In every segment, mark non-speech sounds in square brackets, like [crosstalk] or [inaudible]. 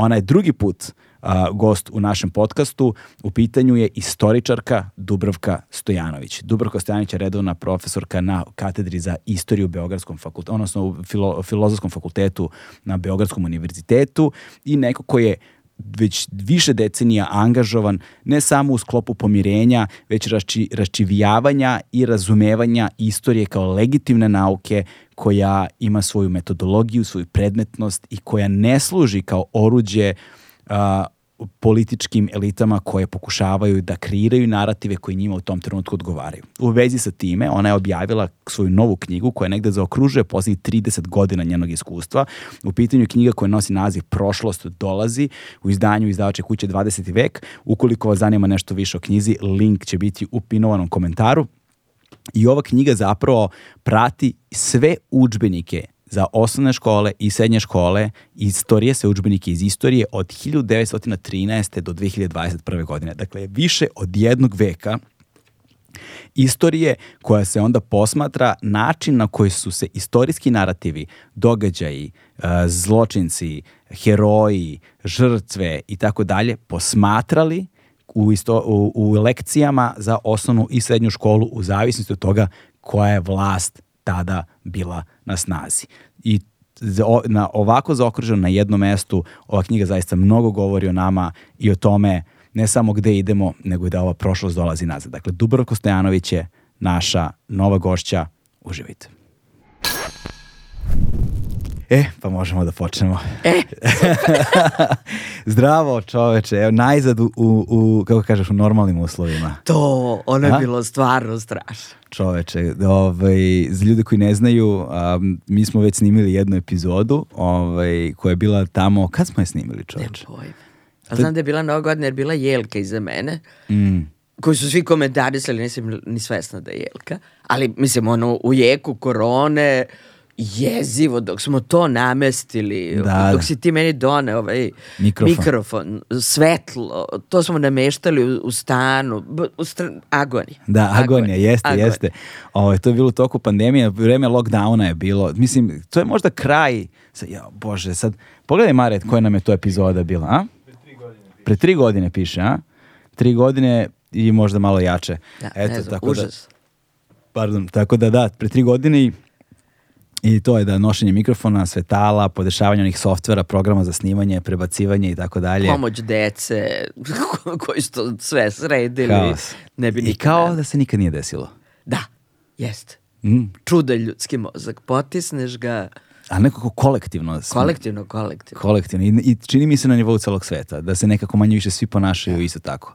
Ona je drugi put a, gost u našem podcastu. U pitanju je istoričarka Dubravka Stojanović. Dubravka Stojanović je redovna profesorka na katedri za istoriju u Beogradskom fakultetu, odnosno u filo, filozofskom fakultetu na Beogradskom univerzitetu i neko ko je već više decenija angažovan ne samo u sklopu pomirenja, već rašči, raščivijavanja i razumevanja istorije kao legitimne nauke koja ima svoju metodologiju, svoju predmetnost i koja ne služi kao oruđe uh, političkim elitama koje pokušavaju da kreiraju narative koji njima u tom trenutku odgovaraju. U vezi sa time, ona je objavila svoju novu knjigu koja negde zaokružuje poslednjih 30 godina njenog iskustva. U pitanju je knjiga koja nosi naziv Prošlost dolazi u izdanju izdavače kuće 20. vek. Ukoliko vas zanima nešto više o knjizi, link će biti u pinovanom komentaru. I ova knjiga zapravo prati sve učbenike za osnovne škole i srednje škole istorije, sve učbenike iz istorije od 1913. do 2021. godine. Dakle, više od jednog veka istorije koja se onda posmatra način na koji su se istorijski narativi, događaji, e, zločinci, heroji, žrtve i tako dalje posmatrali u, isto, u, u lekcijama za osnovnu i srednju školu u zavisnosti od toga koja je vlast tada bila na snazi. I na ovako zaokruženo na jednom mestu ova knjiga zaista mnogo govori o nama i o tome ne samo gde idemo, nego i da ova prošlost dolazi nazad. Dakle, Dubravko Stojanović je naša nova gošća. Uživajte. E, pa možemo da počnemo. E. [laughs] Zdravo čoveče, evo najzad u, u, kako kažeš, u normalnim uslovima. To, ono je A? bilo stvarno strašno. Čoveče, ovaj, za ljude koji ne znaju, um, mi smo već snimili jednu epizodu ovaj, koja je bila tamo, kad smo je snimili čoveče? Ne pojma. A znam da je bila nova godina jer bila Jelka iza mene. Mm koji su svi komentarisali, nisam ni svesna da je Jelka, ali mislim ono u jeku korone, jezivo dok smo to namestili, da, dok da. si ti meni done ovaj mikrofon, mikrofon svetlo, to smo nameštali u, u stanu, u stran, agonija. Da, agonija, jeste, agonija. jeste. Ovo, ovaj, to je bilo u toku pandemije, vreme lockdowna je bilo, mislim, to je možda kraj, ja, bože, sad, pogledaj Maret, koja nam je to epizoda bila, a? Pre tri godine. Pre tri godine piše, a? Tri godine i možda malo jače. Da, Eto, ne znam, tako da- užas. Da, pardon, tako da da, pre tri godine i I to je da nošenje mikrofona, svetala, podešavanje onih softvera, programa za snimanje, prebacivanje i tako dalje. Pomoć dece [laughs] koji su to sve sredili. Kaos. Ne bi I kao ne. da se nikad nije desilo. Da, jeste. Mm. Čuda ljudski mozak. Potisneš ga... A nekako kolektivno. Kolektivno, kolektivno. Kolektivno. I, I čini mi se na nivou celog sveta, da se nekako manje više svi ponašaju da. isto tako.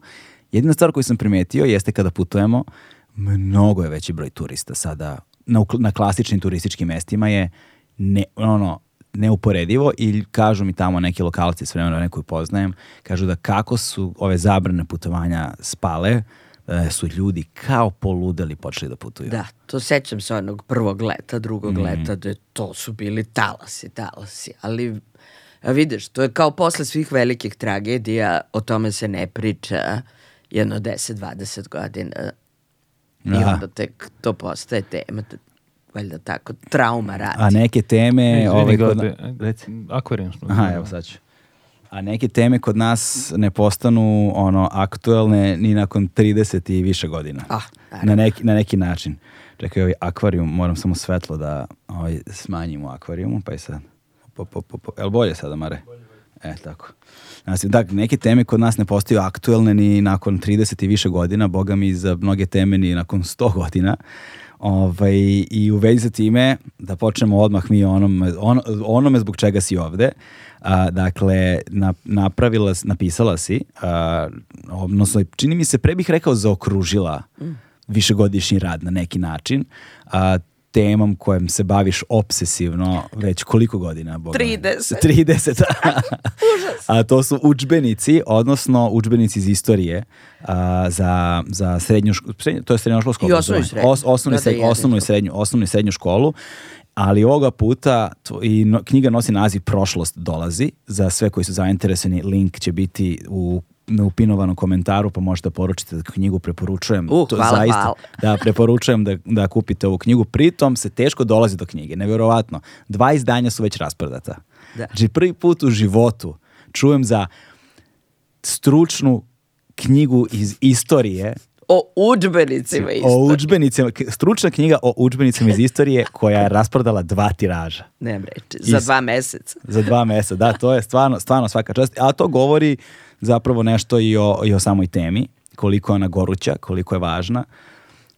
Jedina stvar koju sam primetio jeste kada putujemo, mnogo je veći broj turista sada na, na klasičnim turističkim mestima je ne, ono, neuporedivo i kažu mi tamo neki lokalci s vremena koju poznajem, kažu da kako su ove zabrane putovanja spale, da su ljudi kao poludeli počeli da putuju. Da, to sećam se onog prvog leta, drugog mm. leta, da to su bili talasi, talasi, ali a vidiš, to je kao posle svih velikih tragedija, o tome se ne priča jedno 10-20 godina I onda tek to postaje tema valjda tako, trauma radi. A neke teme... Izvini, ovaj, kod... Reci. Akvarijum smo. Aha, evo sad ću. A neke teme kod nas ne postanu ono aktuelne ni nakon 30 i više godina. Ah, na, neki, na neki način. Čekaj, ovaj akvarijum, moram samo svetlo da ovaj, smanjim u akvarijumu, pa i sad. Po, po, po, po. Jel bolje sada, Mare? E, tako. Znači, da, neke teme kod nas ne postaju aktuelne ni nakon 30 i više godina, boga mi za mnoge teme ni nakon 100 godina. Ovaj, I u vezi sa time, da počnemo odmah mi o onome, on, onome zbog čega si ovde. A, dakle, na, napravila, napisala si, a, odnosno, čini mi se, pre bih rekao zaokružila višegodišnji rad na neki način. A, temom kojem se baviš obsesivno već koliko godina? Boga? 30. 30. [laughs] a to su učbenici, odnosno učbenici iz istorije a, za, za srednju školu, to je srednjoškolsko I osnovnu i srednju. Os, osnovnu, Da, da, srednju, jedno osnovnu, i srednju, osnovnu i srednju školu, ali ovoga puta tvo- i no, knjiga nosi naziv Prošlost dolazi. Za sve koji su zainteresani, link će biti u u pinovanom komentaru, pa možete poručiti da knjigu preporučujem. Uh, hvala, hvala. [laughs] Da, preporučujem da, da kupite ovu knjigu. Pritom se teško dolazi do knjige. Neverovatno. Dva izdanja su već rasprodata. Da. Znači prvi put u životu čujem za stručnu knjigu iz istorije O udžbenicima isto. o udžbenicima, stručna knjiga o udžbenicima iz istorije koja je rasprodala dva tiraža Nemam reči. Za dva meseca. za dva meseca. Da, to je stvarno, stvarno svaka čast. A to govori zapravo nešto i o, i o samoj temi, koliko je ona goruća, koliko je važna.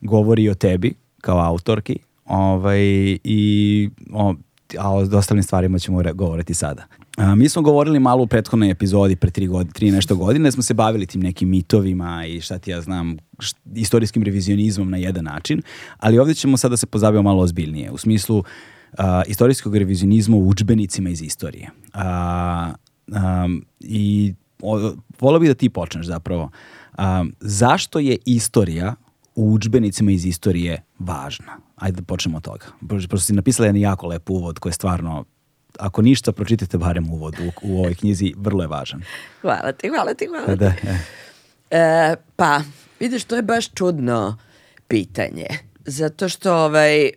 Govori o tebi kao autorki ovaj, i o, a o ostalim stvarima ćemo govoriti sada. A, mi smo govorili malo u prethodnoj epizodi pre tri, godine, tri nešto godine, smo se bavili tim nekim mitovima i šta ti ja znam, št- istorijskim revizionizmom na jedan način, ali ovdje ćemo sada se pozabaviti malo ozbiljnije, u smislu a, istorijskog revizionizma u udžbenicima iz istorije. A, um, I o, volio bih da ti počneš zapravo. Um, zašto je istorija u udžbenicima iz istorije važna? Ajde da počnemo od toga. Pošto si napisala jedan jako lep uvod koji je stvarno, ako ništa, pročitajte barem uvod u, u ovoj knjizi, vrlo je važan. Hvala ti, hvala ti, hvala ti. Da, e. E, pa, vidiš, to je baš čudno pitanje. Zato što ovaj, e,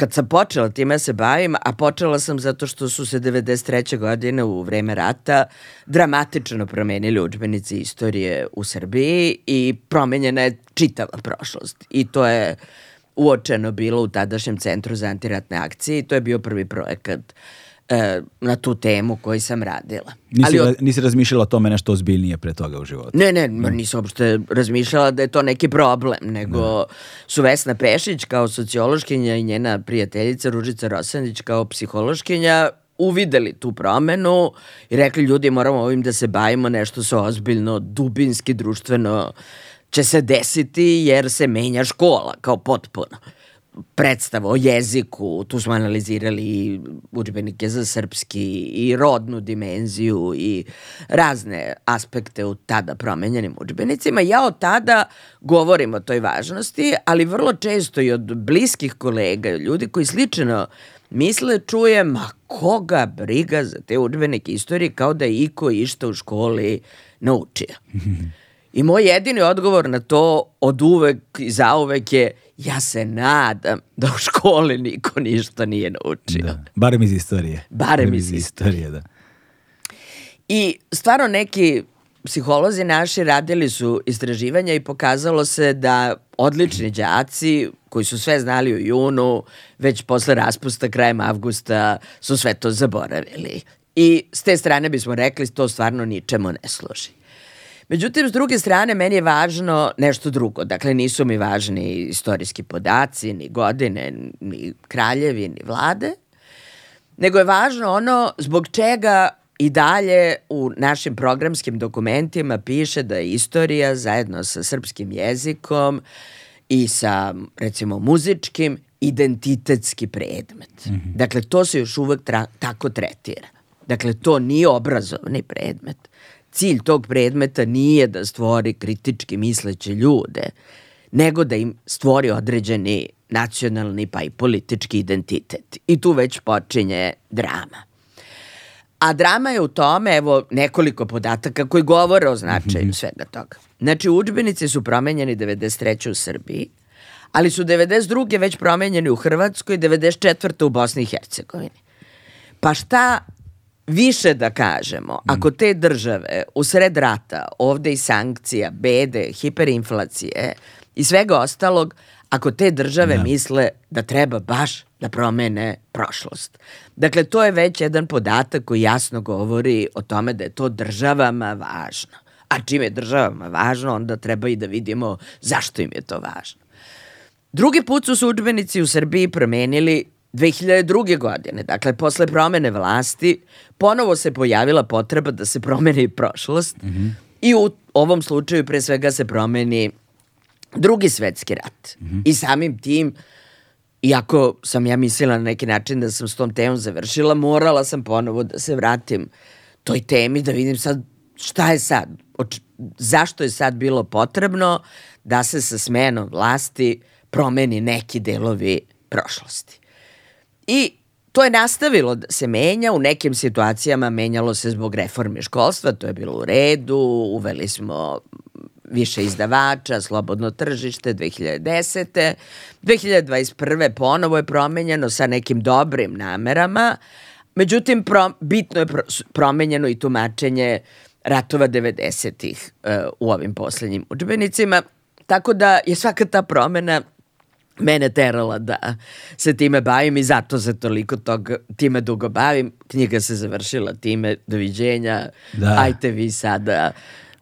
kad sam počela time se bavim, a počela sam zato što su se 93. godine u vreme rata dramatično promenili udžbenici istorije u Srbiji i promenjena je čitava prošlost. I to je uočeno bilo u tadašnjem centru za antiratne akcije i to je bio prvi projekat e, na tu temu koji sam radila. Nisi, od- ra- nisi razmišljala o tome nešto ozbiljnije pre toga u životu? Ne, ne, ma nisam uopšte razmišljala da je to neki problem, nego su Vesna Pešić kao sociološkinja i njena prijateljica Ružica Rosanić kao psihološkinja uvideli tu promenu i rekli ljudi moramo ovim da se bavimo nešto se ozbiljno, dubinski, društveno će se desiti jer se menja škola kao potpuno predstava o jeziku, tu smo analizirali i udžbenike za srpski i rodnu dimenziju i razne aspekte u tada promenjenim udžbenicima. Ja od tada govorim o toj važnosti, ali vrlo često i od bliskih kolega, ljudi koji slično misle, čujem, ma koga briga za te udžbenike istorije kao da je iko išta u školi naučio. [laughs] I moj jedini odgovor na to od uvek i zauvek je ja se nadam da u školi niko ništa nije naučio. Da. Barem iz istorije. Barem iz istorije, da. I stvarno neki psiholozi naši radili su istraživanja i pokazalo se da odlični đaci koji su sve znali u junu, već posle raspusta krajem avgusta su sve to zaboravili. I s te strane bismo rekli to stvarno ničemu ne služi. Međutim, s druge strane, meni je važno nešto drugo. Dakle, nisu mi važni istorijski podaci, ni godine, ni kraljevi, ni vlade, nego je važno ono zbog čega i dalje u našim programskim dokumentima piše da je istorija zajedno sa srpskim jezikom i sa recimo muzičkim identitetski predmet. Dakle, to se još uvek tako tretira. Dakle, to nije obrazovni predmet. Cilj tog predmeta nije da stvori kritički misleće ljude, nego da im stvori određeni nacionalni pa i politički identitet. I tu već počinje drama. A drama je u tome, evo nekoliko podataka koji govore o značaju [laughs] svega toga. Znači, udžbenici su promenjeni 93. u Srbiji, ali su 92. već promenjeni u Hrvatskoj, 94. u Bosni i Hercegovini. Pa šta više da kažemo, ako te države u sred rata, ovde i sankcija, bede, hiperinflacije i svega ostalog, ako te države misle da treba baš da promene prošlost. Dakle, to je već jedan podatak koji jasno govori o tome da je to državama važno. A čim je državama važno, onda treba i da vidimo zašto im je to važno. Drugi put su se udžbenici u Srbiji promenili 2002. godine, dakle posle promene vlasti, ponovo se pojavila potreba da se promeni prošlost mm -hmm. i u ovom slučaju pre svega se promeni drugi svetski rat. Mm -hmm. I samim tim, iako sam ja mislila na neki način da sam s tom temom završila, morala sam ponovo da se vratim toj temi, da vidim sad šta je sad, oč, zašto je sad bilo potrebno da se sa smenom vlasti promeni neki delovi prošlosti. I to je nastavilo da se menja, u nekim situacijama menjalo se zbog reforme školstva, to je bilo u redu, uveli smo više izdavača, slobodno tržište 2010. 2021. ponovo je promenjeno sa nekim dobrim namerama, međutim pro, bitno je pro, promenjeno i tumačenje ratova 90-ih uh, u ovim poslednjim učbenicima, tako da je svaka ta promena mene terala da se time bavim i zato se toliko tog, time dugo bavim. Knjiga se završila time, doviđenja, da. ajte vi sada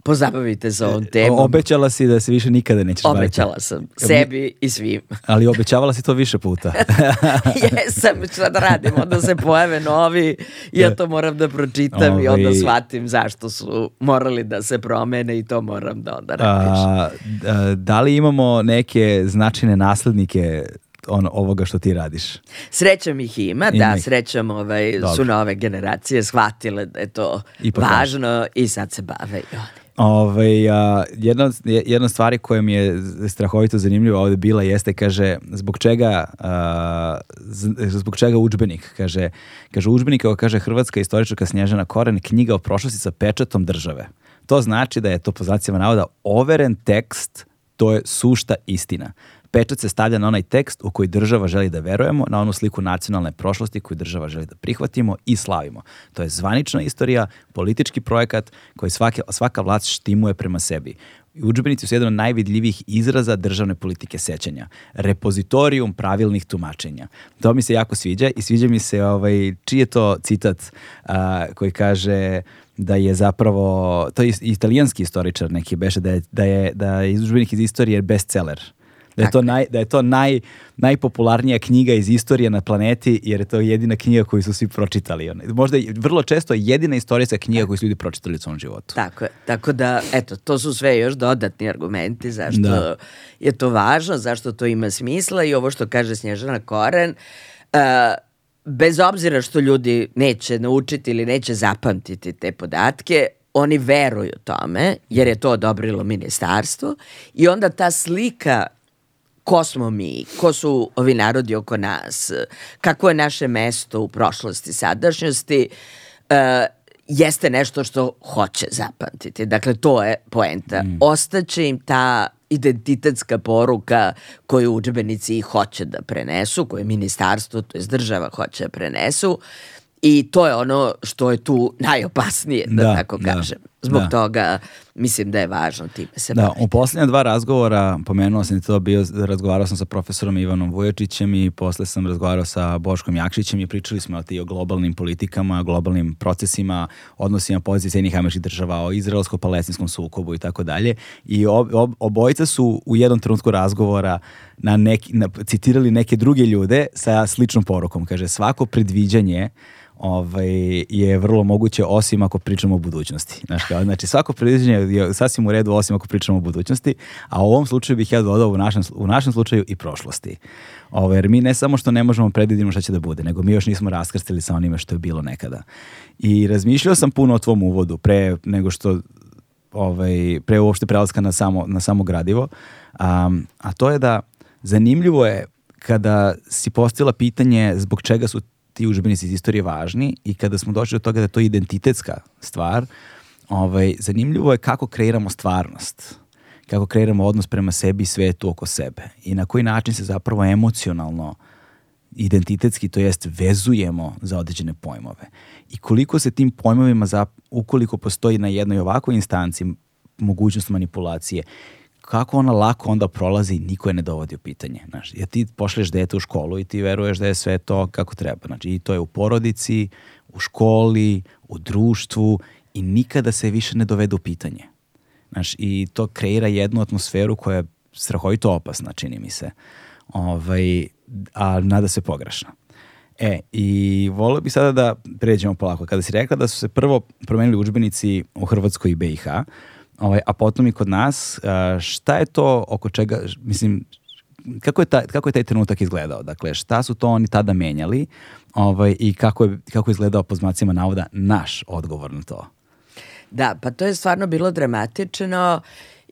pozabavite se ovom temom. Obećala si da se više nikada nećeš baviti. Obećala sam, sebi i svim. [laughs] Ali obećavala si to više puta. [laughs] Jesam, šta da radim, onda se pojave novi, ja to moram da pročitam Ovi... i onda shvatim zašto su morali da se promene i to moram da onda napišem. A, da li imamo neke značajne naslednike on, ovoga što ti radiš. Srećom ih ima, ima da, ih. srećom ovaj, su nove generacije shvatile da je to Ipak važno važno i sad se bave i oni. Ove, ovaj, a, jedna, jedna stvari koja mi je strahovito zanimljiva ovde bila jeste, kaže, zbog čega, a, zbog čega učbenik? Kaže, kaže učbenik, kao kaže Hrvatska istoričarka Snježana Koren, knjiga o prošlosti sa pečatom države. To znači da je to po znacima navoda overen tekst, to je sušta istina. Pečat se stavlja na onaj tekst u koji država želi da verujemo, na onu sliku nacionalne prošlosti koju država želi da prihvatimo i slavimo. To je zvanična istorija, politički projekat koji svake, svaka vlast štimuje prema sebi. I učbenici su jedan od najvidljivijih izraza državne politike sećanja. Repozitorijum pravilnih tumačenja. To mi se jako sviđa i sviđa mi se ovaj, čiji je to citat a, koji kaže da je zapravo, to je italijanski istoričar neki beše, da je, da je, da je izudžbenik iz istorije bestseller Da je to, naj, da je to naj, najpopularnija knjiga iz istorije na planeti, jer je to jedina knjiga koju su svi pročitali. Možda je vrlo često jedina istorijska knjiga koju su ljudi pročitali u svom životu. Tako je. Tako da, eto, to su sve još dodatni argumenti zašto da. je to važno, zašto to ima smisla i ovo što kaže Snježana Koren, uh, bez obzira što ljudi neće naučiti ili neće zapamtiti te podatke, oni veruju tome, jer je to odobrilo ministarstvo i onda ta slika ko smo mi, ko su ovi narodi oko nas, kako je naše mesto u prošlosti, sadašnjosti, uh, jeste nešto što hoće zapamtiti. Dakle, to je poenta. Mm. Ostaće im ta identitetska poruka koju učbenici hoće da prenesu, koje ministarstvo, to je država hoće da prenesu i to je ono što je tu najopasnije, da, da tako da. kažem. Zbog da. toga mislim da je važno time se da, baviti. U posljednja dva razgovora, pomenuo sam to, bio, razgovarao sam sa profesorom Ivanom Vujačićem i posle sam razgovarao sa Boškom Jakšićem i pričali smo o globalnim politikama, globalnim procesima, odnosima pozicije Sjednih američkih država, o izraelsko-palestinskom sukobu i tako dalje. I ob, ob, obojica su u jednom trenutku razgovora na neki, na, citirali neke druge ljude sa sličnom porukom. Kaže, svako predviđanje ovaj, je vrlo moguće osim ako pričamo o budućnosti. Znaš, kao, znači svako predviđenje je sasvim u redu osim ako pričamo o budućnosti, a u ovom slučaju bih ja dodao u našem, u našem slučaju i prošlosti. Ovaj, jer mi ne samo što ne možemo predvidimo šta će da bude, nego mi još nismo raskrstili sa onime što je bilo nekada. I razmišljao sam puno o tvom uvodu pre nego što ovaj, pre uopšte prelaska na samo, na samo gradivo, um, a to je da zanimljivo je kada si postavila pitanje zbog čega su ti užbenici iz istorije važni i kada smo došli do toga da je to identitetska stvar, ovaj, zanimljivo je kako kreiramo stvarnost kako kreiramo odnos prema sebi i svetu oko sebe i na koji način se zapravo emocionalno identitetski, to jest vezujemo za određene pojmove. I koliko se tim pojmovima, za, ukoliko postoji na jednoj ovakvoj instanci mogućnost manipulacije, kako ona lako onda prolazi i niko je ne dovodi u pitanje. Znaš, ja ti pošleš dete u školu i ti veruješ da je sve to kako treba. Znači, i to je u porodici, u školi, u društvu i nikada se više ne dovede u pitanje. Znaš, i to kreira jednu atmosferu koja je strahovito opasna, čini mi se. ovaj, a nada se pogrešno. E, i volio bih sada da pređemo polako. Kada si rekla da su se prvo promenili udžbenici u Hrvatskoj i BiH, ovaj, a potom i kod nas, šta je to oko čega, mislim, kako je, ta, kako je taj trenutak izgledao? Dakle, šta su to oni tada menjali ovaj, i kako je, kako je izgledao po znacima navoda naš odgovor na to? Da, pa to je stvarno bilo dramatično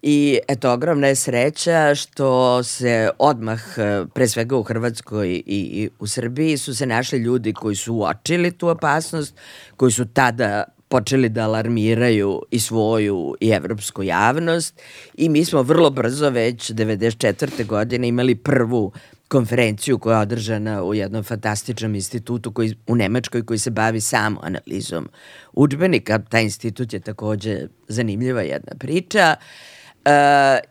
i eto, ogromna je sreća što se odmah, e, pre svega u Hrvatskoj i, i u Srbiji, su se našli ljudi koji su uočili tu opasnost, koji su tada počeli da alarmiraju i svoju i evropsku javnost i mi smo vrlo brzo već 94. godine imali prvu konferenciju koja je održana u jednom fantastičnom institutu koji, u Nemačkoj koji se bavi samo analizom učbenika. Taj institut je takođe zanimljiva jedna priča. Uh,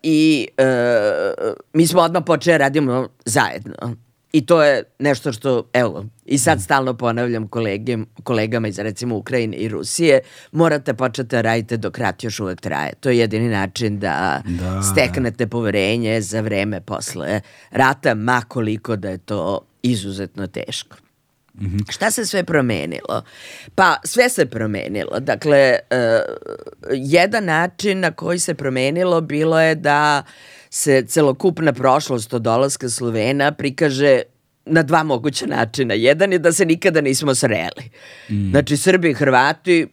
I uh, mi smo odmah počeli da radimo zajedno. I to je nešto što, evo, i sad stalno ponavljam kolege, kolegama iz recimo Ukrajine i Rusije, morate početi da radite dok rat još uvek traje. To je jedini način da, da. steknete poverenje za vreme posle rata, makoliko da je to izuzetno teško. Mm -hmm. Šta se sve promenilo? Pa sve se promenilo. Dakle, uh, jedan način na koji se promenilo bilo je da se celokupna prošlost od dolaska Slovena prikaže na dva moguća načina. Jedan je da se nikada nismo sreli. Mm. Znači, Srbi i Hrvati,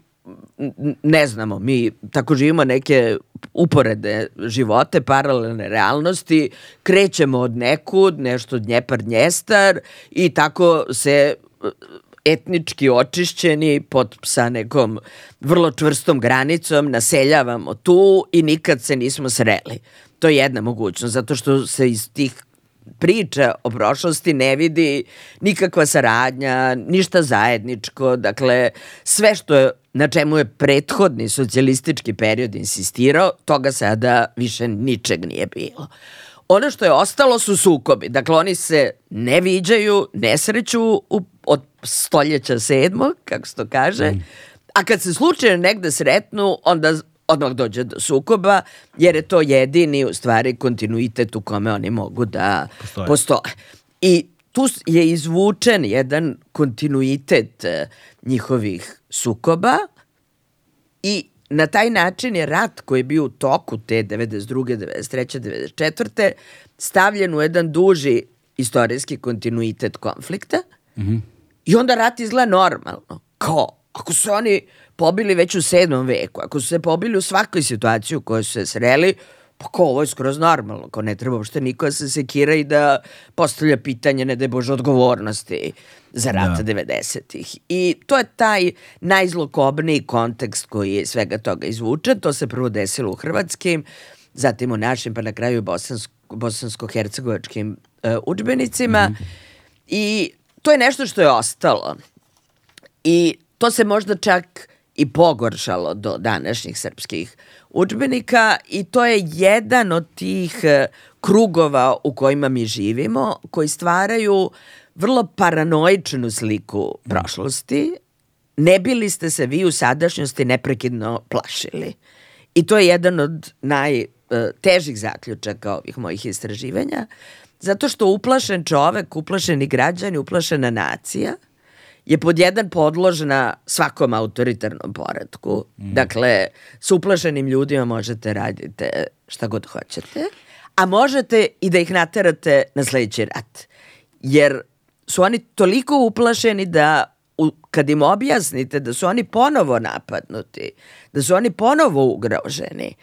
ne znamo, mi tako živimo neke uporede živote, paralelne realnosti, krećemo od nekud, nešto od njepar njestar i tako se etnički očišćeni pod sa nekom vrlo čvrstom granicom naseljavamo tu i nikad se nismo sreli. To je jedna mogućnost, zato što se iz tih priča o prošlosti ne vidi nikakva saradnja, ništa zajedničko, dakle sve što je na čemu je prethodni socijalistički period insistirao, toga sada više ničeg nije bilo. Ono što je ostalo su sukobi. Dakle, oni se ne viđaju, ne sreću u, od stoljeća sedmog, kako se to kaže, mm. a kad se slučajno negde sretnu, onda odmah dođe do sukoba, jer je to jedini u stvari kontinuitet u kome oni mogu da postoje. postoje. I tu je izvučen jedan kontinuitet e, njihovih sukoba i na taj način je rat koji je bio u toku te 92. 93. 94. stavljen u jedan duži istorijski kontinuitet konflikta mm -hmm. I onda rat izgleda normalno. Kao, ako su oni pobili već u sedmom veku, ako su se pobili u svakoj situaciji u kojoj su se sreli, pa ko, ovo je skroz normalno, ko ne treba uopšte niko da se sekira i da postavlja pitanje, ne da je Bože odgovornosti za rat da. 90-ih. I to je taj najzlokobniji kontekst koji je svega toga izvučen. To se prvo desilo u hrvatskim, zatim u našim, pa na kraju bosansko, bosansko-hercegovačkim uh, učbenicima. Mm -hmm. I to je nešto što je ostalo. I to se možda čak i pogoršalo do današnjih srpskih učbenika i to je jedan od tih e, krugova u kojima mi živimo, koji stvaraju vrlo paranoičnu sliku prošlosti, ne bili ste se vi u sadašnjosti neprekidno plašili. I to je jedan od najtežih e, zaključaka ovih mojih istraživanja, zato što uplašen čovek, uplašeni građani, uplašena nacija – je pod jedan podložna svakom autoritarnom poredku. Mm. Dakle, s uplašenim ljudima možete radite šta god hoćete, a možete i da ih naterate na sledeći rat. Jer su oni toliko uplašeni da u, kad im objasnite da su oni ponovo napadnuti, da su oni ponovo ugroženi,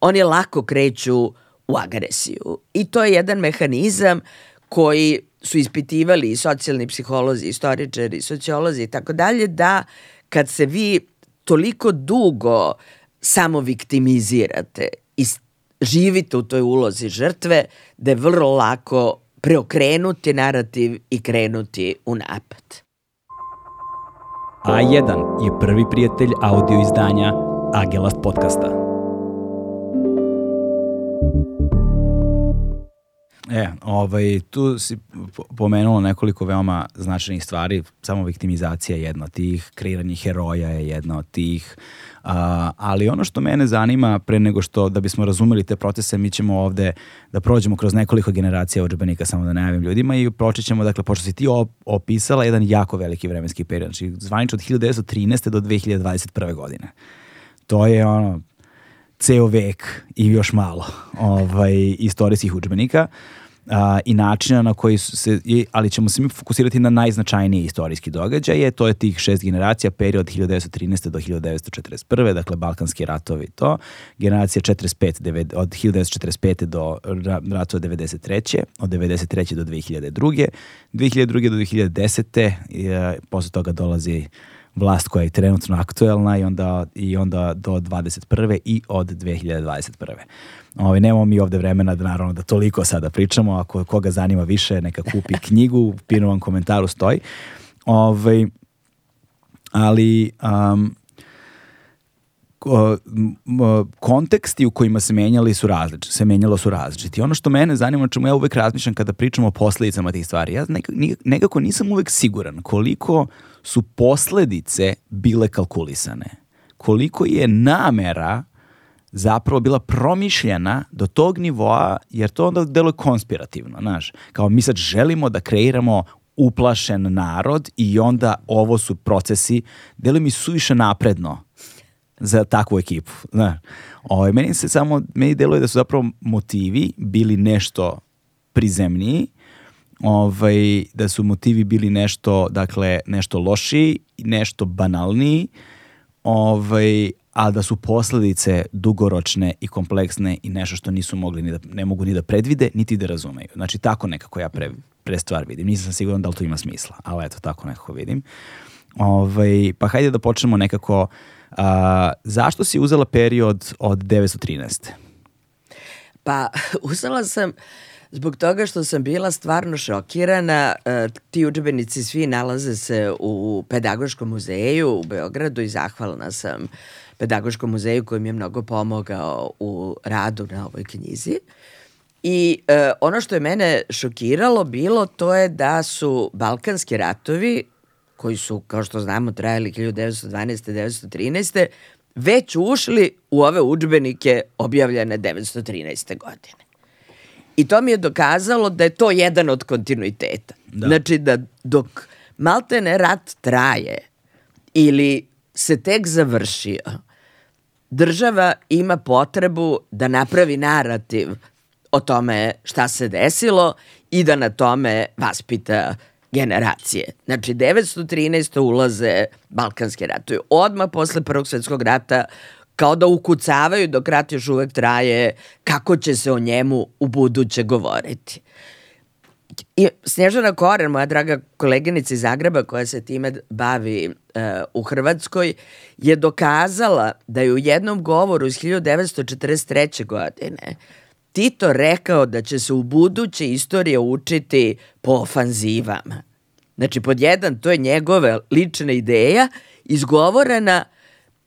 oni lako kreću u agresiju. I to je jedan mehanizam koji su ispitivali i socijalni psiholozi, istoričari, sociolozi i tako dalje, da kad se vi toliko dugo samo viktimizirate i živite u toj ulozi žrtve, da je vrlo lako preokrenuti narativ i krenuti u napad. A1 je prvi prijatelj audio izdanja Agelast podcasta. E, ovaj, tu si pomenuo nekoliko veoma značajnih stvari, samo viktimizacija je jedna od tih, kreiranje heroja je jedna od tih, uh, ali ono što mene zanima pre nego što, da bismo razumeli te procese, mi ćemo ovde da prođemo kroz nekoliko generacija učbenika, samo da najavim ljudima i proći ćemo, dakle, pošto si ti opisala jedan jako veliki vremenski period, znači zvanično od 1913. do 2021. godine. To je ono, ceo vek i još malo ovaj, istorijskih učbenika a, i načina na koji se, ali ćemo se mi fokusirati na najznačajnije istorijski događaje, to je tih šest generacija, period 1913. do 1941. Dakle, Balkanski ratovi to, generacija 45, od 1945. do ratova 93. od 93. do 2002. 2002. do 2010. I, posle toga dolazi vlast koja je trenutno aktuelna i onda, i onda do 21. i od 2021. Ovaj, nemamo mi ovde vremena da naravno da toliko sada pričamo, ako koga zanima više neka kupi [laughs] knjigu, u pinovom komentaru stoji. Ovaj, ali um, konteksti u kojima se menjali su različiti, se menjalo su različiti. Ono što mene zanima, čemu ja uvek razmišljam kada pričamo o posledicama tih stvari, ja nekako nisam uvek siguran koliko su posledice bile kalkulisane. Koliko je namera zapravo bila promišljena do tog nivoa, jer to onda deluje konspirativno, znaš. Kao mi sad želimo da kreiramo uplašen narod i onda ovo su procesi, deluje mi suviše napredno za takvu ekipu. Znaš. Ovo, ovaj, meni se samo, meni deluje da su zapravo motivi bili nešto prizemniji, ovaj, da su motivi bili nešto, dakle, nešto lošiji, nešto banalniji, ovaj, a da su posledice dugoročne i kompleksne i nešto što nisu mogli ni da, ne mogu ni da predvide, niti da razumeju. Znači, tako nekako ja pre, pre stvar vidim. Nisam siguran da li to ima smisla, ali eto, tako nekako vidim. Ovaj, pa hajde da počnemo nekako, a, zašto si uzela period od 913. Pa, [laughs] uzela sam zbog toga što sam bila stvarno šokirana. E, ti učbenici svi nalaze se u Pedagoškom muzeju u Beogradu i zahvalna sam Pedagoškom muzeju koji mi je mnogo pomogao u radu na ovoj knjizi. I e, ono što je mene šokiralo bilo to je da su Balkanski ratovi, koji su, kao što znamo, trajali 1912. 1913. već ušli u ove učbenike objavljene 1913. godine. I to mi je dokazalo da je to jedan od kontinuiteta. Da. Znači da dok maltene rat traje ili se tek završio, država ima potrebu da napravi narativ o tome šta se desilo i da na tome vaspita generacije. Znači, 913. ulaze Balkanske ratovi. Odmah posle Prvog svetskog rata kao da ukucavaju dok rat još uvek traje kako će se o njemu u buduće govoriti. I Snježana Koren, moja draga koleginica iz Zagreba koja se time bavi uh, u Hrvatskoj, je dokazala da je u jednom govoru iz 1943. godine Tito rekao da će se u buduće istorije učiti po ofanzivama. Znači, pod jedan, to je njegove lična ideja izgovorena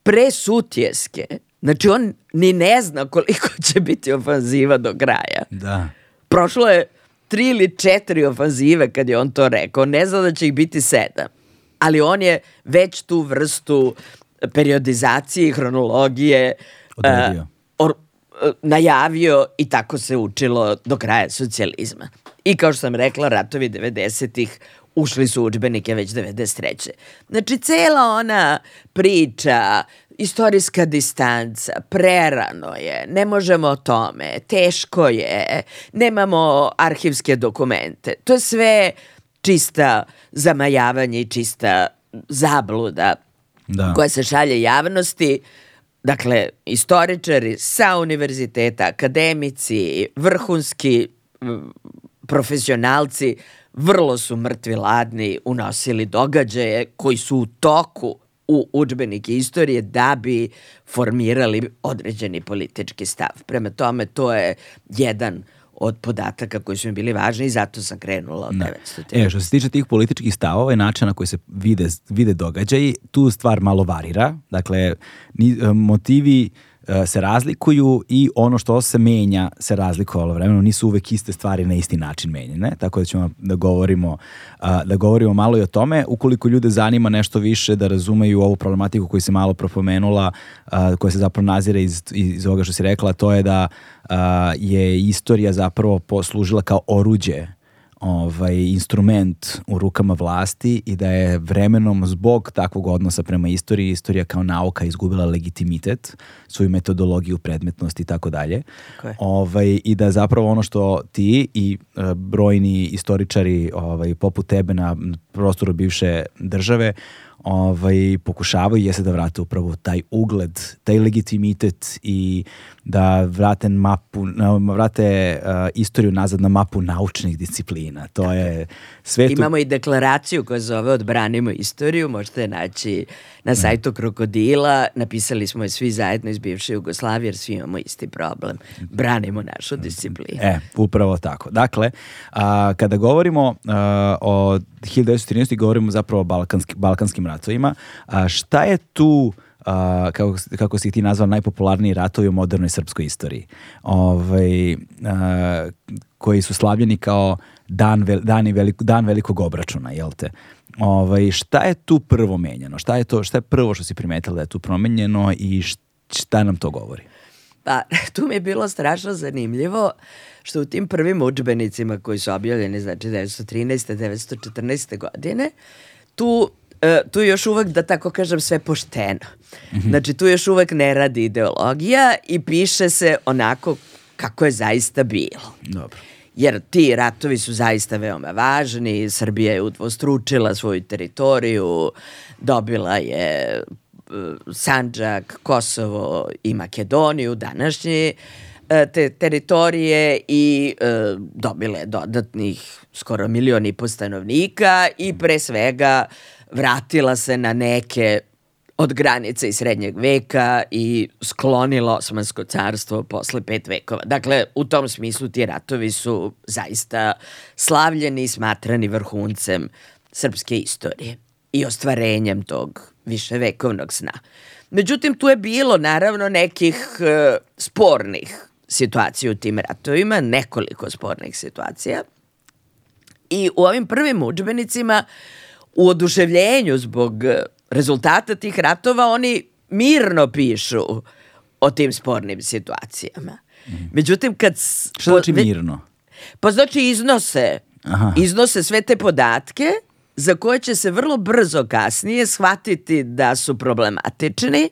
pre sutjeske. Znači, on ni ne zna koliko će biti ofanziva do kraja. Da. Prošlo je tri ili četiri ofanzive kad je on to rekao. Ne zna da će ih biti sedam. Ali on je već tu vrstu periodizacije i hronologije uh, or, uh, najavio i tako se učilo do kraja socijalizma. I kao što sam rekla, ratovi 90-ih ušli su učbenike već 93. Znači, cela ona priča, istorijska distanca, prerano je, ne možemo o tome, teško je, nemamo arhivske dokumente. To je sve čista zamajavanje i čista zabluda da. koja se šalje javnosti. Dakle, istoričari sa univerziteta, akademici, vrhunski profesionalci vrlo su mrtvi ladni unosili događaje koji su u toku u učbenike istorije da bi formirali određeni politički stav. Prema tome, to je jedan od podataka koji su mi bili važni i zato sam krenula od 900. E, što se tiče tih političkih stavova i načina na koji se vide, vide događaji, tu stvar malo varira. Dakle, ni, motivi e, se razlikuju i ono što se menja se razlikovalo vremeno. Nisu uvek iste stvari na isti način menjene, tako da ćemo da govorimo, a, da govorimo malo i o tome. Ukoliko ljude zanima nešto više da razumeju ovu problematiku koju se malo propomenula, a, koja se zapravo nazire iz, iz ovoga što si rekla, to je da je istorija zapravo poslužila kao oruđe ovaj, instrument u rukama vlasti i da je vremenom zbog takvog odnosa prema istoriji, istorija kao nauka izgubila legitimitet, svoju metodologiju, predmetnost i tako dalje. Ovaj, I da zapravo ono što ti i e, brojni istoričari ovaj, poput tebe na prostoru bivše države ovaj, pokušavaju jeste da vrate upravo taj ugled, taj legitimitet i da vrate mapu, vrate uh, istoriju nazad na mapu naučnih disciplina. To je sve tu... Imamo i deklaraciju koja zove Odbranimo istoriju, možete naći na sajtu Krokodila. Napisali smo je svi zajedno iz bivše Jugoslavije jer svi imamo isti problem. Branimo našu disciplinu. E, upravo tako. Dakle, a, kada govorimo a, o 1913. govorimo zapravo o balkanski, balkanskim ratovima. A, šta je tu a, kako, kako si ti nazvao, najpopularniji ratovi u modernoj srpskoj istoriji, ovaj, a, koji su slavljeni kao dan, vel, dan, veliko, dan velikog obračuna, jel te? Ovaj, šta je tu prvo menjano? Šta je, to, šta je prvo što si primetila da je tu promenjeno i šta nam to govori? Pa, [laughs] tu mi je bilo strašno zanimljivo što u tim prvim učbenicima koji su objavljeni, znači 1913. 1914. godine, tu tu je još uvek, da tako kažem, sve pošteno. -hmm. Znači, tu još uvek ne radi ideologija i piše se onako kako je zaista bilo. Dobro. Jer ti ratovi su zaista veoma važni, Srbija je udvostručila svoju teritoriju, dobila je uh, Sanđak, Kosovo i Makedoniju, današnji e, te teritorije i e, dobile dodatnih skoro milion i po stanovnika i pre svega vratila se na neke od granice iz srednjeg veka i sklonila Osmansko carstvo posle pet vekova. Dakle, u tom smislu ti ratovi su zaista slavljeni i smatrani vrhuncem srpske istorije i ostvarenjem tog viševekovnog sna. Međutim, tu je bilo naravno nekih uh, spornih situacija u tim ratovima, nekoliko spornih situacija. I u ovim prvim učbenicima uh, u oduševljenju zbog e, rezultata tih ratova oni mirno pišu o tim spornim situacijama. Mm. Međutim, kad... Šta znači mirno? Pa znači iznose, Aha. iznose sve te podatke za koje će se vrlo brzo kasnije shvatiti da su problematični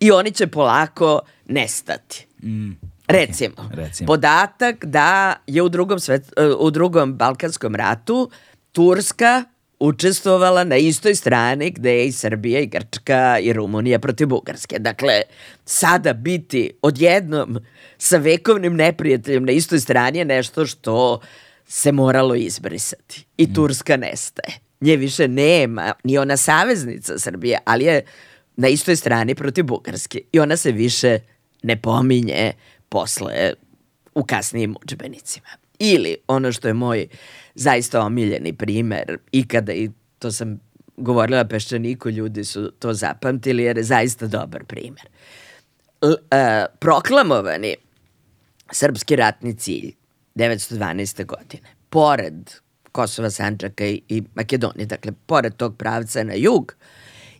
i oni će polako nestati. Mm. Recimo, okay. Recimo, podatak da je u drugom, svet, e, u drugom Balkanskom ratu Turska učestvovala na istoj strani gde je i Srbija i Grčka i Rumunija protiv Bugarske. Dakle, sada biti odjednom sa vekovnim neprijateljem na istoj strani je nešto što se moralo izbrisati. I mm. Turska nestaje. Nje više nema, ni ona saveznica Srbije, ali je na istoj strani protiv Bugarske. I ona se više ne pominje posle u kasnijim učbenicima. Ili ono što je moj zaista omiljeni primer ikada i to sam govorila Peščaniku, ljudi su to zapamtili jer je zaista dobar primer. L, e, proklamovani srpski ratni cilj 912. godine, pored Kosova, Sančaka i, i Makedonije, dakle, pored tog pravca na jug,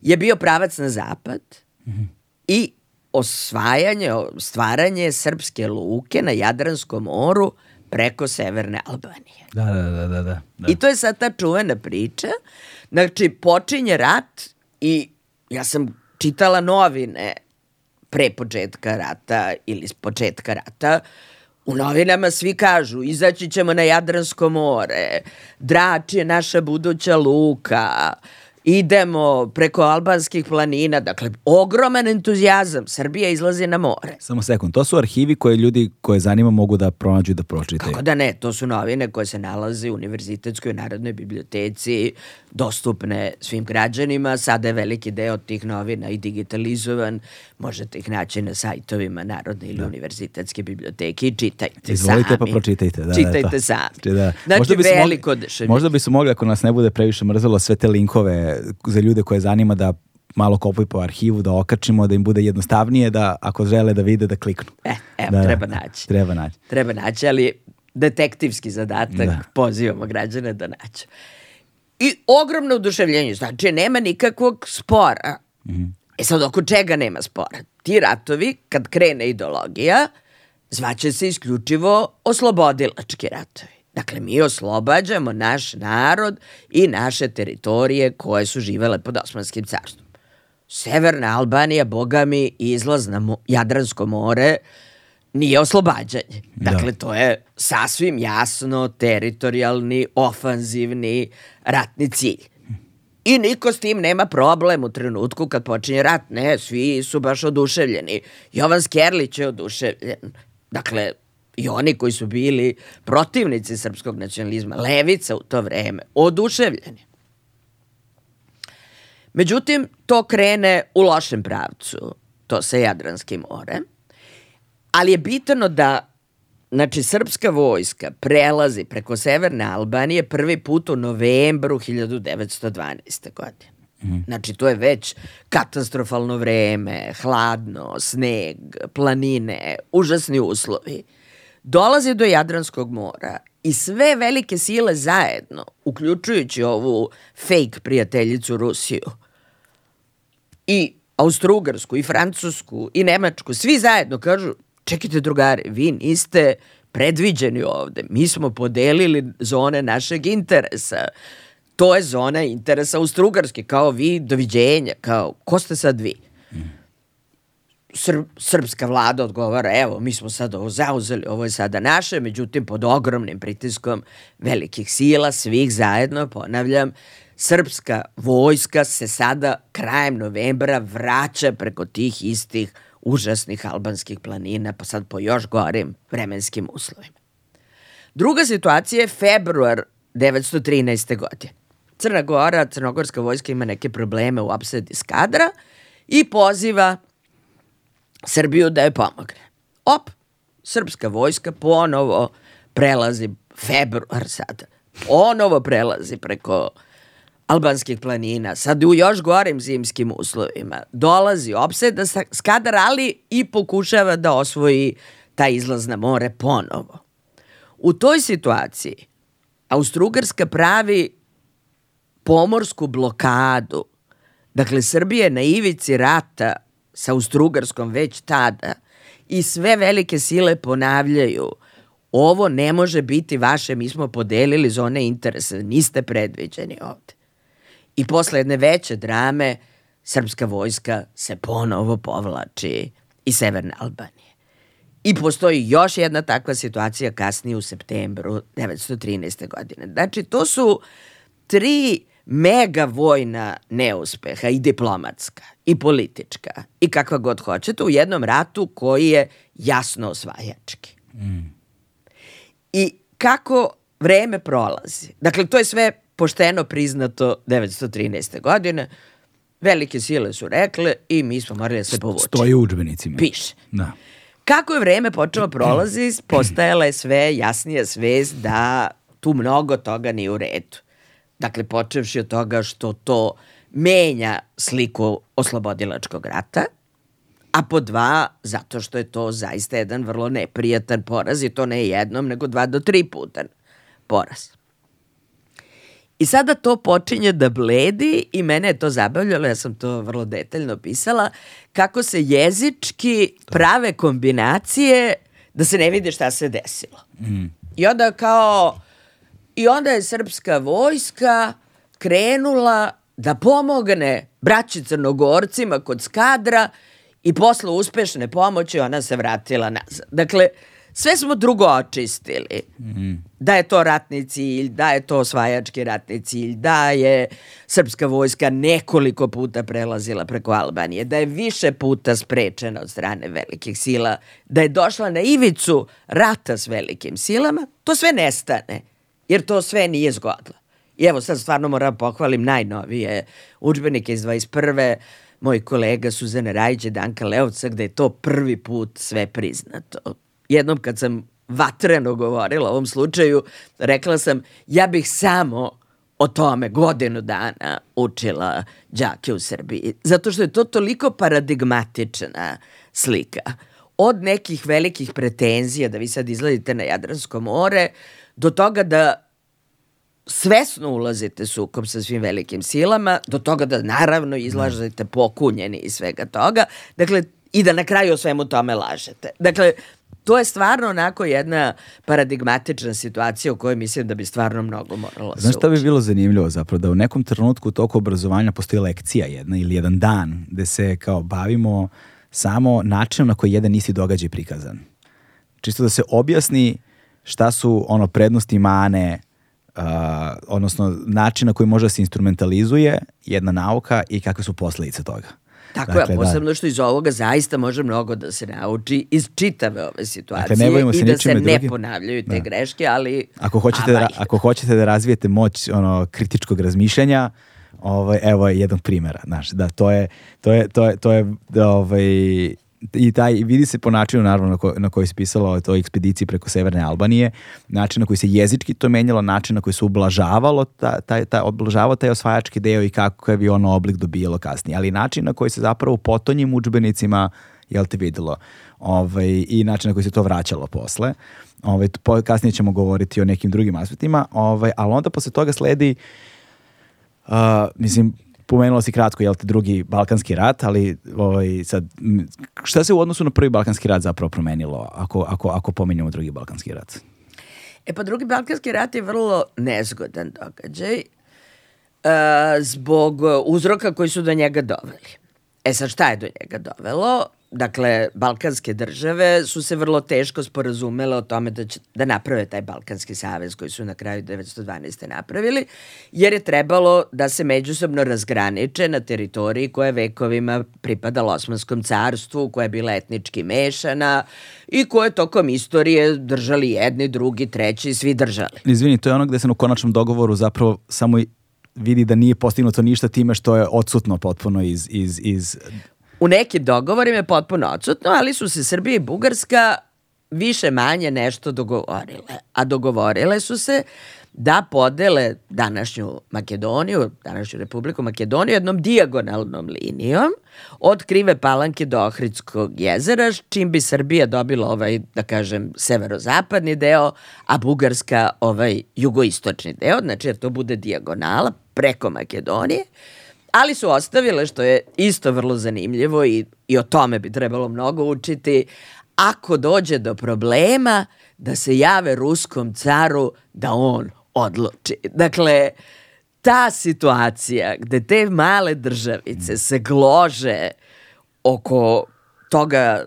je bio pravac na zapad mm -hmm. i osvajanje, stvaranje srpske luke na Jadranskom moru preko Severne Albanije. Da, da, da, da, da. I to je sad ta čuvena priča. Znači, počinje rat i ja sam čitala novine pre početka rata ili s početka rata, U novinama svi kažu, izaći ćemo na Jadransko more, Drač je naša buduća luka, idemo preko albanskih planina, dakle, ogroman entuzijazam, Srbija izlazi na more. Samo sekund, to su arhivi koje ljudi koje zanima mogu da pronađu i da pročitaju. Kako da ne, to su novine koje se nalaze u Univerzitetskoj narodnoj biblioteci, dostupne svim građanima, sada je veliki deo tih novina i digitalizovan, možete ih naći na sajtovima Narodne ili da. Univerzitetske biblioteke i čitajte Izvolite sami. pa pročitajte. Da, čitajte da, sami. Da. Znači, možda bi veliko mogli, Možda bi su mogli, ako nas ne bude previše mrzelo, sve te linkove za ljude koje zanima da malo kopaju po arhivu, da okačimo, da im bude jednostavnije, da ako žele da vide, da kliknu. E, evo, Da, treba da, naći. Treba naći. Treba naći, ali detektivski zadatak, Da. pozivamo građane da naću. I ogromno oduševljenje, znači nema nikakvog spora. E sad, oko čega nema spora? Ti ratovi, kad krene ideologija, zvaće se isključivo oslobodilački ratovi. Dakle, mi oslobađamo naš narod i naše teritorije koje su živele pod Osmanskim carstvom. Severna Albanija, boga mi, izlaz na mo- Jadransko more nije oslobađanje. Dakle, to je sasvim jasno teritorijalni, ofanzivni ratni cilj. I niko s tim nema problem u trenutku kad počinje rat. Ne, svi su baš oduševljeni. Jovan Skerlić je oduševljen. Dakle, i oni koji su bili protivnici srpskog nacionalizma, levica u to vreme, oduševljeni. Međutim, to krene u lošem pravcu, to sa Jadranskim morem, ali je bitno da Znači, srpska vojska prelazi preko Severne Albanije prvi put u novembru 1912. godine. Znači, to je već katastrofalno vreme, hladno, sneg, planine, užasni uslovi. Dolazi do Jadranskog mora i sve velike sile zajedno, uključujući ovu fake prijateljicu Rusiju, i Austrougarsku, i Francusku, i Nemačku, svi zajedno kažu, čekajte drugari, vi niste predviđeni ovde. Mi smo podelili zone našeg interesa. To je zona interesa Austrougarske, kao vi, doviđenja, kao, ko ste sad vi? Sr srpska vlada odgovara, evo, mi smo sad ovo zauzeli, ovo je sada naše, međutim, pod ogromnim pritiskom velikih sila, svih zajedno, ponavljam, srpska vojska se sada krajem novembra vraća preko tih istih užasnih albanskih planina, pa sad po još gorim vremenskim uslovima. Druga situacija je februar 1913. godine. Crna Gora, crnogorska vojska ima neke probleme u opsedi skadra i poziva Srbiju da je pomogne. Op, srpska vojska ponovo prelazi, februar sada, ponovo prelazi preko albanskih planina, sad u još gorim zimskim uslovima, dolazi opseda sa- Skadar, ali i pokušava da osvoji taj izlaz na more ponovo. U toj situaciji Austrougarska pravi pomorsku blokadu. Dakle, Srbija na ivici rata sa Austrougarskom već tada i sve velike sile ponavljaju ovo ne može biti vaše, mi smo podelili zone interesa, niste predviđeni ovde. I posle jedne veće drame, srpska vojska se ponovo povlači iz Severne Albanije. I postoji još jedna takva situacija kasnije u septembru 1913. godine. Znači, to su tri mega vojna neuspeha i diplomatska i politička i kakva god hoćete u jednom ratu koji je jasno osvajački. I kako vreme prolazi. Dakle, to je sve pošteno priznato 1913. godine. Velike sile su rekle i mi smo morali da se povučemo. Stoji u udžbenicima. Piše. Da. Kako je vreme počelo prolazi, postajala je sve jasnija svest da tu mnogo toga nije u redu. Dakle, počevši od toga što to menja sliku oslobodilačkog rata, a po dva, zato što je to zaista jedan vrlo neprijatan poraz i to ne jednom, nego dva do tri puta poraz. I sada to počinje da bledi i mene je to zabavljalo, ja sam to vrlo detaljno pisala, kako se jezički prave kombinacije da se ne vidi šta se desilo. I onda kao, i onda je srpska vojska krenula da pomogne braći crnogorcima kod skadra i posle uspešne pomoći ona se vratila nazad. Dakle, sve smo drugo očistili. Da je to ratni cilj, da je to osvajački ratni cilj, da je srpska vojska nekoliko puta prelazila preko Albanije, da je više puta sprečena od strane velikih sila, da je došla na ivicu rata s velikim silama, to sve nestane, jer to sve nije zgodilo. I evo sad stvarno moram pohvalim najnovije učbenike iz 21. Moj kolega Suzana Rajić Danka Leovca gde je to prvi put sve priznato. Jednom kad sam vatreno govorila o ovom slučaju, rekla sam ja bih samo o tome godinu dana učila đake u Srbiji. Zato što je to toliko paradigmatična slika. Od nekih velikih pretenzija da vi sad izladite na Jadransko more, do toga da svesno ulazite sukob sa svim velikim silama, do toga da naravno izlažete pokunjeni i svega toga. Dakle, i da na kraju o svemu tome lažete. Dakle, to je stvarno onako jedna paradigmatična situacija u kojoj mislim da bi stvarno mnogo moralo Znaš šta bi bilo zanimljivo zapravo? Da u nekom trenutku toku obrazovanja postoji lekcija jedna ili jedan dan gde se kao bavimo samo načinom na koji jedan isti događaj prikazan. Čisto da se objasni šta su ono prednosti i mane uh, odnosno način na koji može da se instrumentalizuje jedna nauka i kakve su posledice toga. Tako dakle, je, posebno da. što iz ovoga zaista može mnogo da se nauči iz čitave ove situacije dakle, i da se drugi. ne ponavljaju te da. greške, ali... Ako hoćete, da, ako hoćete da razvijete moć ono, kritičkog razmišljanja, ovaj, evo je jedan primjera, znaš, da, to je, to je, to je, to je, da, ovaj, i taj vidi se po načinu naravno na, ko, na koji se pisalo o toj ekspediciji preko Severne Albanije, način na koji se jezički to menjalo, način na koji se ublažavalo ta, taj, taj, ublažavao taj osvajački deo i kako je bi ono oblik dobijalo kasnije, ali način na koji se zapravo u potonjim udžbenicima jel te videlo ovaj, i način na koji se to vraćalo posle. Ovaj, po, kasnije ćemo govoriti o nekim drugim aspektima, ovaj, ali onda posle toga sledi uh, mislim, pomenula si kratko, jel te, drugi Balkanski rat, ali ovaj, sad, šta se u odnosu na prvi Balkanski rat zapravo promenilo, ako, ako, ako pomenjamo drugi Balkanski rat? E pa drugi Balkanski rat je vrlo nezgodan događaj uh, zbog uzroka koji su do njega doveli. E sad šta je do njega dovelo? Dakle, balkanske države su se vrlo teško sporazumele o tome da, će, da naprave taj Balkanski savez koji su na kraju 1912. napravili, jer je trebalo da se međusobno razgraniče na teritoriji koja je vekovima pripadala Osmanskom carstvu, koja je bila etnički mešana i koje tokom istorije držali jedni, drugi, treći, svi držali. Izvini, to je ono gde se u konačnom dogovoru zapravo samo vidi da nije postignuto ništa time što je odsutno potpuno iz, iz, iz U nekim dogovorima je potpuno odsutno, ali su se Srbija i Bugarska više manje nešto dogovorile. A dogovorile su se da podele današnju Makedoniju, današnju Republiku Makedoniju jednom dijagonalnom linijom od Krive Palanke do Ohridskog jezera, čim bi Srbija dobila ovaj, da kažem, severozapadni deo, a Bugarska ovaj jugoistočni deo, znači jer to bude dijagonala preko Makedonije ali su ostavile, što je isto vrlo zanimljivo i, i o tome bi trebalo mnogo učiti, ako dođe do problema, da se jave ruskom caru da on odluči. Dakle, ta situacija gde te male državice se glože oko toga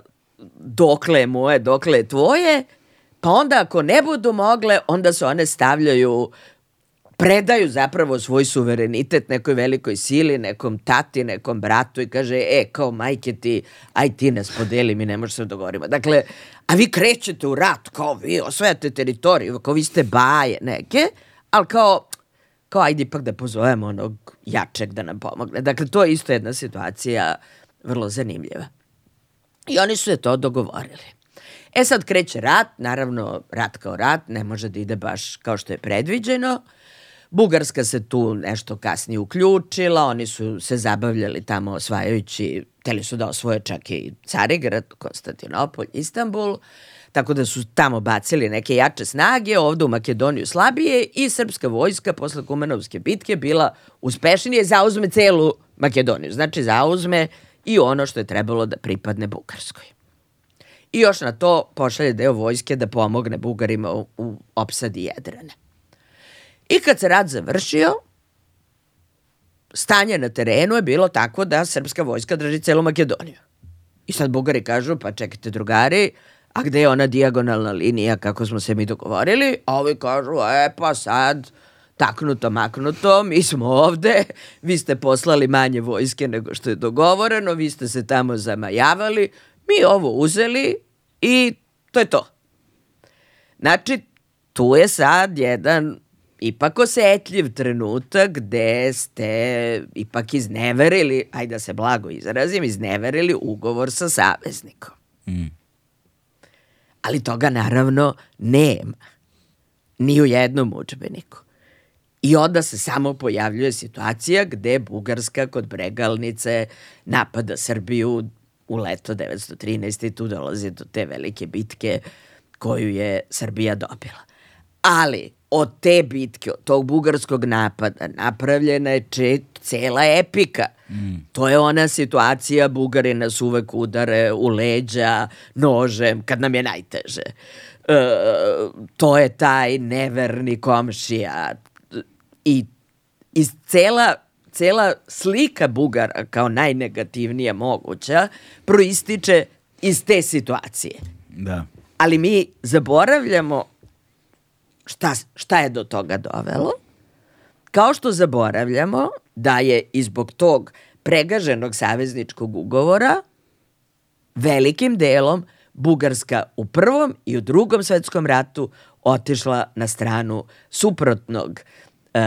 dokle je moje, dokle je tvoje, pa onda ako ne budu mogle, onda se one stavljaju predaju zapravo svoj suverenitet nekoj velikoj sili, nekom tati, nekom bratu i kaže, e, kao majke ti, aj ti nas podeli, mi ne možemo se dogovorimo. Dakle, a vi krećete u rat, kao vi osvajate teritoriju, kao vi ste baje neke, ali kao, kao ajde ipak da pozovemo onog jačeg da nam pomogne. Dakle, to je isto jedna situacija vrlo zanimljiva. I oni su se to dogovorili. E sad kreće rat, naravno rat kao rat, ne može da ide baš kao što je predviđeno, Bugarska se tu nešto kasnije uključila, oni su se zabavljali tamo osvajajući, teli su da osvoje čak i Carigrad, Konstantinopolj, Istanbul, tako da su tamo bacili neke jače snage, ovde u Makedoniju slabije i srpska vojska posle Kumanovske bitke bila uspešnije, zauzme celu Makedoniju. Znači zauzme i ono što je trebalo da pripadne Bugarskoj. I još na to pošalje deo vojske da pomogne Bugarima u, u opsadi Jedrane. I kad se rat završio, stanje na terenu je bilo tako da srpska vojska drži celu Makedoniju. I sad Bugari kažu, pa čekajte drugari, a gde je ona dijagonalna linija kako smo se mi dogovorili? A ovi kažu, e pa sad, taknuto, maknuto, mi smo ovde, vi ste poslali manje vojske nego što je dogovoreno, vi ste se tamo zamajavali, mi ovo uzeli i to je to. Znači, tu je sad jedan ipak osetljiv trenutak gde ste ipak izneverili, ajde da se blago izrazim, izneverili ugovor sa saveznikom. Mm. Ali toga naravno nema. Ni u jednom učbeniku. I onda se samo pojavljuje situacija gde Bugarska kod Bregalnice napada Srbiju u leto 913. i tu dolazi do te velike bitke koju je Srbija dobila. Ali od te bitke, od tog bugarskog napada, napravljena je če, cela epika. Mm. To je ona situacija, Bugari nas uvek udare u leđa, nožem, kad nam je najteže. E, to je taj neverni komšija. I, i cela cela slika Bugara kao najnegativnija moguća proističe iz te situacije. Da. Ali mi zaboravljamo šta, šta je do toga dovelo, kao što zaboravljamo da je izbog tog pregaženog savezničkog ugovora velikim delom Bugarska u prvom i u drugom svetskom ratu otišla na stranu suprotnog e,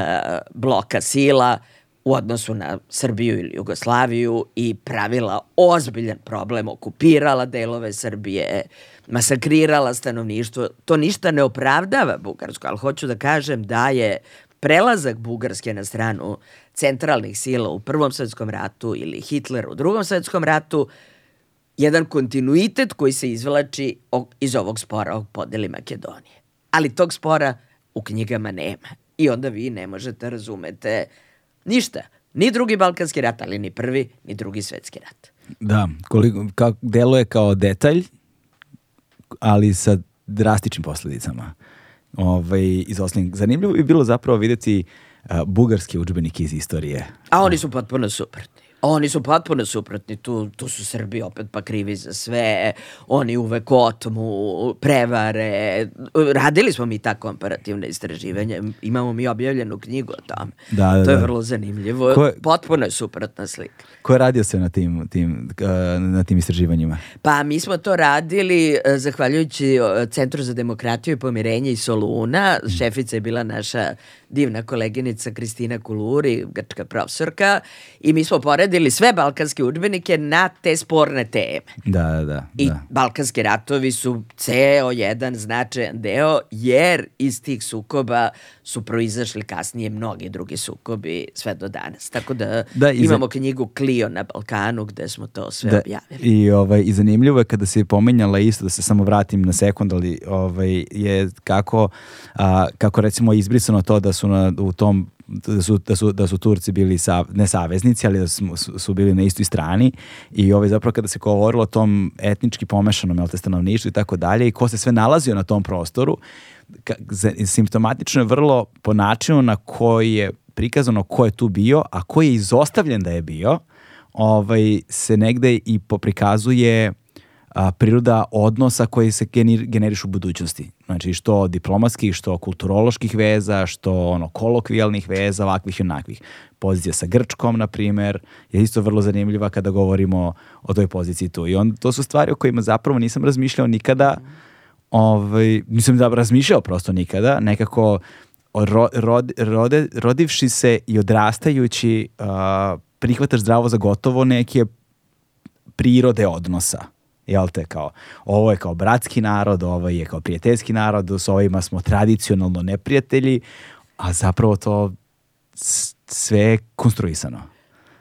bloka sila u odnosu na Srbiju ili Jugoslaviju i pravila ozbiljan problem, okupirala delove Srbije, masakrirala stanovništvo. To ništa ne opravdava Bugarsku, ali hoću da kažem da je prelazak Bugarske na stranu centralnih sila u Prvom svetskom ratu ili Hitler u Drugom svetskom ratu jedan kontinuitet koji se izvlači iz ovog spora o podeli Makedonije. Ali tog spora u knjigama nema. I onda vi ne možete razumete ništa. Ni drugi Balkanski rat, ali ni prvi, ni drugi svetski rat. Da, koliko, kao, deluje kao detalj, ali sa drastičnim posledicama. Ovaj, iz osnovnih. Zanimljivo bi bilo zapravo videti uh, bugarski učbenik iz istorije. A oni su potpuno suprotni. Oni su potpuno suprotni, tu, tu su Srbi opet pa krivi za sve, oni uvek otmu, prevare. Radili smo mi ta komparativne istraživanja, imamo mi objavljenu knjigu o tome. Da, da, to je da. vrlo zanimljivo, Ko je, potpuno je suprotna slika. Ko je radio se na tim, tim, na tim istraživanjima? Pa mi smo to radili e, zahvaljujući Centru za demokratiju i pomirenje i Soluna, šefica je bila naša divna koleginica Kristina Kuluri, grčka profesorka, i mi smo poredili sve balkanske udžbenike na te sporne teme. Da, da, da. I balkanski ratovi su ceo jedan značajan deo, jer iz tih sukoba su proizašli kasnije mnogi drugi sukobi sve do danas. Tako da, da imamo za... knjigu Clio na Balkanu gde smo to sve da, objavili. I, ovaj, I zanimljivo je kada se je pomenjala isto, da se samo vratim na sekund, ali ovaj, je kako, a, kako recimo izbrisano to da su na, u tom da su, da su, da su Turci bili sa, ne saveznici, ali da su, su bili na istoj strani. I ovaj, zapravo kada se govorilo o tom etnički pomešanom te stanovništvu i tako dalje i ko se sve nalazio na tom prostoru, ka, simptomatično je vrlo po načinu na koji je prikazano ko je tu bio, a ko je izostavljen da je bio, ovaj, se negde i poprikazuje a, priroda odnosa koji se genir, generišu u budućnosti. Znači što diplomatskih, što kulturoloških veza, što ono kolokvijalnih veza, ovakvih i onakvih. Pozicija sa Grčkom, na primer, je isto vrlo zanimljiva kada govorimo o toj poziciji tu. I on, to su stvari o kojima zapravo nisam razmišljao nikada, ovaj, nisam da razmišljao prosto nikada, nekako ro, rod, rode, rodivši se i odrastajući uh, prihvataš zdravo za gotovo neke prirode odnosa jel te, kao, ovo je kao bratski narod, ovo je kao prijateljski narod, s ovima smo tradicionalno neprijatelji, a zapravo to sve je konstruisano.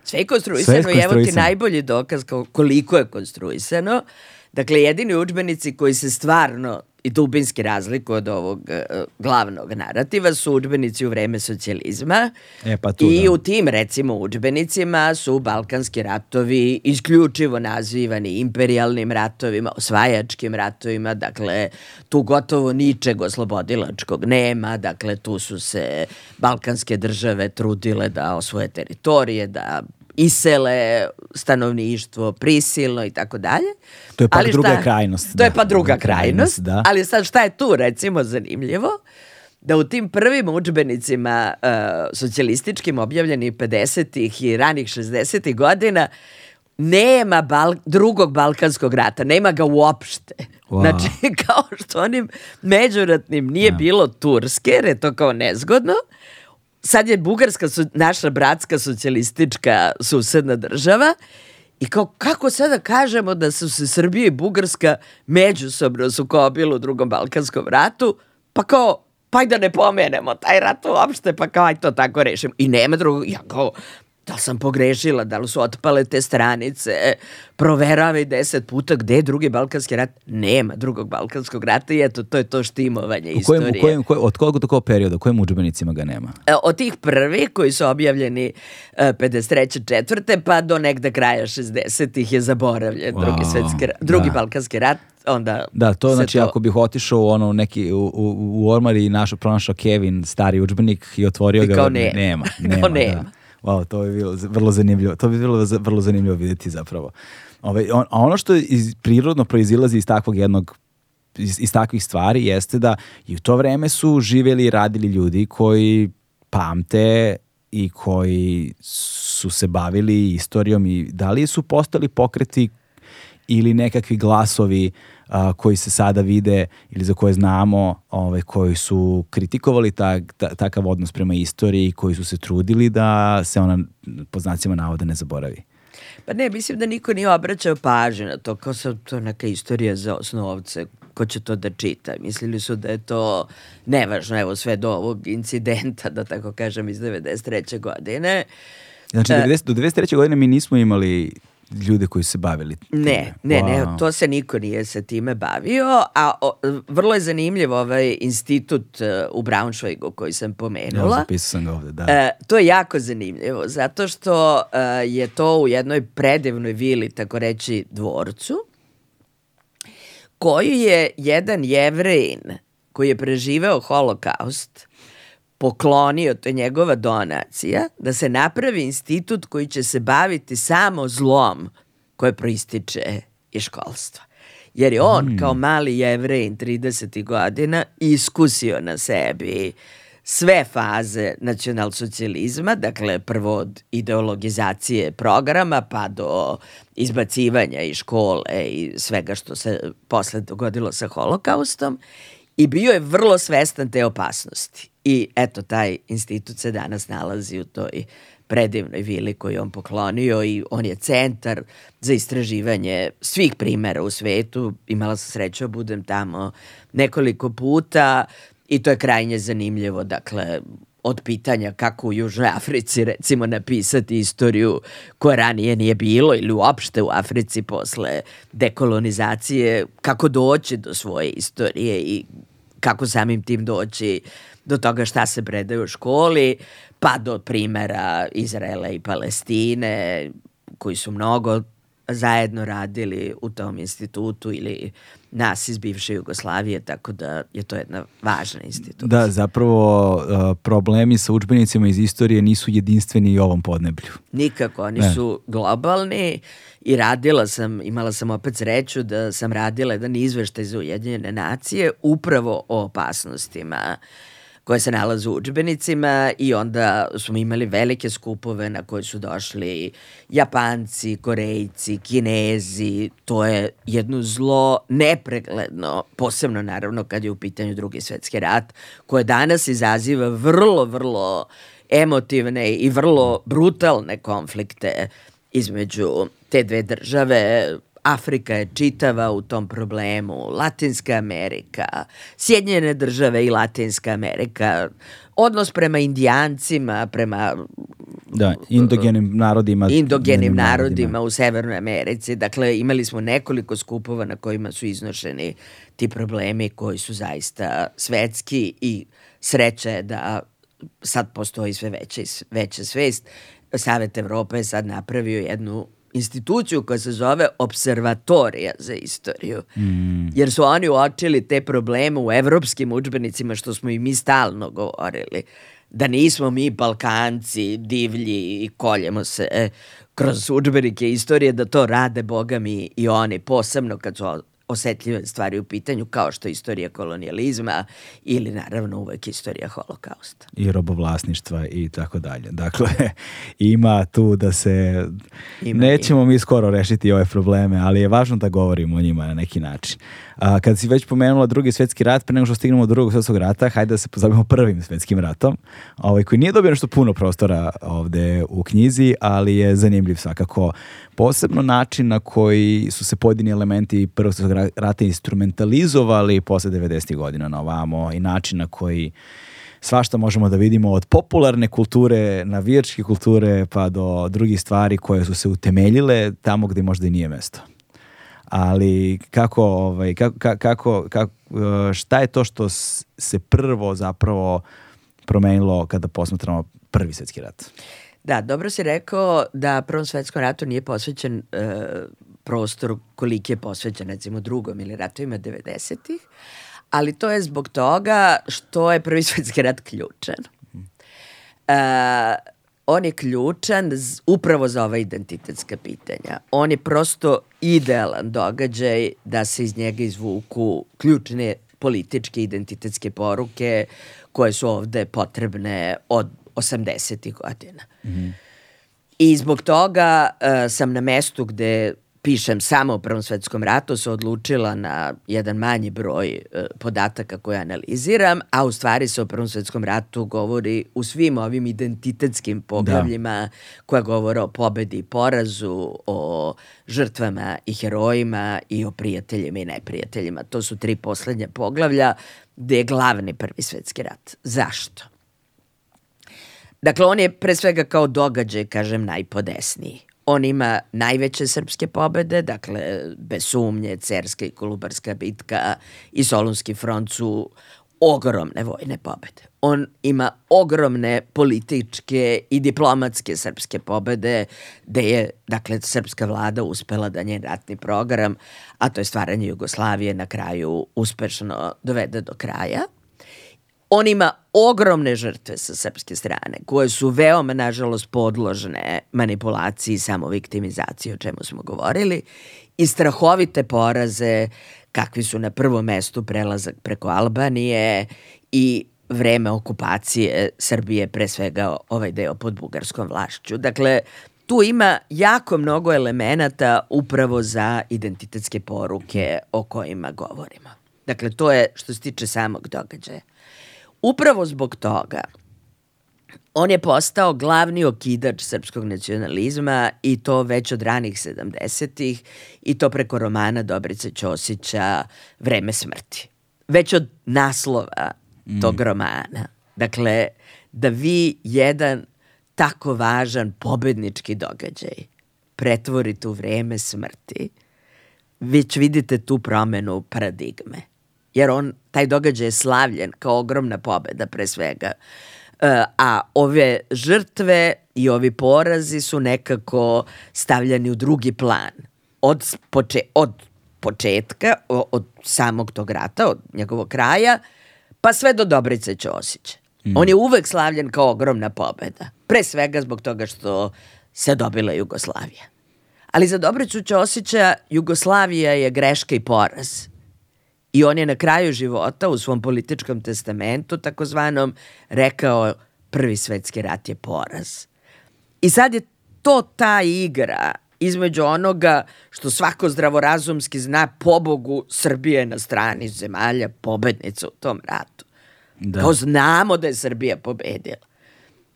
Sve je konstruisano, sve je konstruisano. evo ti najbolji dokaz koliko je konstruisano. Dakle, jedini učbenici koji se stvarno i dubinski razliku od ovog uh, glavnog narativa su udžbenici u vreme socijalizma e, pa tu, i da. u tim recimo udžbenicima su balkanski ratovi isključivo nazivani imperialnim ratovima, osvajačkim ratovima, dakle tu gotovo ničeg oslobodilačkog nema, dakle tu su se balkanske države trudile da osvoje teritorije, da isele stanovništvo prisilno i tako dalje. To je pa ali druga šta, krajnost. To da. je pa druga krajnost, da. ali sad šta je tu recimo zanimljivo? Da u tim prvim učbenicima uh, socijalističkim objavljenih 50. i ranih 60. godina nema bal drugog balkanskog rata, nema ga uopšte. Wow. Znači, kao što onim međuratnim nije ja. bilo Turske, jer je to kao nezgodno, sad je Bugarska naša bratska socijalistička susedna država i kao kako sada kažemo da su se Srbija i Bugarska međusobno sukobili u drugom Balkanskom ratu, pa kao pa da ne pomenemo taj rat uopšte, pa kao aj to tako rešim. I nema drugog, ja kao, da li sam pogrešila, da li su otpale te stranice, proveravaj deset puta gde je drugi Balkanski rat. Nema drugog Balkanskog rata i eto, to je to štimovanje U kojem, istorije. u kojem, koj- od kog do kog perioda, u kojim udžbenicima ga nema? E, od tih prvih koji su objavljeni e, 53. četvrte pa do negde kraja 60-ih je zaboravljen drugi Wow, svetski rat, drugi da. Balkanski rat, onda Da, to znači ako bih otišao u ono neki u, u, u ormar i našao pronašao Kevin stari udžbenik i otvorio I ga ne- nema. nema, [laughs] nema, nema. Da. Wow, to bi bilo vrlo zanimljivo. To bi bilo vrlo zanimljivo vidjeti zapravo. Ove, on, a ono što iz, prirodno proizilazi iz takvog jednog iz, iz takvih stvari jeste da i u to vreme su živjeli i radili ljudi koji pamte i koji su se bavili istorijom i da li su postali pokreti ili nekakvi glasovi a, koji se sada vide ili za koje znamo ovaj, koji su kritikovali ta, ta- takav odnos prema istoriji koji su se trudili da se ona po znacima navoda ne zaboravi. Pa ne, mislim da niko nije obraćao pažnju na to, kao sad to neka istorija za osnovce, ko će to da čita. Mislili su da je to nevažno, evo sve do ovog incidenta, da tako kažem, iz 93. godine. Znači. 90, do 93. godine mi nismo imali ljude koji se bavili time. Ne, ne, ne, Wow. to se niko nije se time bavio, a o, vrlo je zanimljiv ovaj institut e, u Braunschweigu koji sam pomenula. zapisao sam ga ovde, da. E, to je jako zanimljivo, zato što e, je to u jednoj predivnoj vili, tako reći, dvorcu, koju je jedan jevrejin koji je preživeo holokaust poklonio, to je njegova donacija, da se napravi institut koji će se baviti samo zlom koje proističe iz školstva. Jer je on kao mali jevrejin 30. godina iskusio na sebi sve faze nacionalsocijalizma, dakle prvo od ideologizacije programa pa do izbacivanja iz škole i svega što se posle dogodilo sa holokaustom i bio je vrlo svestan te opasnosti. I eto, taj institut se danas nalazi u toj predivnoj vili koju on poklonio i on je centar za istraživanje svih primera u svetu. Imala sam sreću da budem tamo nekoliko puta i to je krajnje zanimljivo. Dakle, od pitanja kako u Južnoj Africi recimo napisati istoriju koja ranije nije bilo ili uopšte u Africi posle dekolonizacije, kako doći do svoje istorije i kako samim tim doći do toga šta se predaje u školi, pa do primera Izraela i Palestine, koji su mnogo zajedno radili u tom institutu ili nas iz bivše Jugoslavije, tako da je to jedna važna institucija. Da, zapravo uh, problemi sa udžbenicima iz istorije nisu jedinstveni i ovom podneblju. Nikako, oni Ne. su globalni i radila sam, imala sam opet sreću da sam radila jedan izveštaj za Ujedinjene nacije upravo o opasnostima koje se nalaze u udžbenicima i onda smo imali velike skupove na koje su došli Japanci, Korejci, Kinezi, to je jedno zlo nepregledno, posebno naravno kad je u pitanju drugi svetski rat, koje danas izaziva vrlo, vrlo emotivne i vrlo brutalne konflikte između te dve države. Afrika je čitava u tom problemu, Latinska Amerika, Sjedinjene države i Latinska Amerika, odnos prema indijancima, prema Da, indogenim narodima. indogenim narodima u Severnoj Americi. Dakle, imali smo nekoliko skupova na kojima su iznošeni ti problemi koji su zaista svetski i sreća je da sad postoji sve veća, veća svest. Savet Evrope je sad napravio jednu instituciju koja se zove Observatorija za istoriju. Jer su oni uočili te probleme u evropskim udžbenicima što smo i mi stalno govorili. Da nismo mi Balkanci divlji i koljemo se e, kroz udžbenike istorije, da to rade boga mi i oni, posebno kad su osetljive stvari u pitanju, kao što je istorija kolonijalizma ili naravno uvek istorija holokausta. i robovlasništva i tako dalje. Dakle, [laughs] ima tu da se... Ima, Nećemo mi skoro rešiti ove probleme, ali je važno da govorimo o njima na neki način. A, kad si već pomenula drugi svetski rat, pre nego što stignemo do drugog svetskog rata, hajde da se pozabavimo prvim svetskim ratom, ovaj, koji nije dobio nešto puno prostora ovde u knjizi, ali je zanimljiv svakako. Posebno način na koji su se pojedini elementi prvog svjetskog ra- rata instrumentalizovali posle 90. godina na ovamo i način na koji svašta možemo da vidimo od popularne kulture, navijačke kulture pa do drugih stvari koje su se utemeljile tamo gde možda i nije mesto. Ali kako, ovaj, kako, ka- kako, kako, uh, šta je to što se prvo zapravo promenilo kada posmatramo prvi svjetski rat? Da, dobro si rekao da Prvom svetskom ratu nije posvećen e, prostoru koliki je posvećen recimo drugom ili ratovima 90-ih, ali to je zbog toga što je Prvi [laughs] svetski rat ključan. E, on je ključan z- upravo za ova identitetska pitanja. On je prosto idealan događaj da se iz njega izvuku ključne političke identitetske poruke koje su ovde potrebne od 80. godina. I zbog toga e, sam na mestu gde pišem samo o Prvom svetskom ratu se odlučila na jedan manji broj e, podataka koje analiziram, a u stvari se o Prvom svetskom ratu govori u svim ovim identitetskim poglavljima koja govore o pobedi i porazu, o žrtvama i herojima i o prijateljima i neprijateljima. To su tri poslednja poglavlja gde je glavni Prvi svetski rat. Zašto? Dakle, on je pre svega kao događaj, kažem, najpodesniji. On ima najveće srpske pobede, dakle, bez sumnje, Cerska i Kolubarska bitka i Solunski front su ogromne vojne pobede. On ima ogromne političke i diplomatske srpske pobede, gde je, dakle, srpska vlada uspela da njen ratni program, a to je stvaranje Jugoslavije, na kraju uspešno dovede do kraja. On ima ogromne žrtve sa srpske strane, koje su veoma, nažalost, podložne manipulaciji i samoviktimizaciji, o čemu smo govorili, i strahovite poraze, kakvi su na prvom mestu prelazak preko Albanije i vreme okupacije Srbije, pre svega ovaj deo pod bugarskom vlašću. Dakle, tu ima jako mnogo elemenata upravo za identitetske poruke o kojima govorimo. Dakle, to je što se tiče samog događaja. Upravo zbog toga on je postao glavni okidač srpskog nacionalizma i to već od ranih 70-ih i to preko romana Dobrice Ćosića Vreme smrti. Već od naslova tog romana. Dakle, da vi jedan tako važan pobednički događaj pretvorite u vreme smrti, već vidite tu promenu paradigme. Jer on, taj događaj je slavljen kao ogromna pobeda pre svega. E, a ove žrtve i ovi porazi su nekako stavljani u drugi plan. Od, poče, od početka, od samog tog rata, od njegovog kraja, pa sve do Dobrice Ćosića. On je uvek slavljen kao ogromna pobeda. Pre svega zbog toga što se dobila Jugoslavija. Ali za Dobricu Ćosića Jugoslavija je greška i poraz. I on je na kraju života u svom političkom testamentu takozvanom rekao prvi svetski rat je poraz. I sad je to ta igra između onoga što svako zdravorazumski zna pobogu Srbije je na strani zemalja pobednica u tom ratu. Da. Kao znamo da je Srbija pobedila.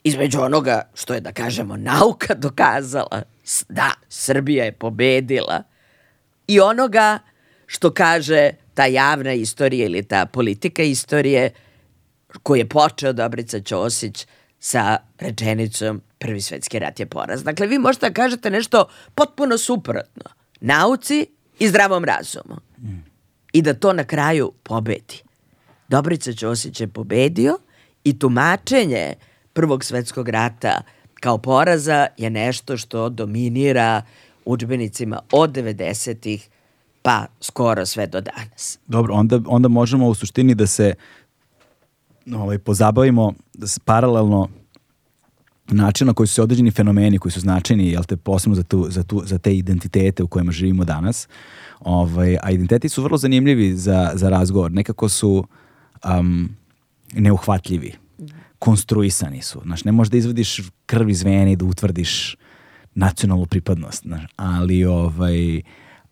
Između onoga što je, da kažemo, nauka dokazala, da, Srbija je pobedila, i onoga što kaže ta javna istorija ili ta politika istorije koju je počeo Dobrica Ćosić sa rečenicom Prvi svetski rat je poraz. Dakle, vi možete da kažete nešto potpuno suprotno nauci i zdravom razumu. I da to na kraju pobedi. Dobrica Ćosić je pobedio i tumačenje Prvog svetskog rata kao poraza je nešto što dominira udžbenicima od 90-ih pa skoro sve do danas. Dobro, onda, onda možemo u suštini da se ovaj, pozabavimo da se paralelno način na koji su se određeni fenomeni koji su značajni, jel te, posebno za, tu, za, tu, za te identitete u kojima živimo danas, ovaj, a identiteti su vrlo zanimljivi za, za razgovor. Nekako su um, neuhvatljivi, konstruisani su. Znaš, ne možeš da izvadiš krv iz vene i da utvrdiš nacionalnu pripadnost, znaš, ali ovaj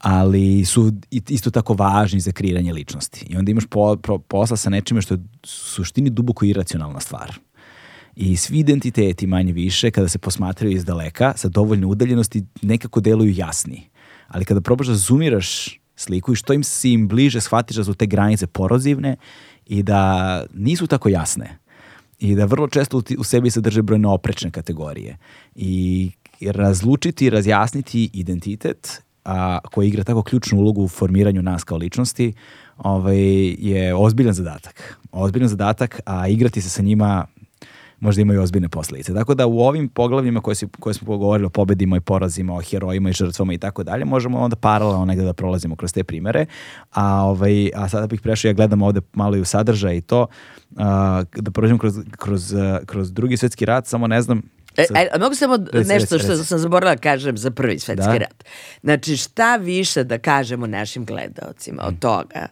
ali su isto tako važni za kreiranje ličnosti. I onda imaš po, pro- posla sa nečime što je suštini duboko iracionalna stvar. I svi identiteti manje više, kada se posmatraju iz daleka, sa dovoljne udaljenosti, nekako deluju jasni. Ali kada probaš da zoomiraš sliku i što im si im bliže, shvatiš da su te granice porozivne i da nisu tako jasne. I da vrlo često u, sebi sadrže brojne oprečne kategorije. I razlučiti razjasniti identitet a, koji igra tako ključnu ulogu u formiranju nas kao ličnosti ovaj, je ozbiljan zadatak. Ozbiljan zadatak, a igrati se sa njima možda imaju ozbiljne posledice. Tako da u ovim poglavljima koje, si, koje smo pogovorili o pobedima i porazima, o herojima i žrtvama i tako dalje, možemo onda paralelno negde da prolazimo kroz te primere. A, ovaj, a sada bih prešao, ja gledam ovde malo i u sadržaj i to, a, da prođemo kroz, kroz, kroz drugi svetski rat, samo ne znam, E, a, mogu samo reci, nešto što sam zaboravila da kažem za prvi svetski da? rat. Znači, šta više da kažemo našim gledaocima od toga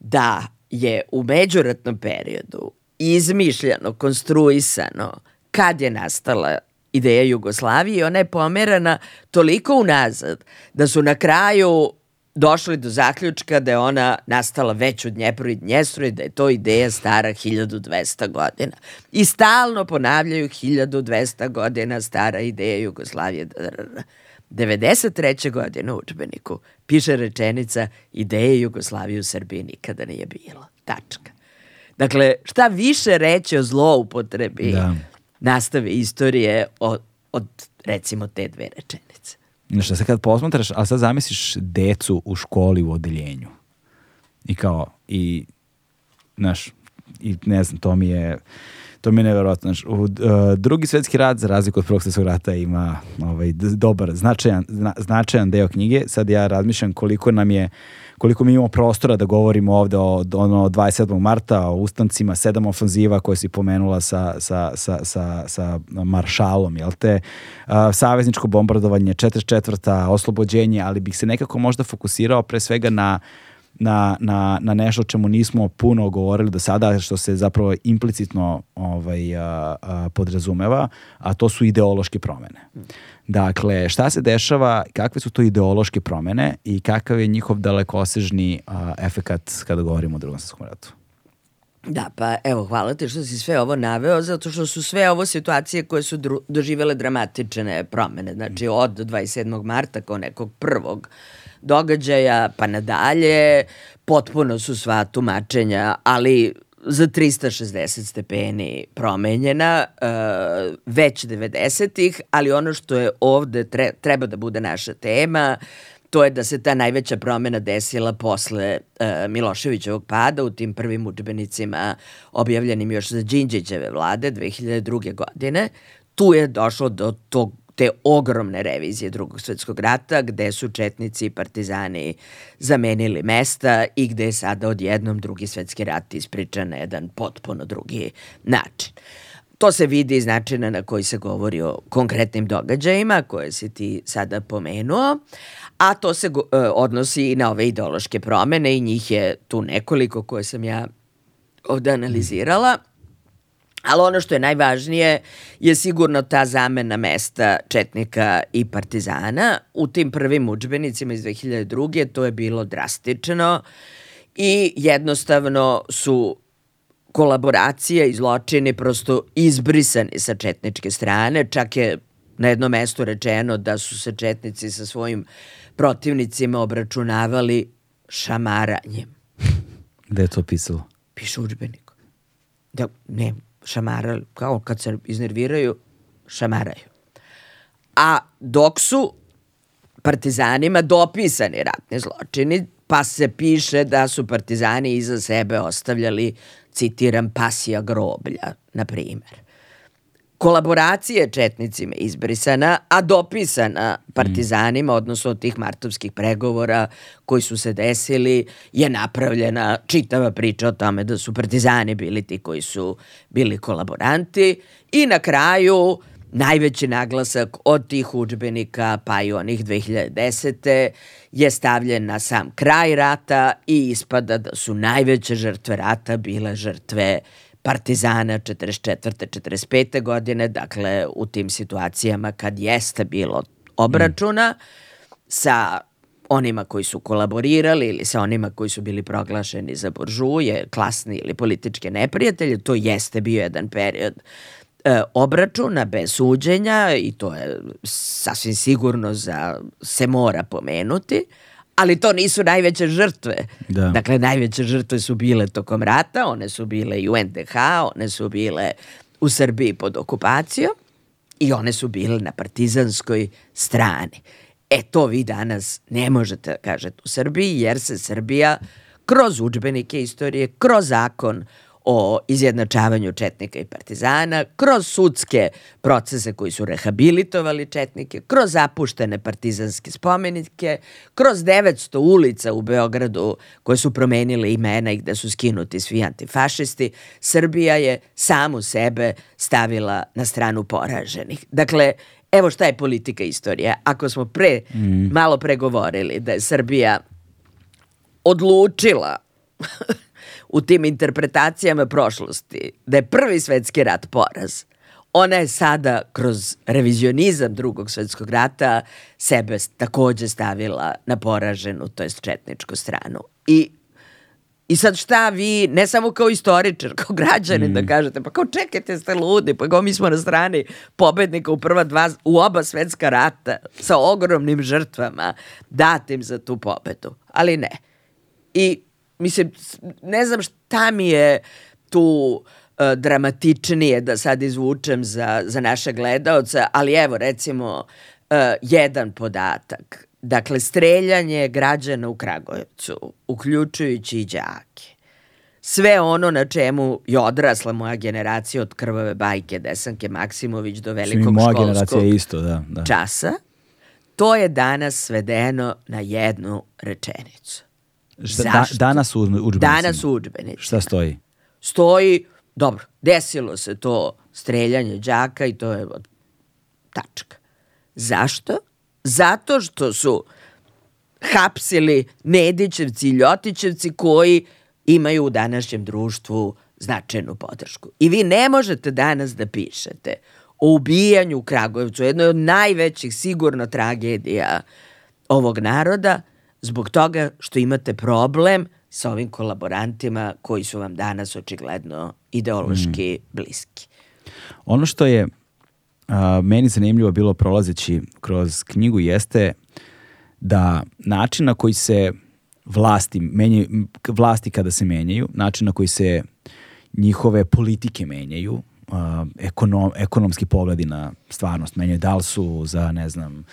da je u međuratnom periodu izmišljeno, konstruisano kad je nastala ideja Jugoslavije i ona je pomerana toliko unazad da su na kraju došli do zaključka da je ona nastala već od Dnjepru i Dnjestru i da je to ideja stara 1200 godina. I stalno ponavljaju 1200 godina stara ideja Jugoslavije. 93. godine u učbeniku piše rečenica ideje Jugoslavije u Srbiji nikada nije bilo. Tačka. Dakle, šta više reći o zloupotrebi da. nastave istorije od, od recimo te dve rečenice. Znaš, se kad posmatraš, a sad zamisliš decu u školi u odeljenju. I kao, i, znaš, i ne znam, to mi je, to mi je nevjerojatno. U, uh, drugi svetski rat, za razliku od prvog svetskog rata, ima ovaj, dobar, značajan, zna, značajan deo knjige. Sad ja razmišljam koliko nam je, koliko mi imamo prostora da govorimo ovde o ono 27. marta, o ustancima, sedam ofanziva koje si pomenula sa, sa, sa, sa, sa maršalom, jel te? Uh, savezničko bombardovanje, 44. oslobođenje, ali bih se nekako možda fokusirao pre svega na na, na, na nešto o čemu nismo puno govorili do sada, što se zapravo implicitno ovaj, a, a, podrazumeva, a to su ideološke promene. Dakle, šta se dešava, kakve su to ideološke promene i kakav je njihov dalekosežni a, efekat kada govorimo o drugom svetskom ratu? Da, pa evo, hvala ti što si sve ovo naveo, zato što su sve ovo situacije koje su doživele dramatične promene. Znači, od 27. marta kao nekog prvog događaja pa nadalje, potpuno su sva tumačenja, ali za 360 stepeni promenjena uh, već 90-ih, ali ono što je ovde tre, treba da bude naša tema, to je da se ta najveća promena desila posle uh, Miloševićevog pada u tim prvim učbenicima objavljenim još za Đinđićeve vlade 2002. godine. Tu je došlo do tog te ogromne revizije drugog svetskog rata gde su četnici i partizani zamenili mesta i gde je sada odjednom drugi svetski rat ispričan na jedan potpuno drugi način. To se vidi iz načina na koji se govori o konkretnim događajima koje si ti sada pomenuo, a to se uh, odnosi i na ove ideološke promene i njih je tu nekoliko koje sam ja ovde analizirala. Ali ono što je najvažnije je sigurno ta zamena mesta Četnika i Partizana. U tim prvim učbenicima iz 2002. to je bilo drastično i jednostavno su kolaboracije i zločini prosto izbrisani sa četničke strane. Čak je na jednom mestu rečeno da su se četnici sa svojim protivnicima obračunavali šamaranjem. Gde je to pisalo? Piše učbenik. Da, ne, šamarali, kao kad se iznerviraju, šamaraju. A dok su partizanima dopisani ratni zločini, pa se piše da su partizani iza sebe ostavljali, citiram, pasija groblja, na primer kolaboracije četnicima izbrisana, a dopisana partizanima, odnosno od tih martovskih pregovora koji su se desili, je napravljena čitava priča o tome da su partizani bili ti koji su bili kolaboranti i na kraju najveći naglasak od tih učbenika pa i onih 2010. je stavljen na sam kraj rata i ispada da su najveće žrtve rata bile žrtve partizana 44. 45. godine, dakle u tim situacijama kad jeste bilo obračuna mm. sa onima koji su kolaborirali ili sa onima koji su bili proglašeni za buržuje, klasni ili političke neprijatelje, to jeste bio jedan period e, obračuna bez suđenja i to je sasvim sigurno za se mora pomenuti, ali to nisu najveće žrtve. Da. Dakle, najveće žrtve su bile tokom rata, one su bile i u NDH, one su bile u Srbiji pod okupacijom i one su bile na partizanskoj strani. E to vi danas ne možete da kažete u Srbiji jer se Srbija kroz učbenike istorije, kroz zakon o izjednačavanju četnika i partizana, kroz sudske procese koji su rehabilitovali četnike, kroz zapuštene partizanske spomenike, kroz 900 ulica u Beogradu koje su promenile imena i gde su skinuti svi antifašisti, Srbija je samu sebe stavila na stranu poraženih. Dakle, evo šta je politika istorije. Ako smo pre, mm. malo pregovorili da je Srbija odlučila u tim interpretacijama prošlosti da je prvi svetski rat poraz, ona je sada kroz revizionizam drugog svetskog rata sebe takođe stavila na poraženu, to jest četničku stranu. I I sad šta vi, ne samo kao istoričar, kao građanin da mm. da kažete, pa kao čekajte ste ludi, pa kao mi smo na strani pobednika u prva dva, u oba svetska rata sa ogromnim žrtvama datim za tu pobedu. Ali ne. I mislim, ne znam šta mi je tu uh, dramatičnije da sad izvučem za, za naše gledalce, ali evo recimo uh, jedan podatak. Dakle, streljanje građana u Kragujevcu, uključujući i đake. Sve ono na čemu je odrasla moja generacija od krvave bajke Desanke Maksimović do velikog moja školskog isto, da, da. časa, to je danas svedeno na jednu rečenicu. Šta, da, danas u udžbenicima? Danas u udžbenicima. Šta stoji? Stoji, dobro, desilo se to streljanje đaka i to je tačka. Zašto? Zato što su hapsili Nedićevci i Ljotićevci koji imaju u današnjem društvu značajnu podršku. I vi ne možete danas da pišete o ubijanju u Kragujevcu, jednoj od najvećih sigurno tragedija ovog naroda, zbog toga što imate problem sa ovim kolaborantima koji su vam danas očigledno ideološki mm. bliski. Ono što je a, meni zanimljivo bilo prolazeći kroz knjigu jeste da način na koji se vlasti, menjaju, vlasti kada se menjaju, način na koji se njihove politike menjaju, uh, ekonom, ekonomski pogledi na stvarnost menjaju, da li su za, ne znam,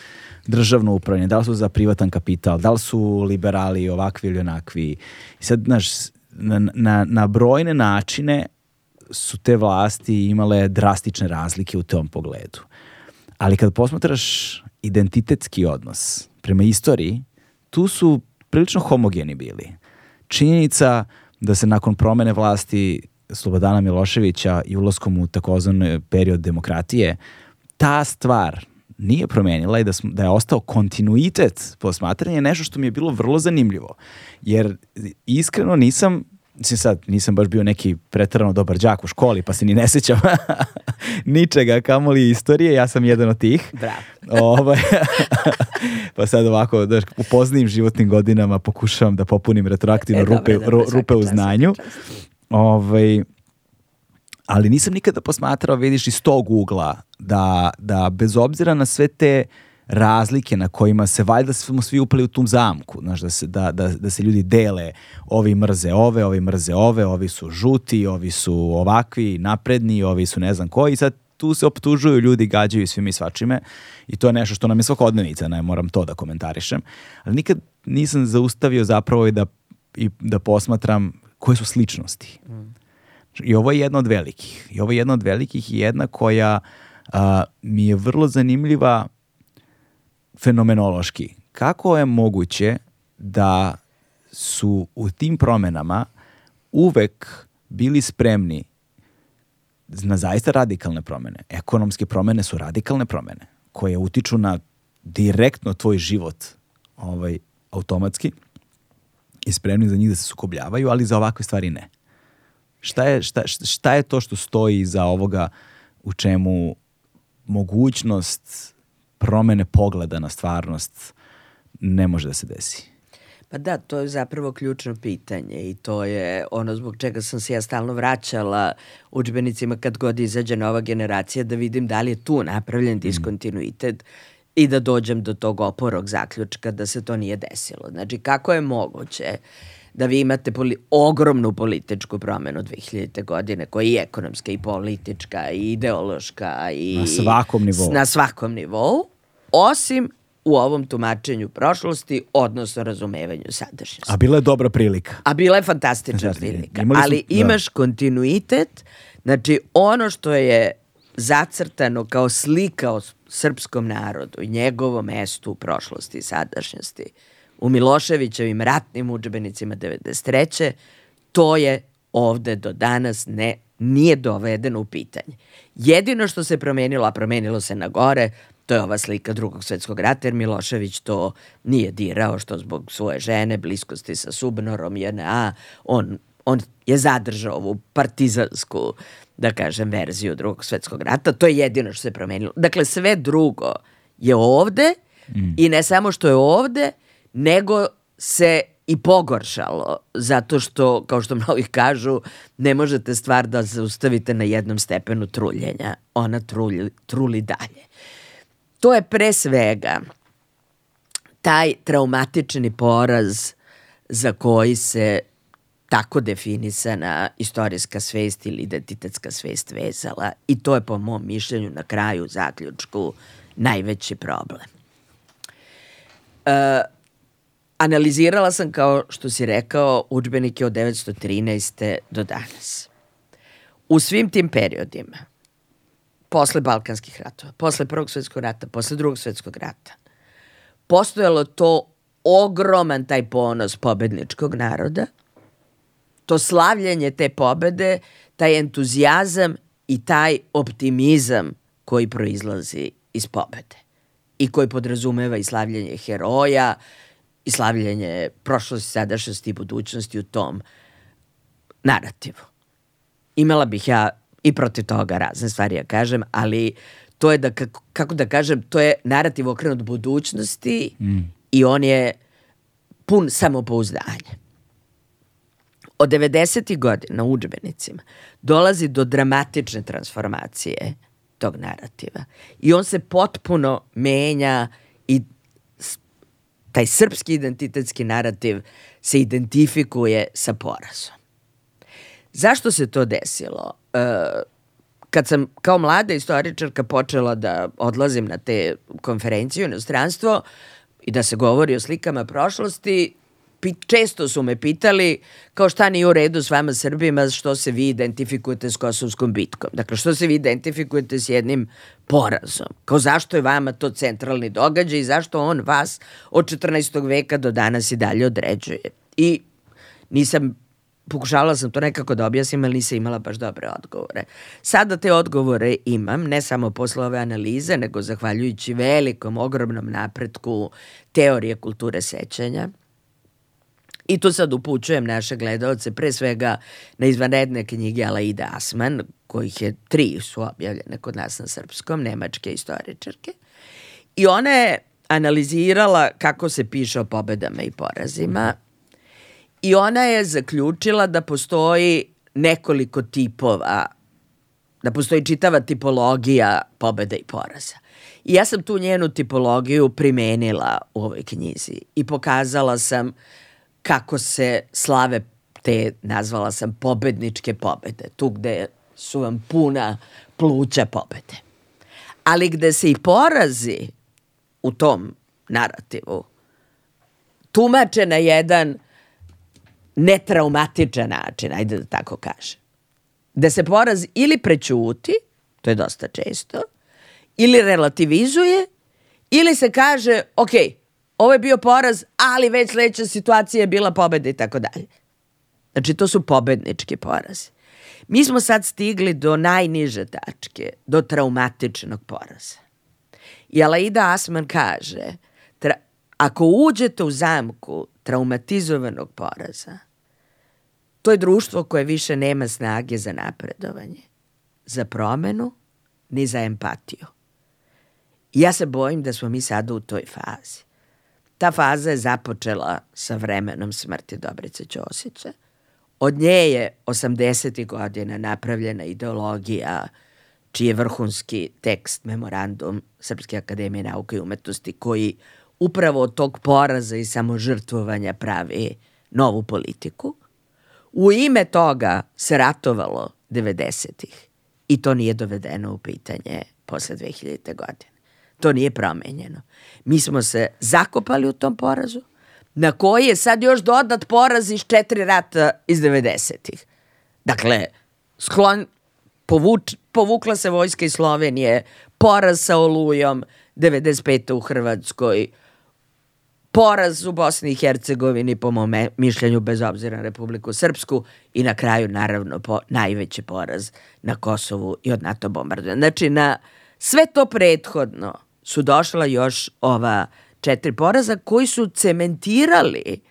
državno upravljanje, da li su za privatan kapital, da li su liberali ovakvi ili onakvi. I sad, znaš, na, na, na brojne načine su te vlasti imale drastične razlike u tom pogledu. Ali kad posmatraš identitetski odnos prema istoriji, tu su prilično homogeni bili. Činjenica da se nakon promene vlasti Slobodana Miloševića i ulazkom u takozvan period demokratije, ta stvar nije promenila i da, smo, da je ostao kontinuitet posmatranja je nešto što mi je bilo vrlo zanimljivo. Jer iskreno nisam Mislim sad, nisam baš bio neki pretarano dobar đak u školi, pa se ni ne sećam [laughs] ničega, kamoli istorije, ja sam jedan od tih. Bravo. [laughs] Ovaj, [laughs] pa sad ovako, da, u poznijim životnim godinama pokušavam da popunim retroaktivno e, rupe, dobro, dobro, rupe u znanju. Ovaj, ali nisam nikada posmatrao, vidiš, iz tog ugla, da, da bez obzira na sve te razlike na kojima se valjda smo svi upali u tu zamku, znaš, da se, da, da, da se ljudi dele, ovi mrze ove, ovi mrze ove, ovi su žuti, ovi su ovakvi, napredni, ovi su ne znam koji, sad tu se optužuju ljudi, gađaju svim i svačime i to je nešto što nam je svakodnevnica, ne moram to da komentarišem, ali nikad nisam zaustavio zapravo i da, i da posmatram koje su sličnosti. Mm. I ovo je jedna od velikih. I ovo je jedna od velikih i jedna koja a, mi je vrlo zanimljiva fenomenološki. Kako je moguće da su u tim promenama uvek bili spremni na zaista radikalne promene. Ekonomske promene su radikalne promene koje utiču na direktno tvoj život ovaj, automatski i spremni za njih da se sukobljavaju, ali za ovakve stvari ne. Šta je, šta, šta je to što stoji iza ovoga u čemu mogućnost promene pogleda na stvarnost ne može da se desi? Pa da, to je zapravo ključno pitanje i to je ono zbog čega sam se ja stalno vraćala učbenicima kad god izađe nova generacija da vidim da li je tu napravljen diskontinuitet i da dođem do tog oporog zaključka da se to nije desilo. Znači, kako je moguće da vi imate poli ogromnu političku promenu 2000. godine, koja je i ekonomska, i politička, i ideološka, i... Na svakom nivou. Na svakom nivou, osim u ovom tumačenju prošlosti, odnosno razumevanju sadržnosti. A bila je dobra prilika. A bila je fantastična Znači, prilika. smo- Ali da. imaš kontinuitet, znači ono što je zacrtano kao slika o srpskom narodu njegovom mestu u prošlosti i sadašnjosti u Miloševićevim ratnim udžbenicima 93. to je ovde do danas ne nije dovedeno u pitanje. Jedino što se promenilo, a promenilo se na gore, to je ova slika drugog svetskog rata, jer Milošević to nije dirao, što zbog svoje žene, bliskosti sa Subnorom, JNA, on, on je zadržao ovu partizansku, da kažem, verziju drugog svetskog rata. To je jedino što se promenilo. Dakle, sve drugo je ovde i ne samo što je ovde, nego se i pogoršalo, zato što, kao što mnogi kažu, ne možete stvar da zaustavite na jednom stepenu truljenja. Ona trulji, truli dalje. To je pre svega taj traumatični poraz za koji se tako definisana istorijska svest ili identitetska svest vezala i to je po mom mišljenju na kraju zaključku najveći problem. E, analizirala sam, kao što si rekao, učbenike od 913. do danas. U svim tim periodima, posle Balkanskih ratova, posle Prvog svetskog rata, posle Drugog svetskog rata, postojalo to ogroman taj ponos pobedničkog naroda, to slavljenje te pobede, taj entuzijazam i taj optimizam koji proizlazi iz pobede i koji podrazumeva i slavljenje heroja i slavljenje prošlosti, sadašnjosti i budućnosti u tom narativu. Imala bih ja i protiv toga razne stvari ja kažem, ali to je da, kako, kako da kažem, to je narativ okrenut budućnosti mm. i on je pun samopouzdanja od 90. godina u udžbenicima dolazi do dramatične transformacije tog narativa. I on se potpuno menja i taj srpski identitetski narativ se identifikuje sa porazom. Zašto se to desilo? E, kad sam kao mlada istoričarka počela da odlazim na te konferencije u inostranstvo i da se govori o slikama prošlosti, često su me pitali kao šta nije u redu s vama Srbima, što se vi identifikujete s Kosovskom bitkom. Dakle, što se vi identifikujete s jednim porazom. Kao zašto je vama to centralni događaj i zašto on vas od 14. veka do danas i dalje određuje. I nisam pokušavala sam to nekako da objasnim, ali nisam imala baš dobre odgovore. Sada te odgovore imam, ne samo posle ove analize, nego zahvaljujući velikom, ogromnom napretku teorije kulture sećanja. I tu sad upućujem naše gledalce pre svega na izvanredne knjige Alaida Asman, kojih je tri su objavljene kod nas na srpskom, nemačke istoričarke. I ona je analizirala kako se piše o pobedama i porazima i ona je zaključila da postoji nekoliko tipova, da postoji čitava tipologija pobeda i poraza. I ja sam tu njenu tipologiju primenila u ovoj knjizi i pokazala sam kako se slave te, nazvala sam, pobedničke pobede, tu gde su vam puna pluća pobede. Ali gde se i porazi u tom narativu tumače na jedan netraumatičan način, ajde da tako kažem. Da se poraz ili prećuti, to je dosta često, ili relativizuje, ili se kaže, ok, ovo je bio poraz, ali već sledeća situacija je bila pobeda i tako dalje. Znači, to su pobednički porazi. Mi smo sad stigli do najniže tačke, do traumatičnog poraza. I Alaida Asman kaže, tra, ako uđete u zamku traumatizovanog poraza, to je društvo koje više nema snage za napredovanje, za promenu, ni za empatiju. I ja se bojim da smo mi sada u toj fazi. Ta faza je započela sa vremenom smrti Dobrice Ćosića. Od nje je 80. godina napravljena ideologija čiji je vrhunski tekst, memorandum Srpske akademije nauke i umetnosti, koji upravo od tog poraza i samožrtvovanja pravi novu politiku. U ime toga se ratovalo 90-ih i to nije dovedeno u pitanje posle 2000. godine. To nije promenjeno. Mi smo se zakopali u tom porazu, na koji je sad još dodat poraz iz četiri rata iz 90-ih. Dakle, sklon, povuč, povukla se vojska iz Slovenije, poraz sa Olujom, 95. u Hrvatskoj, poraz u Bosni i Hercegovini, po mom mišljenju, bez obzira na Republiku Srpsku i na kraju, naravno, po, najveći poraz na Kosovu i od NATO bombardovanja. Znači, na sve to prethodno su došla još ova četiri poraza koji su cementirali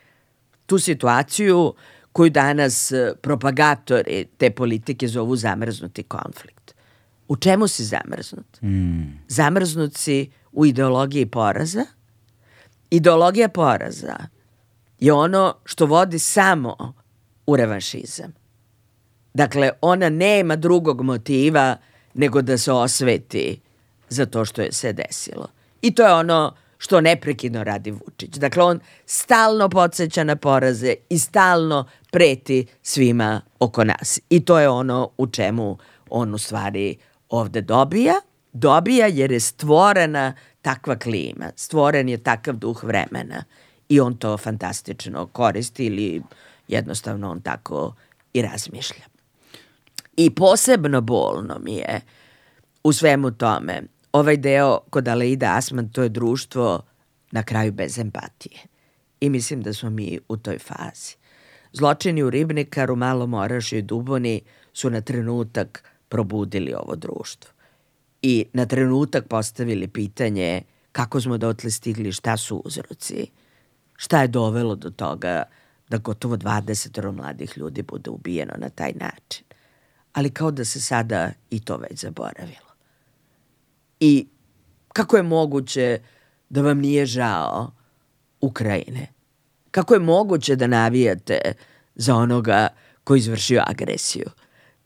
tu situaciju koju danas e, propagatori te politike zovu zamrznuti konflikt. U čemu si zamrznut? Mm. Zamrznut si u ideologiji poraza. Ideologija poraza je ono što vodi samo u revanšizam. Dakle, ona nema drugog motiva nego da se osveti za to što je se desilo. I to je ono što neprekidno radi Vučić. Dakle, on stalno podsjeća na poraze i stalno preti svima oko nas. I to je ono u čemu on u stvari ovde dobija. Dobija jer je stvorena takva klima, stvoren je takav duh vremena i on to fantastično koristi ili jednostavno on tako i razmišlja. I posebno bolno mi je u svemu tome ovaj deo kod Aleida Asman, to je društvo na kraju bez empatije. I mislim da smo mi u toj fazi. Zločini u Ribnikaru, Malom Orašu i Duboni su na trenutak probudili ovo društvo. I na trenutak postavili pitanje kako smo dotle stigli, šta su uzroci, šta je dovelo do toga da gotovo 20 mladih ljudi bude ubijeno na taj način. Ali kao da se sada i to već zaboravilo. I kako je moguće da vam nije žao Ukrajine? Kako je moguće da navijate za onoga ko izvršio agresiju?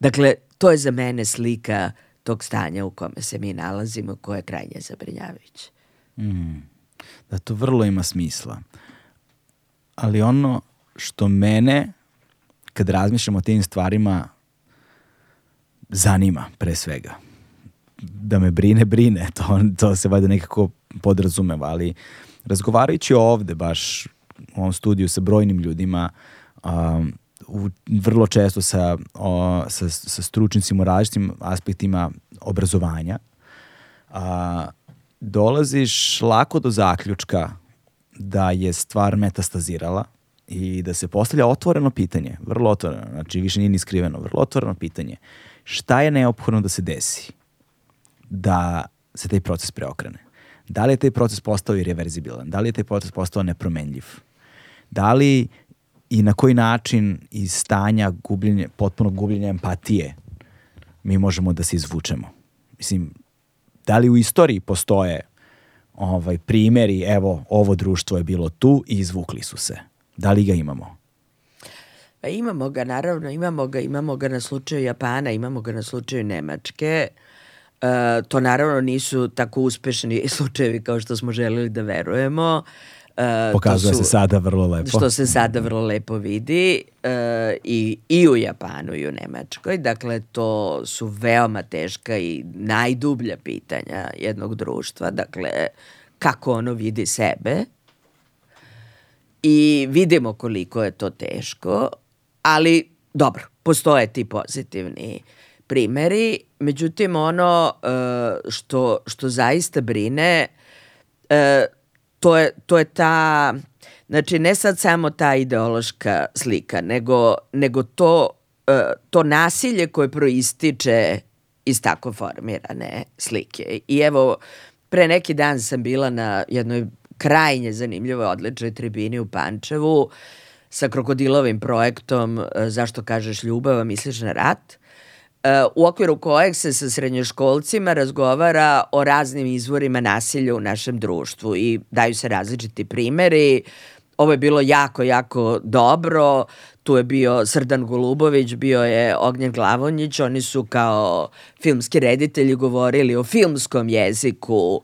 Dakle, to je za mene slika tog stanja u kome se mi nalazimo, koje je krajnje zabrinjavajuće. Mm. Da, to vrlo ima smisla. Ali ono što mene, kad razmišljam o tim stvarima, zanima pre svega da me brine, brine, [laughs] to, to se valjda nekako podrazumeva, ali razgovarajući ovde baš u ovom studiju sa brojnim ljudima, um, u, vrlo često sa, o, sa, sa stručnicima u različitim aspektima obrazovanja, a, dolaziš lako do zaključka da je stvar metastazirala i da se postavlja otvoreno pitanje, vrlo otvoreno, znači više nije ni skriveno, vrlo otvoreno pitanje, šta je neophodno da se desi da se taj proces preokrene. Da li je taj proces postao irreverzibilan? Da li je taj proces postao nepromenljiv? Da li i na koji način iz stanja gubljenja, potpuno gubljenja empatije mi možemo da se izvučemo? Mislim, da li u istoriji postoje ovaj, primjeri, evo, ovo društvo je bilo tu i izvukli su se. Da li ga imamo? Pa imamo ga, naravno, imamo ga, imamo ga na slučaju Japana, imamo ga na slučaju Nemačke. E, to naravno nisu tako uspešni slučajevi kao što smo želeli da verujemo. Uh, Pokazuje su, se sada vrlo lepo. Što se sada vrlo lepo vidi uh, i, i u Japanu i u Nemačkoj. Dakle, to su veoma teška i najdublja pitanja jednog društva. Dakle, kako ono vidi sebe i vidimo koliko je to teško, ali dobro, postoje ti pozitivni primeri, međutim ono uh, što, što zaista brine uh, to, je, to je ta znači ne sad samo ta ideološka slika nego, nego to, uh, to nasilje koje proističe iz tako formirane slike. I evo pre neki dan sam bila na jednoj krajnje zanimljivoj odličnoj tribini u Pančevu sa krokodilovim projektom Zašto kažeš ljubav, a misliš na rat u okviru kojeg se sa srednjoškolcima razgovara o raznim izvorima nasilja u našem društvu i daju se različiti primeri. Ovo je bilo jako, jako dobro. Tu je bio Srdan Golubović, bio je Ognjen Glavonjić. Oni su kao filmski reditelji govorili o filmskom jeziku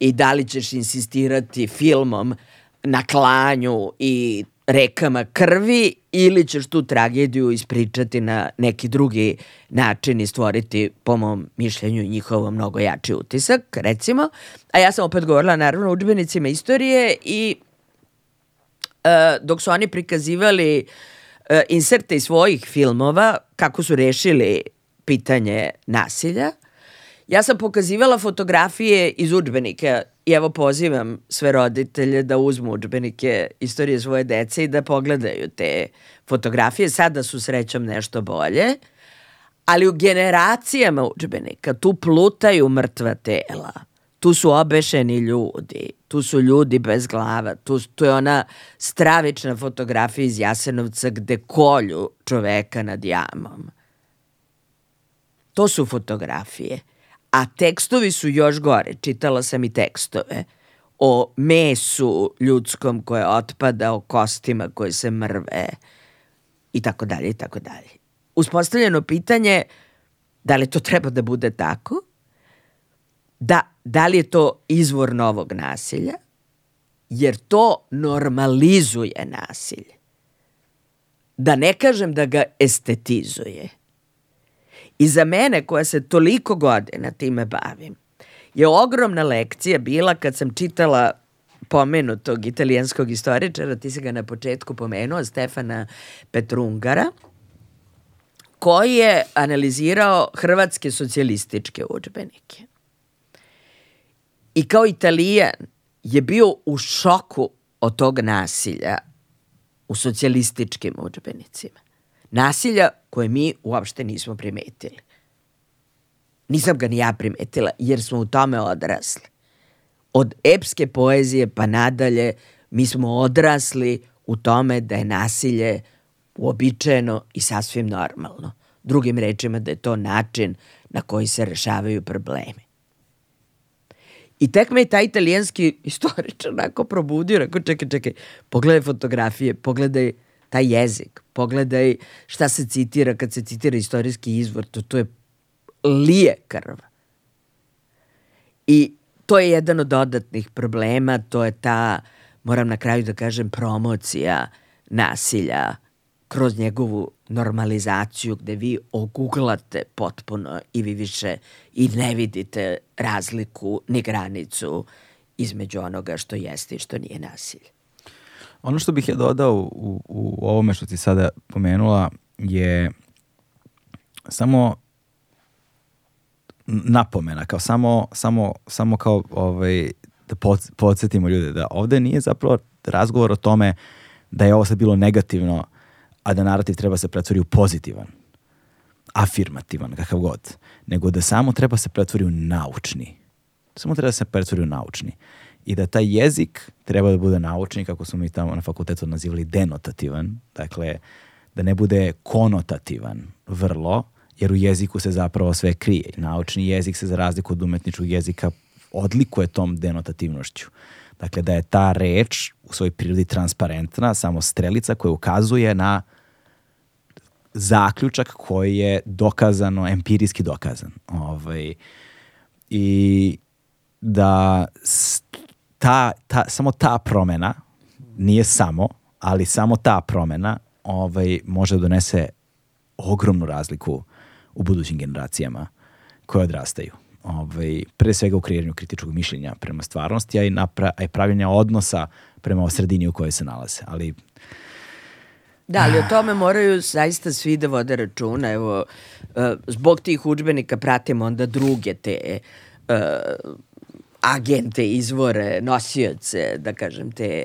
i da li ćeš insistirati filmom na klanju i rekama krvi ili ćeš tu tragediju ispričati na neki drugi način i stvoriti, po mom mišljenju, njihovo mnogo jači utisak, recimo. A ja sam opet govorila, naravno, o učbenicima istorije i e, dok su oni prikazivali e, inserte iz svojih filmova, kako su rešili pitanje nasilja, ja sam pokazivala fotografije iz učbenika I evo pozivam sve roditelje da uzmu učbenike istorije svoje dece i da pogledaju te fotografije. Sada su srećom nešto bolje, ali u generacijama učbenika tu plutaju mrtva tela. Tu su obešeni ljudi, tu su ljudi bez glava, tu, tu je ona stravična fotografija iz Jasenovca gde kolju čoveka nad jamom. To su fotografije. A tekstovi su još gore. Čitala sam i tekstove o mesu ljudskom koje otpada, o kostima koje se mrve i tako dalje i tako dalje. Uspostavljeno pitanje da li to treba da bude tako? Da, da li je to izvor novog nasilja? Jer to normalizuje nasilje. Da ne kažem da ga estetizuje – I za mene koja se toliko godina time bavim, je ogromna lekcija bila kad sam čitala pomenutog italijanskog istoričara, ti si ga na početku pomenuo, Stefana Petrungara, koji je analizirao hrvatske socijalističke učbenike. I kao italijan je bio u šoku od tog nasilja u socijalističkim učbenicima nasilja koje mi uopšte nismo primetili. Nisam ga ni ja primetila, jer smo u tome odrasli. Od epske poezije pa nadalje mi smo odrasli u tome da je nasilje uobičajeno i sasvim normalno. Drugim rečima da je to način na koji se rešavaju problemi. I tek me je taj italijanski istoričar onako probudio, rekao čekaj, čekaj, pogledaj fotografije, pogledaj taj jezik, pogledaj šta se citira kad se citira istorijski izvor, to, to je lije krv. I to je jedan od dodatnih problema, to je ta, moram na kraju da kažem, promocija nasilja kroz njegovu normalizaciju gde vi oguglate potpuno i vi više i ne vidite razliku ni granicu između onoga što jeste i što nije nasilje. Ono što bih ja dodao u, u ovome što ti sada pomenula je samo napomena, kao samo, samo, samo kao ovaj, da podsjetimo ljude da ovde nije zapravo razgovor o tome da je ovo sad bilo negativno, a da narativ treba se pretvori u pozitivan, afirmativan, kakav god, nego da samo treba se pretvori u naučni. Samo treba da se pretvori u naučni i da taj jezik treba da bude naučni, kako smo mi tamo na fakultetu nazivali denotativan, dakle da ne bude konotativan vrlo, jer u jeziku se zapravo sve krije. Naučni jezik se za razliku od umetničkog jezika odlikuje tom denotativnošću. Dakle, da je ta reč u svojoj prirodi transparentna, samo strelica koja ukazuje na zaključak koji je dokazano, empirijski dokazan. Ovaj, I da ta, ta, samo ta promena, nije samo, ali samo ta promena ovaj, može da donese ogromnu razliku u budućim generacijama koje odrastaju. Ovaj, pre svega u kreiranju kritičkog mišljenja prema stvarnosti, a i, napra, a i pravljenja odnosa prema sredini u kojoj se nalaze. Ali Da, ali o tome moraju zaista svi da vode računa. Evo, eh, zbog tih učbenika pratimo onda druge te uh, agente, izvore, nosioce, da kažem, te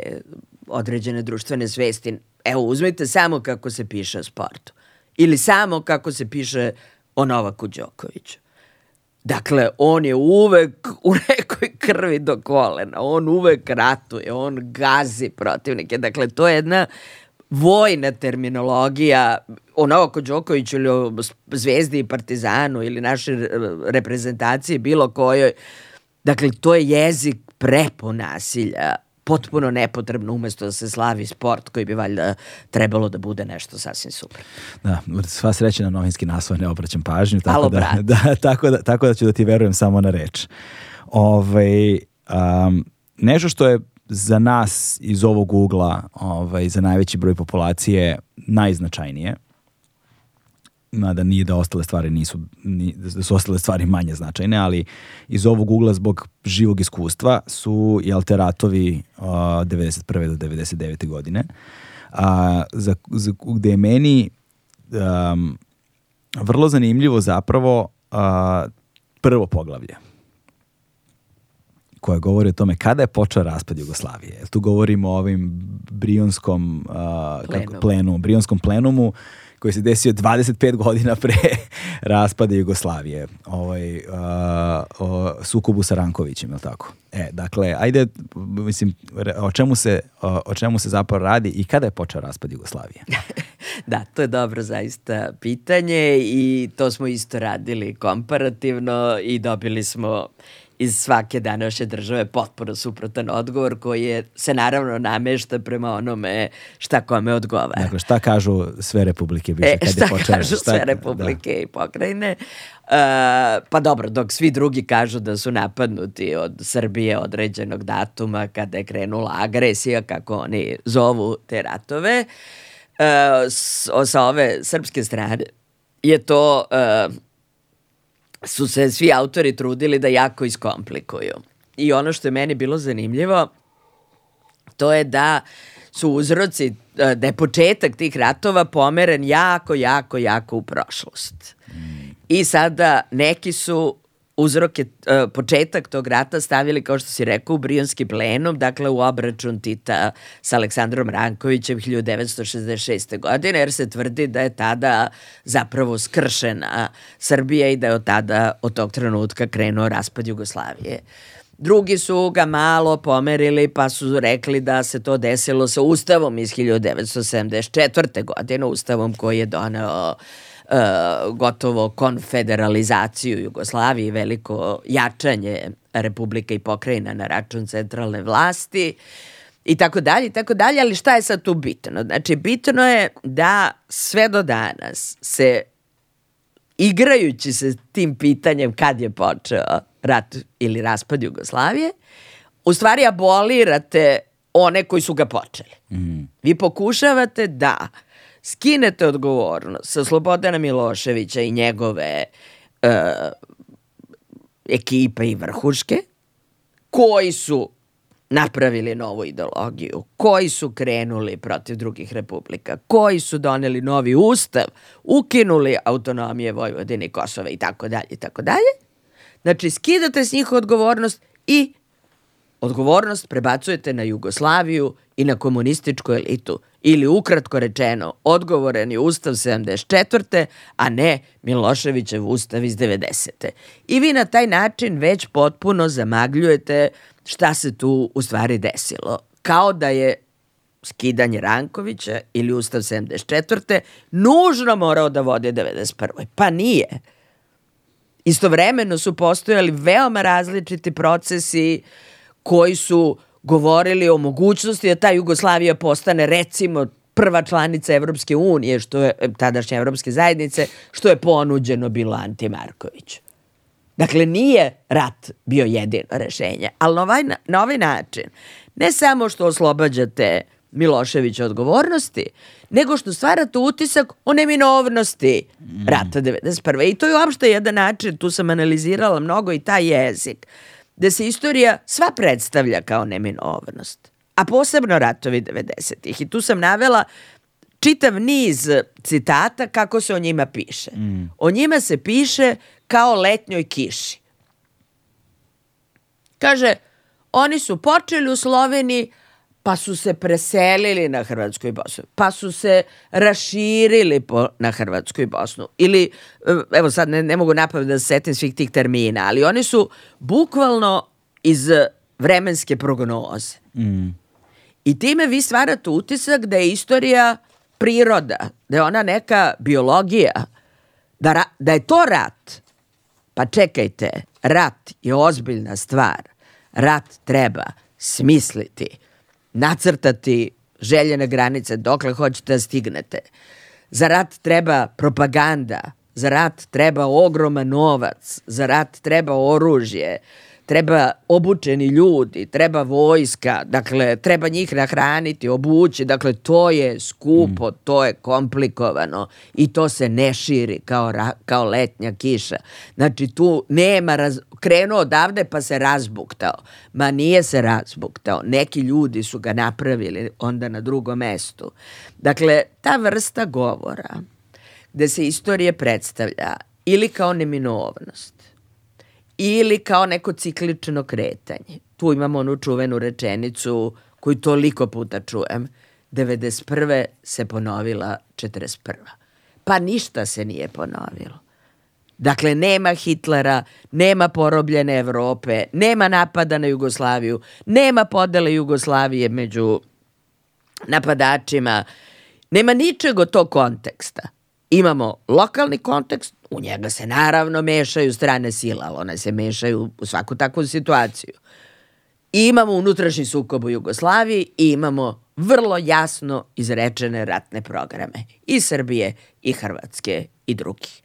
određene društvene svesti. Evo, uzmite samo kako se piše o sportu. Ili samo kako se piše o Novaku Đokoviću. Dakle, on je uvek u nekoj krvi do kolena, on uvek ratuje, on gazi protivnike. Dakle, to je jedna vojna terminologija o Novako Đokoviću ili o Zvezdi i Partizanu ili naše reprezentacije bilo kojoj. Dakle, to je jezik prepo nasilja potpuno nepotrebno umesto da se slavi sport koji bi valjda trebalo da bude nešto sasvim super. Da, sva sreća na novinski naslov ne obraćam pažnju, tako, Alo, da, [laughs] da, tako, da, tako da ću da ti verujem samo na reč. Ove, um, nešto što je za nas iz ovog ugla, ovaj, za najveći broj populacije najznačajnije, mada nije da ostale stvari nisu, ni, da su ostale stvari manje značajne, ali iz ovog ugla zbog živog iskustva su i alteratovi uh, 91. do 99. godine, a, za, za, gde je meni um, vrlo zanimljivo zapravo uh, prvo poglavlje koja govori o tome kada je počeo raspad Jugoslavije. Tu govorimo o ovim brionskom uh, Plenum. kako, plenu, brionskom plenumu koji se desio 25 godina pre [laughs] raspada Jugoslavije. Ovaj, uh, o sukobu sa Rankovićem, je tako? E, dakle, ajde, mislim, o čemu, se, o, o čemu se zapravo radi i kada je počeo raspad Jugoslavije? [laughs] da, to je dobro zaista pitanje i to smo isto radili komparativno i dobili smo iz svake današnje države potpuno suprotan odgovor koji je, se naravno namešta prema onome šta kome odgovara. Dakle, šta kažu sve republike bivše e, šta je kažu šta, sve republike da. i pokrajine? Uh, pa dobro, dok svi drugi kažu da su napadnuti od Srbije određenog datuma kada je krenula agresija, kako oni zovu te ratove, uh, s, sa ove srpske strane je to uh, su se svi autori trudili da jako iskomplikuju. I ono što je meni bilo zanimljivo, to je da su uzroci, e, da je početak tih ratova pomeren jako, jako, jako u prošlost. I sada neki su uzroke, uh, početak tog rata stavili, kao što si rekao, u Brijonski plenum, dakle u obračun Tita sa Aleksandrom Rankovićem 1966. godine, jer se tvrdi da je tada zapravo skršena Srbija i da je od tada, od tog trenutka krenuo raspad Jugoslavije. Drugi su ga malo pomerili pa su rekli da se to desilo sa ustavom iz 1974. godine, ustavom koji je doneo uh, gotovo konfederalizaciju Jugoslavije, veliko jačanje Republika i pokrajina na račun centralne vlasti i tako dalje i tako dalje, ali šta je sad tu bitno? Znači, bitno je da sve do danas se igrajući se tim pitanjem kad je počeo rat ili raspad Jugoslavije, u stvari abolirate one koji su ga počeli. Mm. Vi pokušavate da uh, skinete odgovornost sa Slobodana Miloševića i njegove uh, ekipe i vrhuške, koji su napravili novu ideologiju, koji su krenuli protiv drugih republika, koji su doneli novi ustav, ukinuli autonomije Vojvodine i Kosova i tako dalje i tako dalje. Znači, skidate s njih odgovornost i odgovornost prebacujete na Jugoslaviju i na komunističku elitu ili ukratko rečeno odgovoren je Ustav 74. a ne Miloševićev Ustav iz 90. I vi na taj način već potpuno zamagljujete šta se tu u stvari desilo. Kao da je skidanje Rankovića ili Ustav 74. nužno morao da vode 91. Pa nije. Istovremeno su postojali veoma različiti procesi koji su govorili o mogućnosti da ta Jugoslavija postane recimo prva članica Evropske unije, što je tadašnje Evropske zajednice, što je ponuđeno bilo Anti Marković. Dakle, nije rat bio jedino rešenje, ali na ovaj, na ovaj način ne samo što oslobađate Miloševića odgovornosti, nego što stvarate utisak o neminovnosti rata 91. I to je uopšte jedan način, tu sam analizirala mnogo i taj jezik da se istorija sva predstavlja kao neminovnost, a posebno ratovi 90-ih. I tu sam navela čitav niz citata kako se o njima piše. Mm. O njima se piše kao letnjoj kiši. Kaže, oni su počeli u Sloveniji, pa su se preselili na Hrvatsku i Bosnu, pa su se raširili po, na Hrvatsku i Bosnu. Ili, evo sad ne, ne mogu napraviti da se setim svih tih termina, ali oni su bukvalno iz vremenske prognoze. Mm. I time vi stvarate utisak da je istorija priroda, da je ona neka biologija, da, ra, da je to rat. Pa čekajte, rat je ozbiljna stvar. Rat treba smisliti, nacrtati željene granice dokle hoćete da stignete. Za rat treba propaganda, za rat treba ogroman novac, za rat treba oružje, treba obučeni ljudi, treba vojska, dakle, treba njih nahraniti, obući, dakle, to je skupo, mm. to je komplikovano i to se ne širi kao, ra, kao letnja kiša. Znači, tu nema, raz, krenuo odavde pa se razbuktao. Ma nije se razbuktao, neki ljudi su ga napravili onda na drugom mestu. Dakle, ta vrsta govora gde se istorije predstavlja ili kao neminovnost, ili kao neko ciklično kretanje. Tu imamo onu čuvenu rečenicu koju toliko puta čujem. 91. se ponovila 41. Pa ništa se nije ponovilo. Dakle, nema Hitlera, nema porobljene Evrope, nema napada na Jugoslaviju, nema podele Jugoslavije među napadačima, nema ničeg od tog konteksta. Imamo lokalni kontekst, u njega se naravno mešaju strane sile, ali one se mešaju u svaku takvu situaciju. I imamo unutrašnji sukob u Jugoslaviji i imamo vrlo jasno izrečene ratne programe i Srbije i Hrvatske i drugih.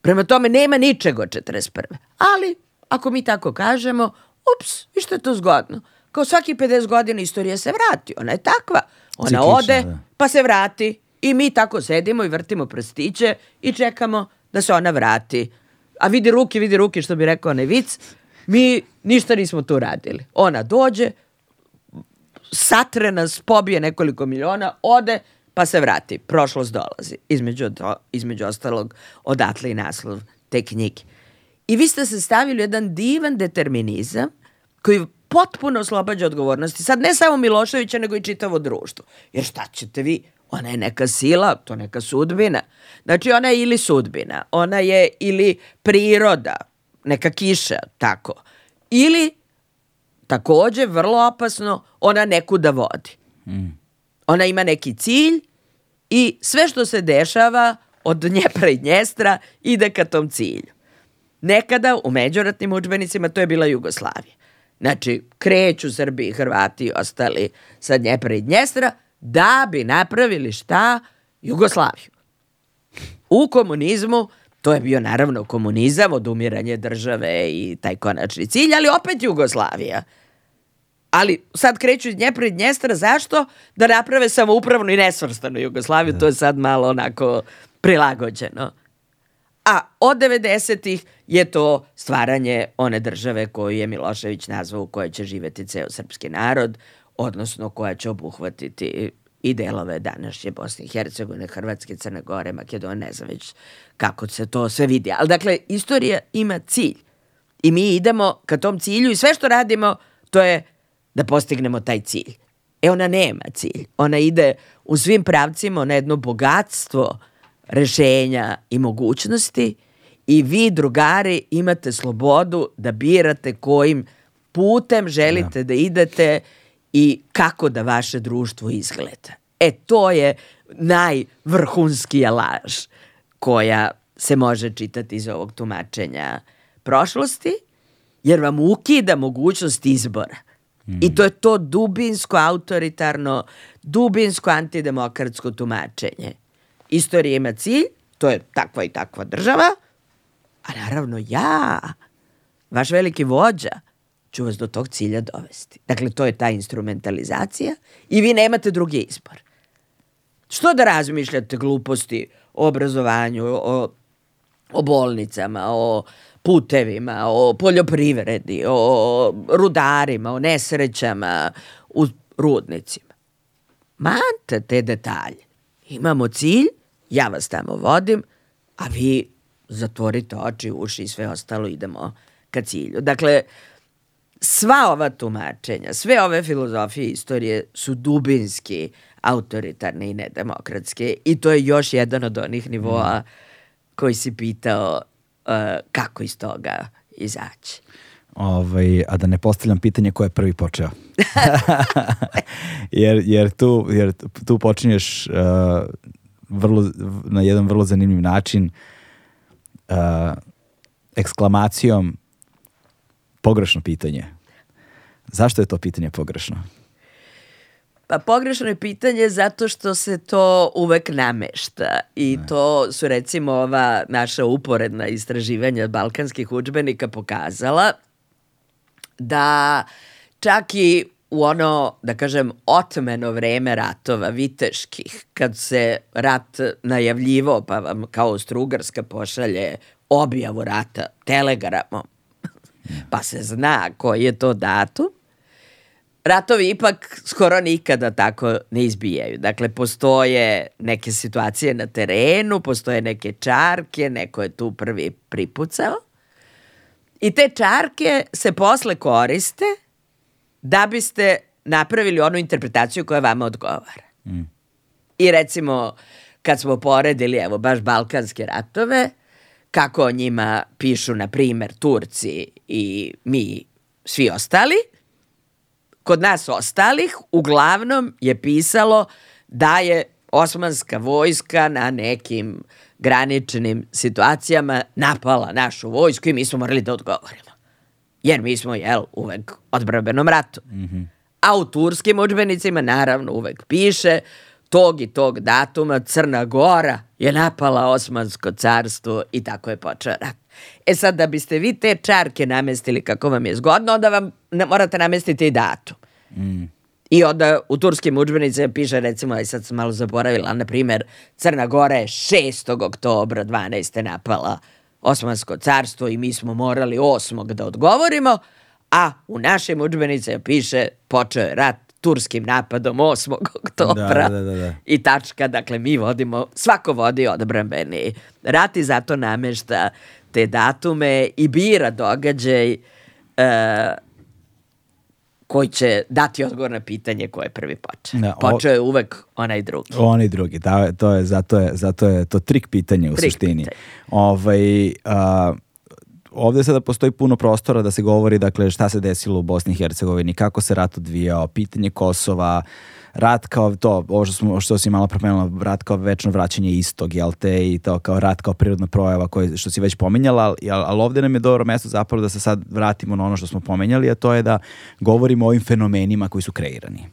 Prema tome nema ničeg od 41. Ali, ako mi tako kažemo, ups, vi što je to zgodno. Kao svaki 50 godina istorija se vrati, ona je takva. Ona Ciklična, ode, da. pa se vrati I mi tako sedimo i vrtimo prstiće i čekamo da se ona vrati. A vidi ruke, vidi ruke, što bi rekao onaj vic. Mi ništa nismo tu radili. Ona dođe, satre nas, pobije nekoliko miliona, ode, pa se vrati. Prošlost dolazi. Između, između ostalog, odatle i naslov te knjige. I vi ste se stavili jedan divan determinizam koji potpuno oslobađa odgovornosti. Sad ne samo Miloševića, nego i čitavo društvo. Jer šta ćete vi? Ona je neka sila, to neka sudbina. Znači ona je ili sudbina, ona je ili priroda, neka kiša, tako. Ili, takođe, vrlo opasno, ona neku da vodi. Mm. Ona ima neki cilj i sve što se dešava od Dnjepra i Dnjestra ide ka tom cilju. Nekada u međuratnim učbenicima to je bila Jugoslavija. Znači, kreću Srbi i Hrvati i ostali sa Dnjepra i Dnjestra, da bi napravili šta? Jugoslaviju. U komunizmu to je bio naravno komunizam, odumiranje države i taj konačni cilj, ali opet Jugoslavija. Ali sad kreću iz Dnjepra i Dnjestra, zašto? Da naprave samoupravnu i nesvrstanu Jugoslaviju, da. to je sad malo onako prilagođeno. A od 90-ih je to stvaranje one države koju je Milošević nazvao u kojoj će živeti ceo srpski narod, odnosno koja će obuhvatiti i delove današnje Bosne i Hercegovine, Hrvatske, Crne Gore, Makedonije, ne znam već kako se to sve vidi. Ali dakle, istorija ima cilj. I mi idemo ka tom cilju i sve što radimo, to je da postignemo taj cilj. E ona nema cilj. Ona ide u svim pravcima na jedno bogatstvo rešenja i mogućnosti i vi, drugari, imate slobodu da birate kojim putem želite ja. da idete i kako da vaše društvo izgleda. E, to je najvrhunskija laž koja se može čitati iz ovog tumačenja prošlosti, jer vam ukida mogućnost izbora. Mm. I to je to dubinsko autoritarno, dubinsko antidemokratsko tumačenje. Istorija ima cilj, to je takva i takva država, a naravno ja, vaš veliki vođa, ću vas do tog cilja dovesti. Dakle, to je ta instrumentalizacija i vi nemate drugi izbor. Što da razmišljate gluposti o obrazovanju, o, o bolnicama, o putevima, o poljoprivredi, o rudarima, o nesrećama u rudnicima. Mante te detalje. Imamo cilj, ja vas tamo vodim, a vi zatvorite oči, uši i sve ostalo idemo ka cilju. Dakle, sva ova tumačenja, sve ove filozofije istorije su dubinski autoritarne i nedemokratske i to je još jedan od onih nivoa koji si pitao uh, kako iz toga izaći. ovaj, a da ne postavljam pitanje ko je prvi počeo. [laughs] jer, jer, tu, jer tu počinješ uh, vrlo, na jedan vrlo zanimljiv način uh, eksklamacijom pogrešno pitanje. Zašto je to pitanje pogrešno? Pa pogrešno je pitanje zato što se to uvek namešta i ne. to su recimo ova naša uporedna istraživanja balkanskih učbenika pokazala da čak i u ono, da kažem, otmeno vreme ratova viteških, kad se rat najavljivo, pa vam kao Strugarska pošalje objavu rata telegramom, pa se zna koji je to datum, ratovi ipak skoro nikada tako ne izbijaju. Dakle, postoje neke situacije na terenu, postoje neke čarke, neko je tu prvi pripucao. I te čarke se posle koriste da biste napravili onu interpretaciju koja vama odgovara. Mm. I recimo, kad smo poredili, evo, baš Balkanske ratove, kako o njima pišu, na primer, Turci i mi, svi ostali, kod nas ostalih uglavnom je pisalo da je osmanska vojska na nekim graničnim situacijama napala našu vojsku i mi smo morali da odgovorimo. Jer mi smo, jel, uvek odbrabenom ratu. Mm -hmm. A u turskim učbenicima naravno uvek piše tog i tog datuma Crna Gora je napala Osmansko carstvo i tako je počeo rat. E sad, da biste vi te čarke namestili kako vam je zgodno, onda vam ne, morate namestiti i datum. Mm. I onda u turskim učbenicima piše recimo, aj sad sam malo zaboravila, na primer, Crna Gora je 6. oktobra 12. napala Osmansko carstvo i mi smo morali 8. da odgovorimo, a u našim učbenicima piše počeo je rat turskim napadom 8. oktobra da, da, da, da. i tačka, dakle mi vodimo, svako vodi odbrambeni rat i zato namešta te datume i bira događaj uh, koji će dati odgovor na pitanje ko je prvi počeo. Da, počeo je uvek onaj drugi. Onaj drugi, da, to je, zato, je, zato je to trik pitanje u trik suštini. Pitanje. Ovaj, a, ovde sada postoji puno prostora da se govori dakle šta se desilo u Bosni i Hercegovini, kako se rat odvijao, pitanje Kosova, rat kao to, ovo što, smo, što si malo promenula, rat kao večno vraćanje istog, jel te, i to kao rat kao prirodna projava koje, što si već pominjala, ali, ali ovde nam je dobro mesto zapravo da se sad vratimo na ono što smo pomenjali, a to je da govorimo o ovim fenomenima koji su kreirani.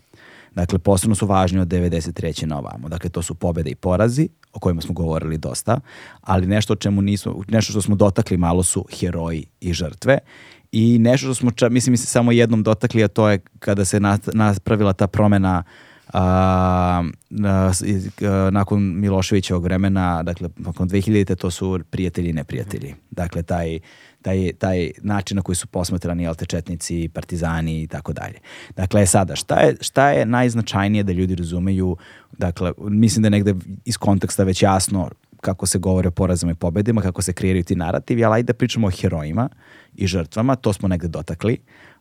Dakle, posebno su važni od 93. na ovamo. Dakle, to su pobede i porazi, o kojima smo govorili dosta, ali nešto o čemu nismo, nešto što smo dotakli malo su heroji i žrtve i nešto što smo, ča, mislim, mislim, samo jednom dotakli, a to je kada se napravila ta promena a, a, a, nakon Miloševićevog vremena, dakle, nakon 2000. to su prijatelji i neprijatelji. Dakle, taj, taj, taj način na koji su posmatrani altečetnici, partizani i tako dalje. Dakle, e, sada, šta je, šta je najznačajnije da ljudi razumeju, dakle, mislim da je negde iz konteksta već jasno kako se govore o porazama i pobedima, kako se kreiraju ti narativi, ali ajde da pričamo o herojima i žrtvama, to smo negde dotakli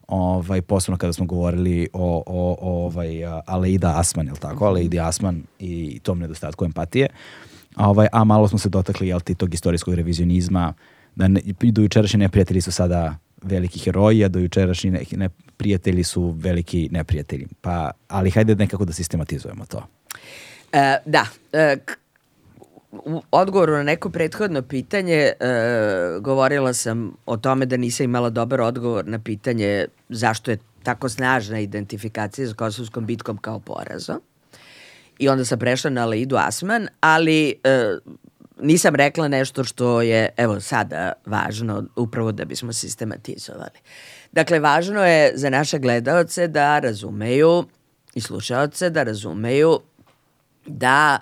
ovaj, posebno kada smo govorili o, o, o ovaj, Aleida Asman, ili tako? Aleidi Asman i tom nedostatku empatije. Ovaj, a malo smo se dotakli, jel ti, tog istorijskog revizionizma, da ne, do neprijatelji su sada veliki heroji, a do jučerašnji ne, ne, prijatelji su veliki neprijatelji. Pa, ali hajde nekako da sistematizujemo to. E, da, e, u odgovoru na neko prethodno pitanje e, govorila sam o tome da nisam imala dobar odgovor na pitanje zašto je tako snažna identifikacija sa Kosovskom bitkom kao porazom. I onda sam prešla na Leidu Asman, ali e, nisam rekla nešto što je, evo sada, važno upravo da bismo sistematizovali. Dakle, važno je za naše gledaoce da razumeju i slušaoce da razumeju da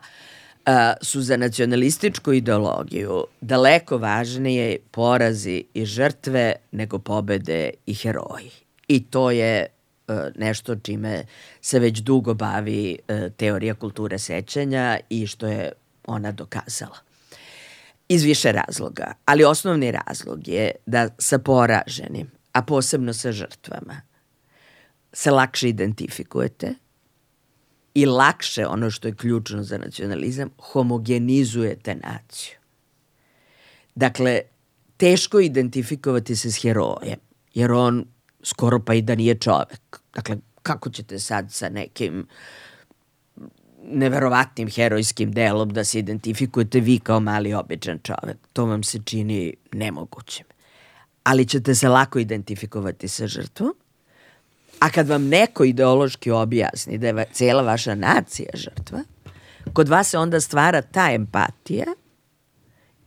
su za nacionalističku ideologiju daleko važnije porazi i žrtve nego pobede i heroji. I to je a, nešto čime se već dugo bavi a, teorija kulture sećanja i što je ona dokazala. Iz više razloga, ali osnovni razlog je da sa poraženim, a posebno sa žrtvama, se lakše identifikujete, i lakše, ono što je ključno za nacionalizam, homogenizujete naciju. Dakle, teško identifikovati se s herojem jer on skoro pa i da nije čovek. Dakle, kako ćete sad sa nekim neverovatnim herojskim delom da se identifikujete vi kao mali običan čovek. To vam se čini nemogućim. Ali ćete se lako identifikovati sa žrtvom. A kad vam neko ideološki objasni da je cijela vaša nacija žrtva, kod vas se onda stvara ta empatija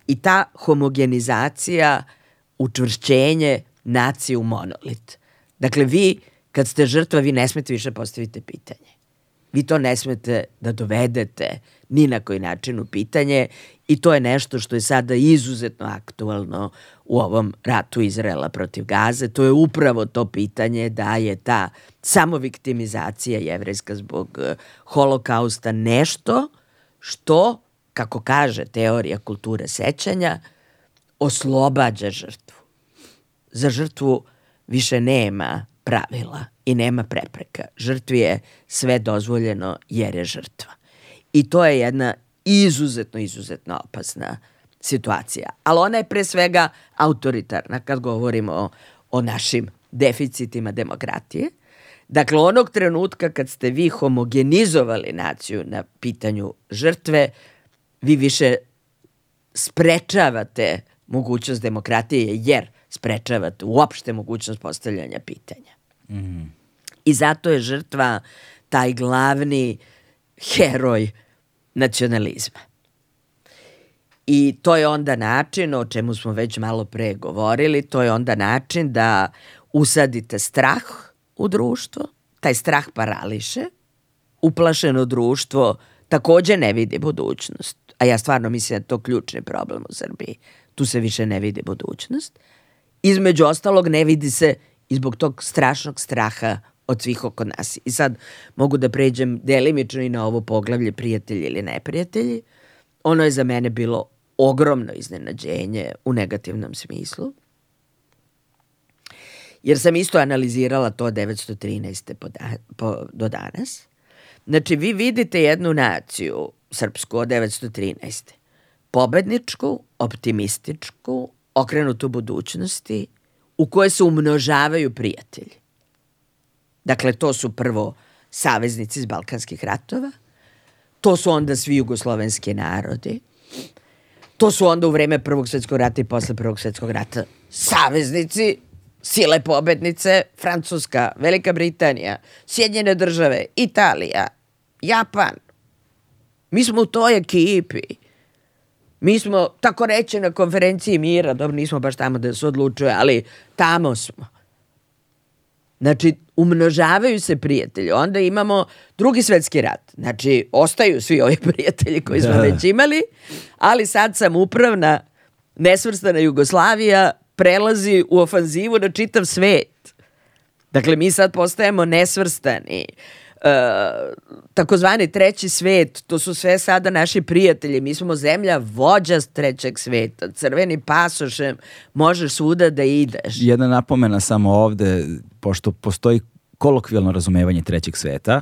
i ta homogenizacija, učvršćenje nacije u monolit. Dakle, vi, kad ste žrtva, vi ne smete više postaviti pitanje. Vi to ne smete da dovedete ni na koji način u pitanje i to je nešto što je sada izuzetno aktualno u ovom ratu Izraela protiv Gaze. To je upravo to pitanje da je ta samoviktimizacija jevrejska zbog eh, holokausta nešto što, kako kaže teorija kulture sećanja, oslobađa žrtvu. Za žrtvu više nema pravila i nema prepreka. Žrtvi je sve dozvoljeno jer je žrtva. I to je jedna izuzetno, izuzetno opasna situacija. Ali ona je pre svega autoritarna kad govorimo o, o našim deficitima demokratije. Dakle, onog trenutka kad ste vi homogenizovali naciju na pitanju žrtve, vi više sprečavate mogućnost demokratije jer sprečavate uopšte mogućnost postavljanja pitanja. Mm. I zato je žrtva taj glavni heroj nacionalizma. I to je onda način, o čemu smo već malo pre govorili, to je onda način da usadite strah u društvo, taj strah parališe, uplašeno društvo takođe ne vidi budućnost, a ja stvarno mislim da je to ključni problem u Srbiji. Tu se više ne vidi budućnost. Između ostalog ne vidi se i zbog tog strašnog straha od svih oko nas. I sad mogu da pređem delimično i na ovo poglavlje prijatelji ili neprijatelji. Ono je za mene bilo ogromno iznenađenje u negativnom smislu. Jer sam isto analizirala to 913. Po da, po, do danas. Znači, vi vidite jednu naciju, srpsku, od 913. Pobedničku, optimističku, okrenutu budućnosti, u kojoj se umnožavaju prijatelji. Dakle, to su prvo saveznici iz Balkanskih ratova, to su onda svi jugoslovenski narodi, to su onda u vreme Prvog svetskog rata i posle Prvog svetskog rata saveznici, sile pobednice, Francuska, Velika Britanija, Sjedinjene države, Italija, Japan. Mi smo u toj ekipi. Mi smo, tako reći, na konferenciji mira, dobro, nismo baš tamo da se odlučuje, ali tamo smo. Znači, umnožavaju se prijatelji. Onda imamo drugi svetski rat. Znači, ostaju svi ovi [laughs] prijatelji koji smo da. već imali, ali sad sam upravna nesvrstana Jugoslavija prelazi u ofanzivu na čitav svet. Dakle, mi sad postajemo nesvrstani. Uh, takozvani treći svet, to su sve sada naši prijatelji. Mi smo zemlja vođa trećeg sveta. Crveni pasošem možeš svuda da ideš. Jedna napomena samo ovde, pošto postoji kolokvijalno razumevanje trećeg sveta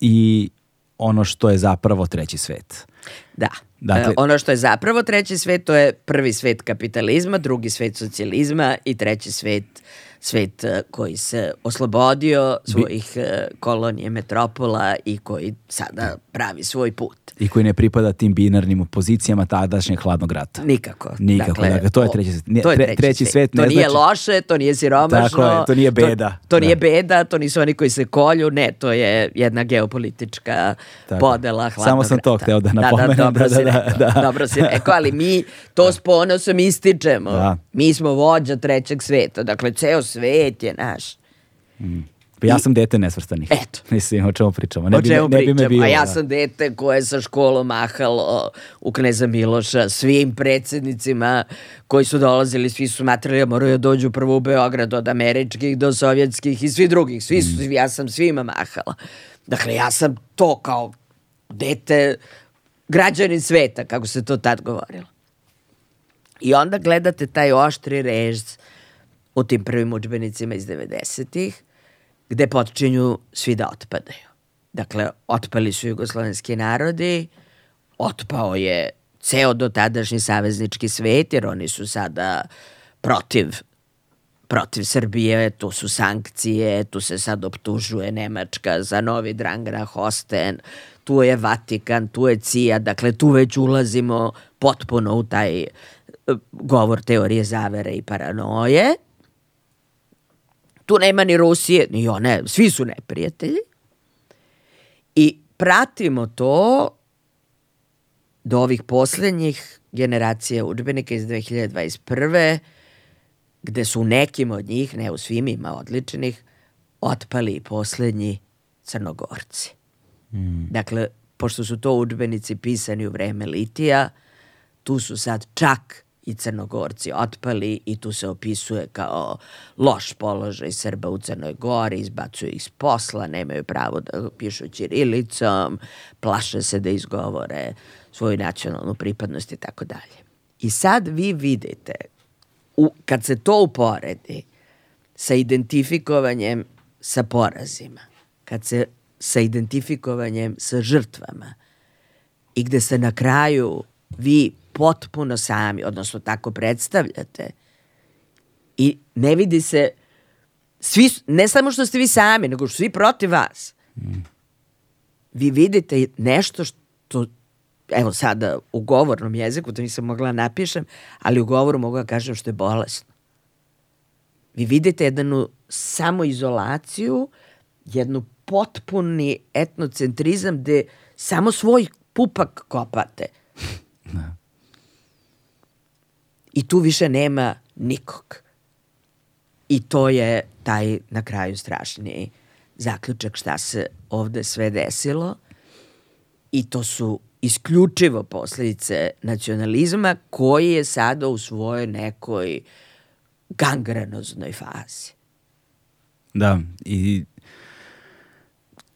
i ono što je zapravo treći svet. Da. Dakle, e, ono što je zapravo treći svet, to je prvi svet kapitalizma, drugi svet socijalizma i treći svet svet e, koji se oslobodio svojih e, kolonije metropola i koji sada pravi svoj put. I koji ne pripada tim binarnim pozicijama tadašnjeg hladnog rata. Nikako. Nikako, dakle, dakle to je treći svet. to je treći, treći svet. svet ne to nije znači... loše, to nije siromašno. Tako je, to nije beda. To, to nije da. beda, to nisu oni koji se kolju, ne, to je jedna geopolitička Tako. podela hladnog. Samo sam to hteo da napomenem. Da, da, dobro, da, si da, rekao, da. dobro si rekao, ali mi to s ponosom ističemo. Da. Mi smo vođa trećeg sveta, dakle ceo svet je naš. Mm. Pa ja sam dete nesvrstanih. Eto. [laughs] Mislim, o čemu pričamo. Ne o čemu bi, ne, ne bi me bilo, A ja da. sam dete koje sa školom mahalo u Kneza Miloša svim predsednicima koji su dolazili, svi su smatrali da moraju da dođu prvo u Beograd od američkih do sovjetskih i svi drugih. Svi su, mm. Ja sam svima mahala. Dakle, ja sam to kao dete građanin sveta, kako se to tad govorilo. I onda gledate taj oštri rež u tim prvim učbenicima iz 90-ih, gde počinju svi da otpadaju. Dakle, otpali su jugoslovenski narodi, otpao je ceo dotadašnji saveznički svet, jer oni su sada protiv protiv Srbije, tu su sankcije, tu se sad optužuje Nemačka za novi Drangana Hosten, tu je Vatikan, tu je CIA, dakle tu već ulazimo potpuno u taj govor teorije zavere i paranoje. Tu nema ni Rusije, ni one, svi su neprijatelji. I pratimo to do ovih poslednjih generacija udžbenika iz 2021 gde su nekim od njih, ne u svim ima odličnih, otpali poslednji crnogorci. Mm. Dakle, pošto su to udžbenici pisani u vreme litija, tu su sad čak i crnogorci otpali i tu se opisuje kao loš položaj Srba u Crnoj Gori, izbacuju ih s posla, nemaju pravo da pišu ćirilicom, plaše se da izgovore svoju nacionalnu pripadnost i tako dalje. I sad vi vidite u, kad se to uporedi sa identifikovanjem sa porazima, kad se sa identifikovanjem sa žrtvama i gde se na kraju vi potpuno sami, odnosno tako predstavljate i ne vidi se svi, ne samo što ste vi sami, nego što svi protiv vas. Vi vidite nešto što evo sada u govornom jeziku, to nisam mogla da napišem, ali u govoru mogu da kažem što je bolesno. Vi vidite jednu samoizolaciju, jednu potpuni etnocentrizam gde samo svoj pupak kopate. Da. I tu više nema nikog. I to je taj na kraju strašniji zaključak šta se ovde sve desilo. I to su isključivo posledice nacionalizma koji je sada u svojoj nekoj gangrenoznoj fazi. Da, i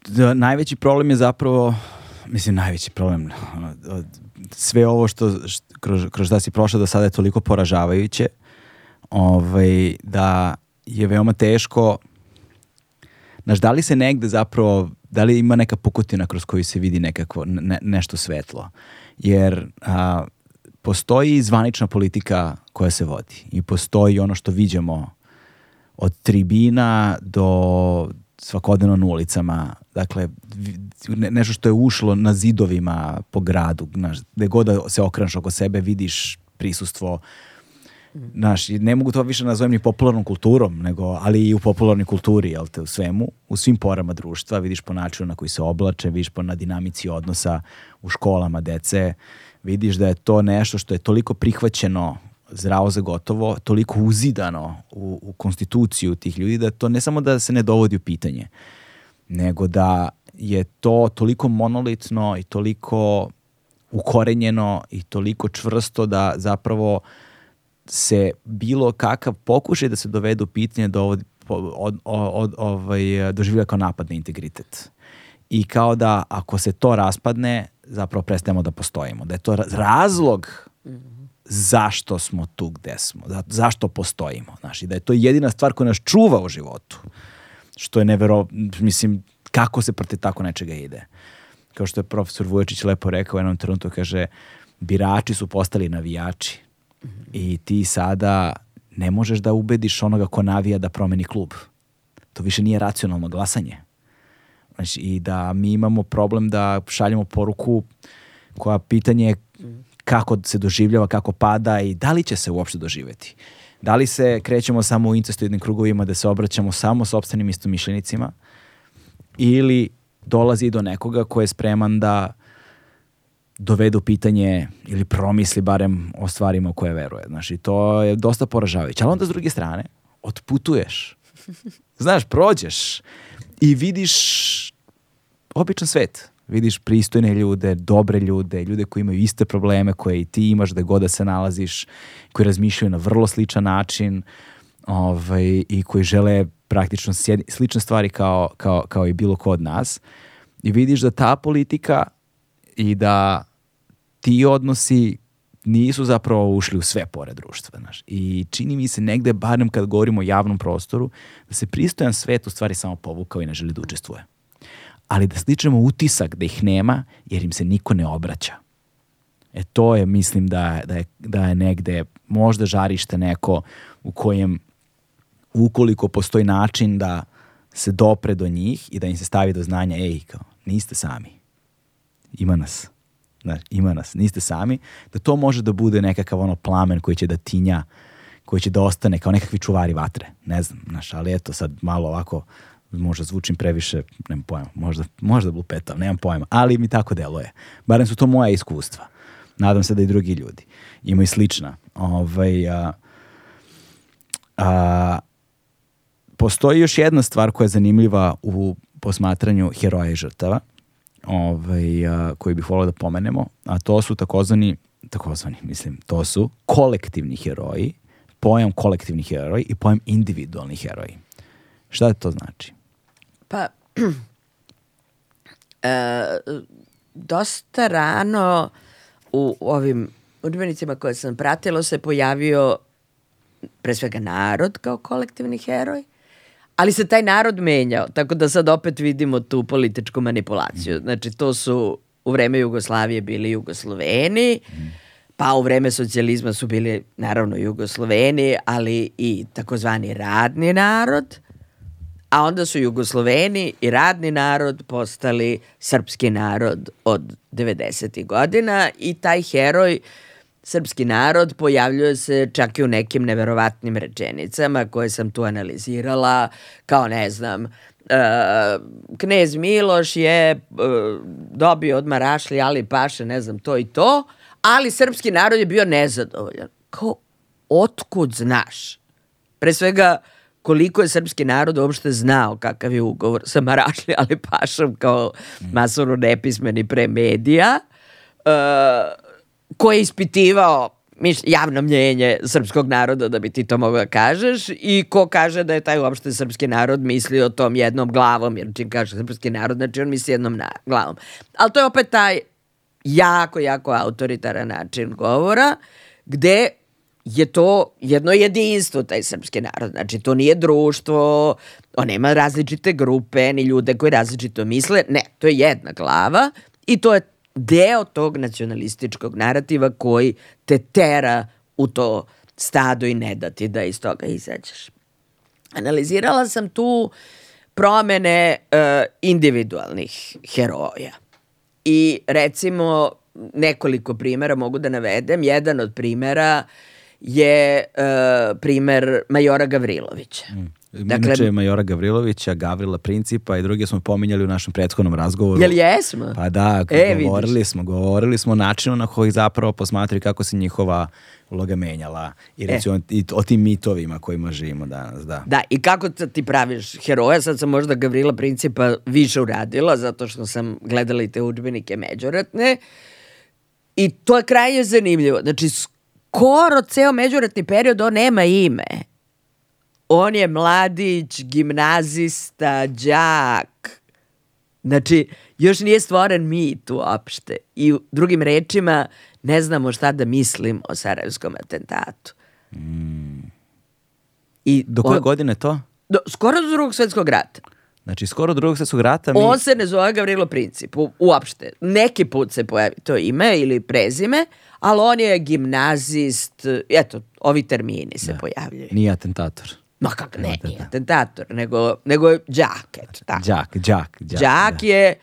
da, najveći problem je zapravo, mislim najveći problem, sve ovo što, što kroz, kroz šta si prošla do sada je toliko poražavajuće, ovaj, da je veoma teško, znaš, da li se negde zapravo da li ima neka pukotina kroz koju se vidi nekako ne, nešto svetlo. Jer a, postoji zvanična politika koja se vodi i postoji ono što viđamo od tribina do svakodnevno na ulicama, dakle nešto što je ušlo na zidovima po gradu, znaš, gde god da se okrenaš oko sebe vidiš prisustvo Znaš, ne mogu to više nazovem ni popularnom kulturom, nego, ali i u popularnoj kulturi, jel te, u svemu, u svim porama društva, vidiš po načinu na koji se oblače, vidiš po na dinamici odnosa u školama dece, vidiš da je to nešto što je toliko prihvaćeno zdravo za gotovo, toliko uzidano u, u konstituciju tih ljudi, da to ne samo da se ne dovodi u pitanje, nego da je to toliko monolitno i toliko ukorenjeno i toliko čvrsto da zapravo se bilo kakav pokušaj da se dovede u pitanje dovodi, od, od, ovaj, doživlja kao napad na integritet. I kao da ako se to raspadne, zapravo prestajemo da postojimo. Da je to razlog zašto smo tu gde smo, zašto postojimo. Znaš, i da je to jedina stvar koja nas čuva u životu. Što je nevero, mislim, kako se protiv tako nečega ide. Kao što je profesor Vuječić lepo rekao u jednom trenutku, kaže, birači su postali navijači I ti sada ne možeš da ubediš onoga ko navija da promeni klub. To više nije racionalno glasanje. Znači, I da mi imamo problem da šaljemo poruku koja pitanje je kako se doživljava, kako pada i da li će se uopšte doživeti. Da li se krećemo samo u incestoidnim krugovima da se obraćamo samo sobstvenim istomišljenicima ili dolazi do nekoga ko je spreman da dovedu pitanje ili promisli barem o stvarima u koje veruje. Znaš, i to je dosta poražavajuće. Ali onda s druge strane, otputuješ. [laughs] Znaš, prođeš i vidiš običan svet. Vidiš pristojne ljude, dobre ljude, ljude koji imaju iste probleme koje i ti imaš da god da se nalaziš, koji razmišljaju na vrlo sličan način ovaj, i koji žele praktično slične stvari kao, kao, kao i bilo ko od nas. I vidiš da ta politika i da ti odnosi nisu zapravo ušli u sve pore društva. Znaš. I čini mi se negde, barem kad govorimo o javnom prostoru, da se pristojan svet u stvari samo povukao i ne želi da učestvuje. Ali da sličemo utisak da ih nema, jer im se niko ne obraća. E to je, mislim, da, da, je, da je negde možda žarište neko u kojem ukoliko postoji način da se dopre do njih i da im se stavi do znanja, ej, kao, niste sami. Ima nas. Znaš, ima nas, niste sami, da to može da bude nekakav ono plamen koji će da tinja, koji će da ostane kao nekakvi čuvari vatre. Ne znam, znaš, ali eto sad malo ovako, možda zvučim previše, nemam pojma, možda, možda blupetav, nemam pojma, ali mi tako deluje. Barem su to moja iskustva. Nadam se da i drugi ljudi imaju slična. Ovaj, a, a, postoji još jedna stvar koja je zanimljiva u posmatranju heroja i žrtava, ovaj, a, koji bih volio da pomenemo, a to su takozvani, takozvani, mislim, to su kolektivni heroji, pojam kolektivni heroji i pojam individualni heroji. Šta to znači? Pa, e, [clears throat] dosta rano u ovim udžbenicima koje sam pratila se pojavio pre svega narod kao kolektivni heroj, ali se taj narod menjao, tako da sad opet vidimo tu političku manipulaciju. Znači, to su u vreme Jugoslavije bili Jugosloveni, pa u vreme socijalizma su bili naravno Jugosloveni, ali i takozvani radni narod, a onda su Jugosloveni i radni narod postali srpski narod od 90. godina i taj heroj srpski narod pojavljuje se čak i u nekim neverovatnim rečenicama koje sam tu analizirala, kao ne znam, uh, knez Miloš je uh, dobio od Marašli Ali Paše, ne znam, to i to, ali srpski narod je bio nezadovoljan. Kao, otkud znaš? Pre svega, koliko je srpski narod uopšte znao kakav je ugovor sa Marašli Ali Pašom kao masovno nepismeni pre medija, uh, ko je ispitivao javno mnjenje srpskog naroda, da bi ti to mogao da kažeš, i ko kaže da je taj uopšte srpski narod mislio tom jednom glavom, jer čim kaže srpski narod, znači on misli jednom na, glavom. Ali to je opet taj jako, jako autoritaran način govora, gde je to jedno jedinstvo, taj srpski narod. Znači, to nije društvo, on nema različite grupe, ni ljude koji različito misle. Ne, to je jedna glava i to je deo tog nacionalističkog narativa koji te tera u to stado i ne da ti da iz toga izađeš. Analizirala sam tu promene uh, individualnih heroja. I recimo nekoliko primera mogu da navedem. Jedan od primera je uh, primer Majora Gavrilovića. Mm. Dakle, Inače Majora Gavrilovića, Gavrila Principa i druge smo pominjali u našem prethodnom razgovoru. Jel jesmo? Pa da, e, govorili vidiš. smo, govorili smo o načinu na koji zapravo posmatraju kako se njihova uloga menjala i e. i o tim mitovima kojima živimo danas, da. Da, i kako ti praviš heroja, sad sam možda Gavrila Principa više uradila, zato što sam gledala i te učbenike međuratne, i to je krajnje zanimljivo. Znači, skoro ceo međuratni period on nema ime on je mladić, gimnazista, đak. Znači, još nije stvoren mit uopšte. I drugim rečima, ne znamo šta da mislim o Sarajevskom atentatu. Mm. I do koje on, godine to? Do, skoro do drugog svetskog rata. Znači, skoro drugog svetskog rata mi... On se ne zove Gavrilo Princip, u, uopšte. Neki put se pojavi to ime ili prezime, ali on je gimnazist, eto, ovi termini se da. pojavljaju. Nije atentator. Ma kak ne, nije atentator, nego, nego je džak, eto tako. Džak, džak, džak. Džak je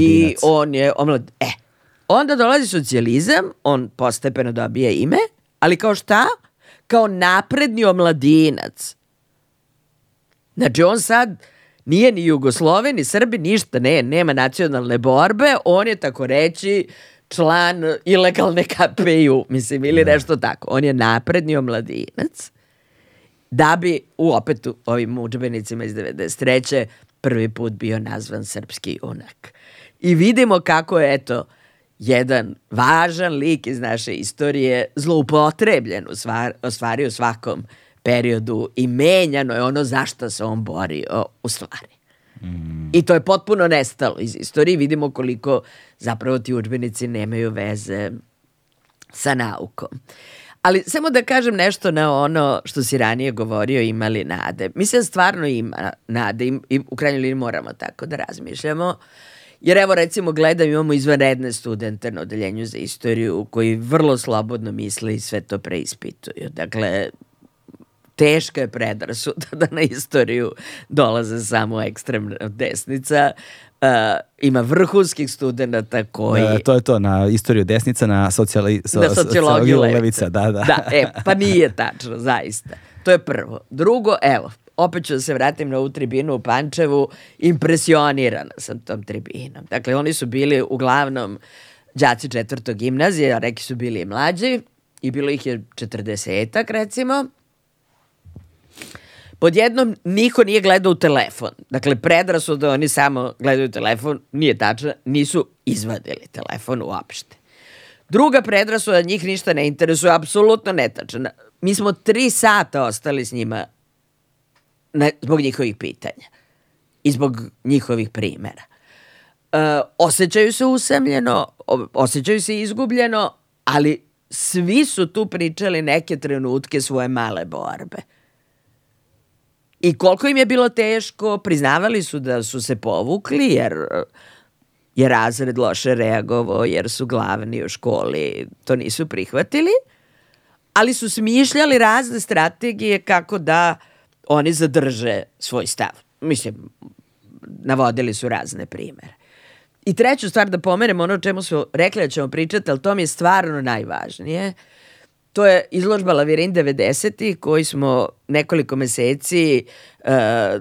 i on je omlad... E, onda dolazi socijalizam, on postepeno dobije ime, ali kao šta? Kao napredni omladinac. Znači on sad nije ni Jugosloven, ni Srbi, ništa, ne, nema nacionalne borbe, on je tako reći član ilegalne KPU, mislim, ili da. nešto tako. On je napredni omladinac da bi u opet u ovim učbenicima iz 93. prvi put bio nazvan srpski junak. I vidimo kako je, eto, jedan važan lik iz naše istorije zloupotrebljen u, stvar, u stvari u svakom periodu i menjano je ono zašto se on borio u stvari. I to je potpuno nestalo iz istorije. Vidimo koliko zapravo ti učbenici nemaju veze sa naukom. Ali samo da kažem nešto na ono što si ranije govorio imali nade. Mislim stvarno ima nade i, i u krajnjoj liniji moramo tako da razmišljamo. Jer evo recimo gledam imamo izvanredne studente na odeljenju za istoriju koji vrlo slobodno misle i sve to preispituju. Dakle, teška je predrasuda da na istoriju dolaze samo ekstremna desnica. Uh, ima vrhunskih studenta koji... Da, to je to, na istoriju desnica, na, socijali, so, na sociologiju levica. levica. Da, da. da, e, pa nije tačno, zaista. To je prvo. Drugo, evo, opet ću da se vratim na ovu tribinu u Pančevu, impresionirana sam tom tribinom. Dakle, oni su bili uglavnom đaci četvrtog gimnazije, a neki su bili i mlađi, i bilo ih je četrdesetak, recimo. Pod jednom, niko nije gledao u telefon. Dakle, predrasu da oni samo gledaju telefon, nije tačno, nisu izvadili telefon uopšte. Druga predrasuda njih ništa ne interesuje, apsolutno netačna. Mi smo tri sata ostali s njima ne, zbog njihovih pitanja i zbog njihovih primera. E, osjećaju se usamljeno, osjećaju se izgubljeno, ali svi su tu pričali neke trenutke svoje male borbe. I koliko im je bilo teško, priznavali su da su se povukli, jer je razred loše reagovao, jer su glavni u školi, to nisu prihvatili, ali su smišljali razne strategije kako da oni zadrže svoj stav. Mislim, navodili su razne primere. I treću stvar da pomenem, ono o čemu su rekli da ćemo pričati, ali to mi je stvarno najvažnije. To je izložba Lavirin 90. koji smo nekoliko meseci uh,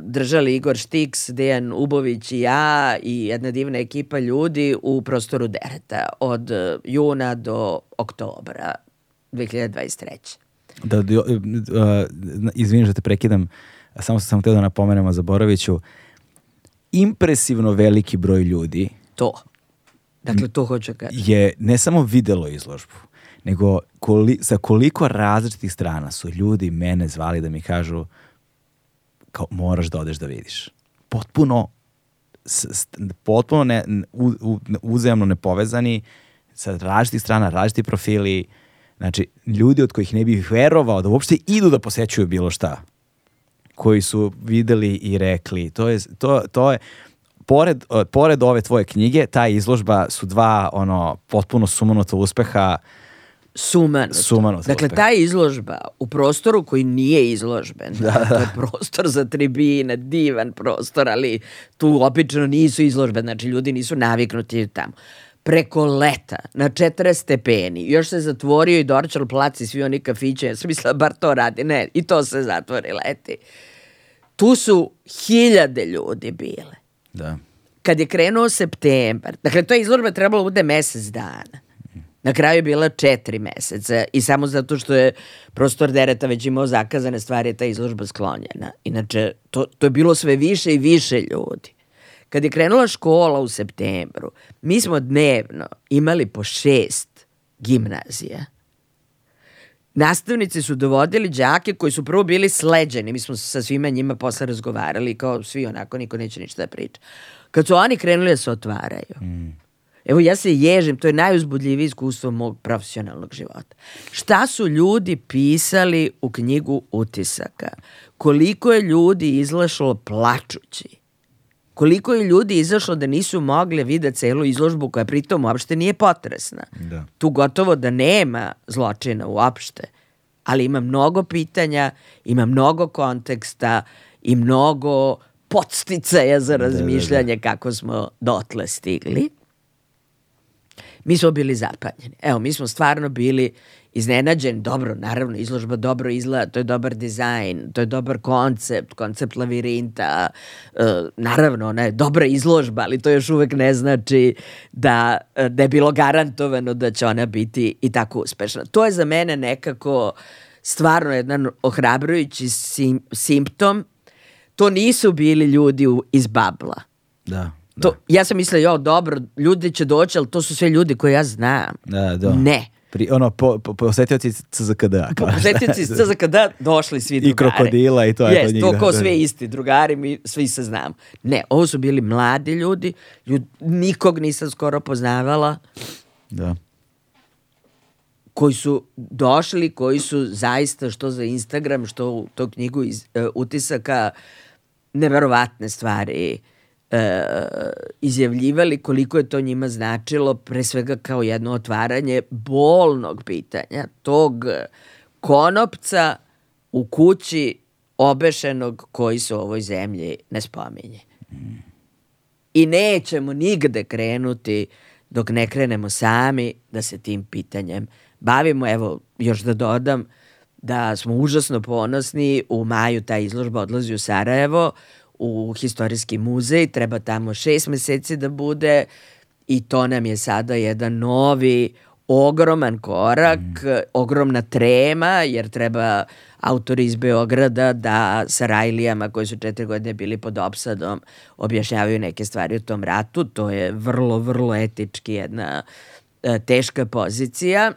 držali Igor Štiks, Dejan Ubović i ja i jedna divna ekipa ljudi u prostoru Dereta od uh, juna do oktobra 2023. Da, uh, izvinim da te prekidam, samo sam htio da napomenemo za Boroviću, impresivno veliki broj ljudi To. Dakle, to hoću da kažem. je ne samo videlo izložbu, nego koli, sa koliko različitih strana su ljudi mene zvali da mi kažu kao moraš da odeš da vidiš. Potpuno s, s, potpuno ne, u, u, uzajamno nepovezani sa različitih strana, različiti profili, znači ljudi od kojih ne bih verovao da uopšte idu da posećuju bilo šta koji su videli i rekli to je, to, to je pored, uh, pored ove tvoje knjige, ta izložba su dva ono potpuno sumanuta uspeha Sumanuto. Sumanuto Dakle, ta izložba u prostoru koji nije izložben, da, to je prostor za tribine, divan prostor, ali tu obično nisu izložbe, znači ljudi nisu naviknuti tamo. Preko leta, na 40 stepeni, još se zatvorio i Dorčal plac i svi oni kafiće, ja sam mislila bar to radi, ne, i to se zatvori leti. Tu su hiljade ljudi bile. Da. Kad je krenuo septembar, dakle, to je izložba trebalo da bude mesec dana. Na kraju je bila četiri meseca i samo zato što je prostor dereta već imao zakazane stvari je ta izložba sklonjena. Inače, to, to je bilo sve više i više ljudi. Kad je krenula škola u septembru, mi smo dnevno imali po šest gimnazija. Nastavnici su dovodili đake koji su prvo bili sleđeni, mi smo sa svima njima posle razgovarali, kao svi onako, niko neće ništa da priča. Kad su oni krenuli da se otvaraju, mm. Evo ja se ježim, to je najuzbudljivije iskustvo mog profesionalnog života. Šta su ljudi pisali u knjigu utisaka? Koliko je ljudi izlašlo plačući? Koliko je ljudi izašlo da nisu mogli videti celu izložbu koja pritom uopšte nije potresna? Da. Tu gotovo da nema zločina uopšte, ali ima mnogo pitanja, ima mnogo konteksta i mnogo podsticaja za razmišljanje kako smo dotle stigli mi smo bili zapanjeni. Evo, mi smo stvarno bili iznenađeni, dobro, naravno, izložba dobro izgleda, to je dobar dizajn, to je dobar koncept, koncept lavirinta, e, naravno, ona je dobra izložba, ali to još uvek ne znači da, da je bilo garantovano da će ona biti i tako uspešna. To je za mene nekako stvarno jedan ohrabrujući sim, simptom. To nisu bili ljudi iz babla. Da. To, ja sam mislila, jo, dobro, ljudi će doći, ali to su sve ljudi koje ja znam. Da, da. Ne. Pri, ono, po, po, posetioci CZKD. Posetioci iz CZKD došli svi drugari. I krokodila i to je yes, to njih. to da, ko da. sve isti drugari, mi svi se znamo. Ne, ovo su bili mladi ljudi, ljud, nikog nisam skoro poznavala, Da. koji su došli, koji su zaista što za Instagram, što u to knjigu iz, uh, utisaka, neverovatne stvari e, izjavljivali koliko je to njima značilo, pre svega kao jedno otvaranje bolnog pitanja, tog konopca u kući obešenog koji se u ovoj zemlji ne spominje. I nećemo nigde krenuti dok ne krenemo sami da se tim pitanjem bavimo. Evo, još da dodam da smo užasno ponosni. U maju ta izložba odlazi u Sarajevo, u historijski muzej. Treba tamo šest meseci da bude i to nam je sada jedan novi ogroman korak, mm. ogromna trema, jer treba autori iz Beograda da sa Rajlijama koji su četiri godine bili pod opsadom objašnjavaju neke stvari o tom ratu. To je vrlo, vrlo etički jedna e, teška pozicija.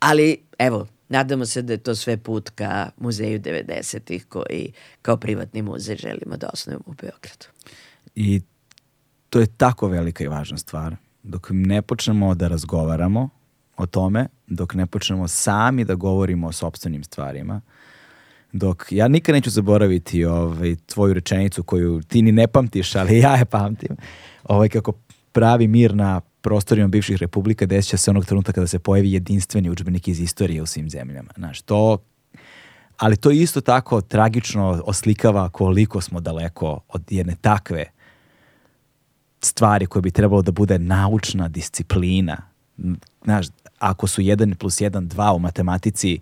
Ali, evo, nadamo se da je to sve put ka muzeju 90-ih koji kao privatni muzej želimo da osnovimo u Beogradu. I to je tako velika i važna stvar. Dok ne počnemo da razgovaramo o tome, dok ne počnemo sami da govorimo o sobstvenim stvarima, dok ja nikad neću zaboraviti ovaj, tvoju rečenicu koju ti ni ne pamtiš, ali ja je pamtim, ovaj, kako pravi mir na prostorima bivših republika desit će se onog trenutka kada se pojavi jedinstveni učbenik iz istorije u svim zemljama. Znaš, to ali to isto tako tragično oslikava koliko smo daleko od jedne takve stvari koje bi trebalo da bude naučna disciplina. Znaš, ako su 1 plus 1, 2 u matematici,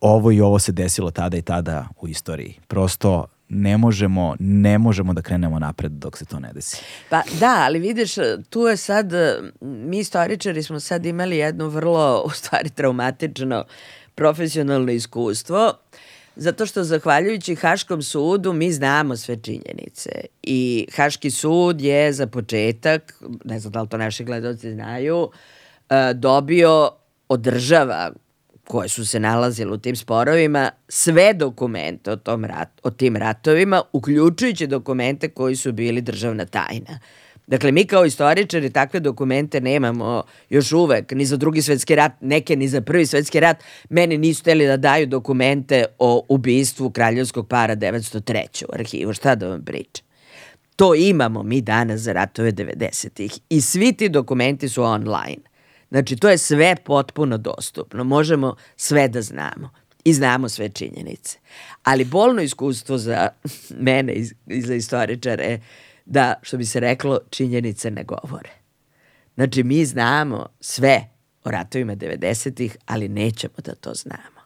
ovo i ovo se desilo tada i tada u istoriji. Prosto ne možemo, ne možemo da krenemo napred dok se to ne desi. Pa da, ali vidiš, tu je sad, mi istoričari smo sad imali jedno vrlo, u stvari, traumatično profesionalno iskustvo, zato što zahvaljujući Haškom sudu mi znamo sve činjenice i Haški sud je za početak, ne znam da li to naši gledalci znaju, e, dobio od država koje su se nalazile u tim sporovima sve dokumente o, tom rat, o tim ratovima, uključujući dokumente koji su bili državna tajna. Dakle, mi kao istoričari takve dokumente nemamo još uvek, ni za drugi svetski rat, neke ni za prvi svetski rat. Meni nisu teli da daju dokumente o ubistvu kraljevskog para 903. u arhivu. Šta da vam pričam? To imamo mi danas za ratove 90-ih i svi ti dokumenti su online. Znači, to je sve potpuno dostupno. Možemo sve da znamo i znamo sve činjenice. Ali bolno iskustvo za [laughs] mene i za istoričare je da, što bi se reklo, činjenice ne govore. Znači, mi znamo sve o ratovima 90-ih, ali nećemo da to znamo.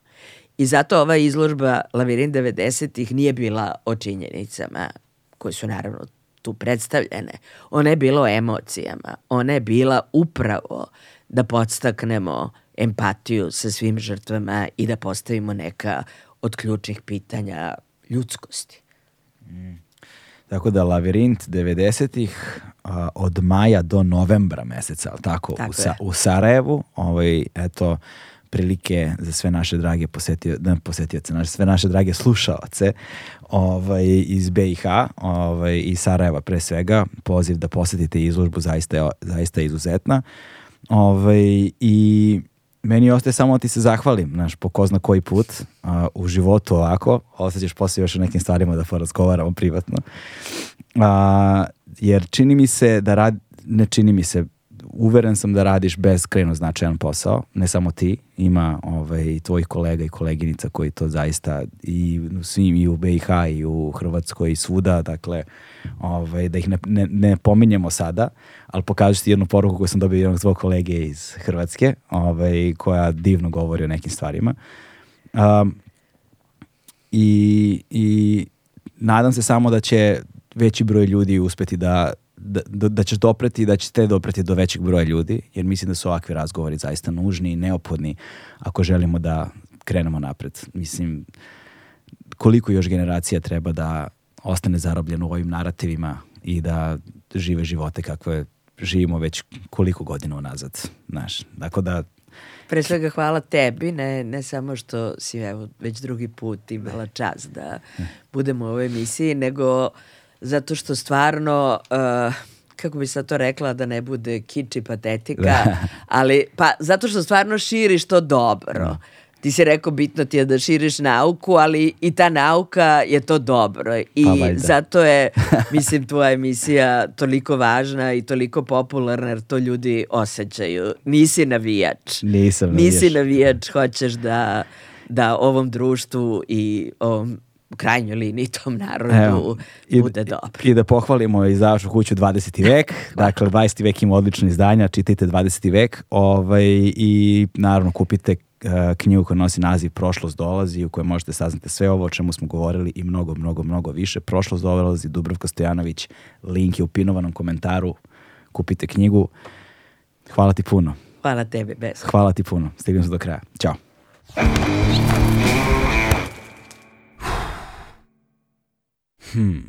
I zato ova izložba Lavirin 90-ih nije bila o činjenicama koje su naravno tu predstavljene. Ona je bila o emocijama. Ona je bila upravo da podstaknemo empatiju sa svim žrtvama i da postavimo neka od ključnih pitanja ljudskosti. Mm. Tako da Lavirint 90-ih od maja do novembra meseca, ali tako, tako u, Sa, u Sarajevu, ovaj, eto, prilike za sve naše drage posetio, da, posetioce, naše, sve naše drage slušaoce ovaj, iz BiH ovaj, i Sarajeva pre svega, poziv da posetite izložbu zaista, zaista izuzetna. Ovaj, I meni ostaje samo da ti se zahvalim, znaš, po ko zna koji put a, u životu ovako, ostaćeš posle još o nekim stvarima da porazgovaramo privatno. A, jer čini mi se da rad, ne čini mi se, uveren sam da radiš bez kreno značajan posao, ne samo ti, ima ovaj, tvojih kolega i koleginica koji to zaista i u svim i u BiH i u Hrvatskoj i svuda, dakle, ovaj, da ih ne, ne, ne pominjemo sada, ali pokažeš ti jednu poruku koju sam dobio jednog tvojeg kolege iz Hrvatske, ovaj, koja divno govori o nekim stvarima. Um, i, I nadam se samo da će veći broj ljudi uspeti da da, da, da ćeš dopreti i da ćete dopreti do većeg broja ljudi, jer mislim da su ovakvi razgovori zaista nužni i neophodni ako želimo da krenemo napred. Mislim, koliko još generacija treba da ostane zarobljeno u ovim narativima i da žive živote kakve živimo već koliko godina unazad. Znaš, dakle da Pre svega hvala tebi, ne, ne samo što si evo, već drugi put imala čas da budemo u ovoj emisiji, nego zato što stvarno... Uh, kako bi sad to rekla da ne bude kič i patetika, [laughs] ali pa zato što stvarno širiš to dobro. Da ti si rekao bitno ti je da širiš nauku, ali i ta nauka je to dobro. I pa, zato je, mislim, tvoja emisija toliko važna i toliko popularna jer to ljudi osjećaju. Nisi navijač. Nisam navijač. Nisi navijač, hoćeš da da ovom društvu i ovom u krajnjoj liniji tom narodu Evo, i, bude dobro. I da pohvalimo izdavačku kuću 20. [laughs] vek. dakle, 20. vek ima odlično izdanja, čitajte 20. vek ovaj, i naravno kupite uh, knjigu koja nosi naziv Prošlost dolazi u kojoj možete saznati sve ovo o čemu smo govorili i mnogo, mnogo, mnogo više. Prošlost dolazi Dubravka Stojanović, link je u pinovanom komentaru. Kupite knjigu. Hvala ti puno. Hvala tebi, bez. Hvala ti puno. Stigli smo do kraja. Ćao. Hmm.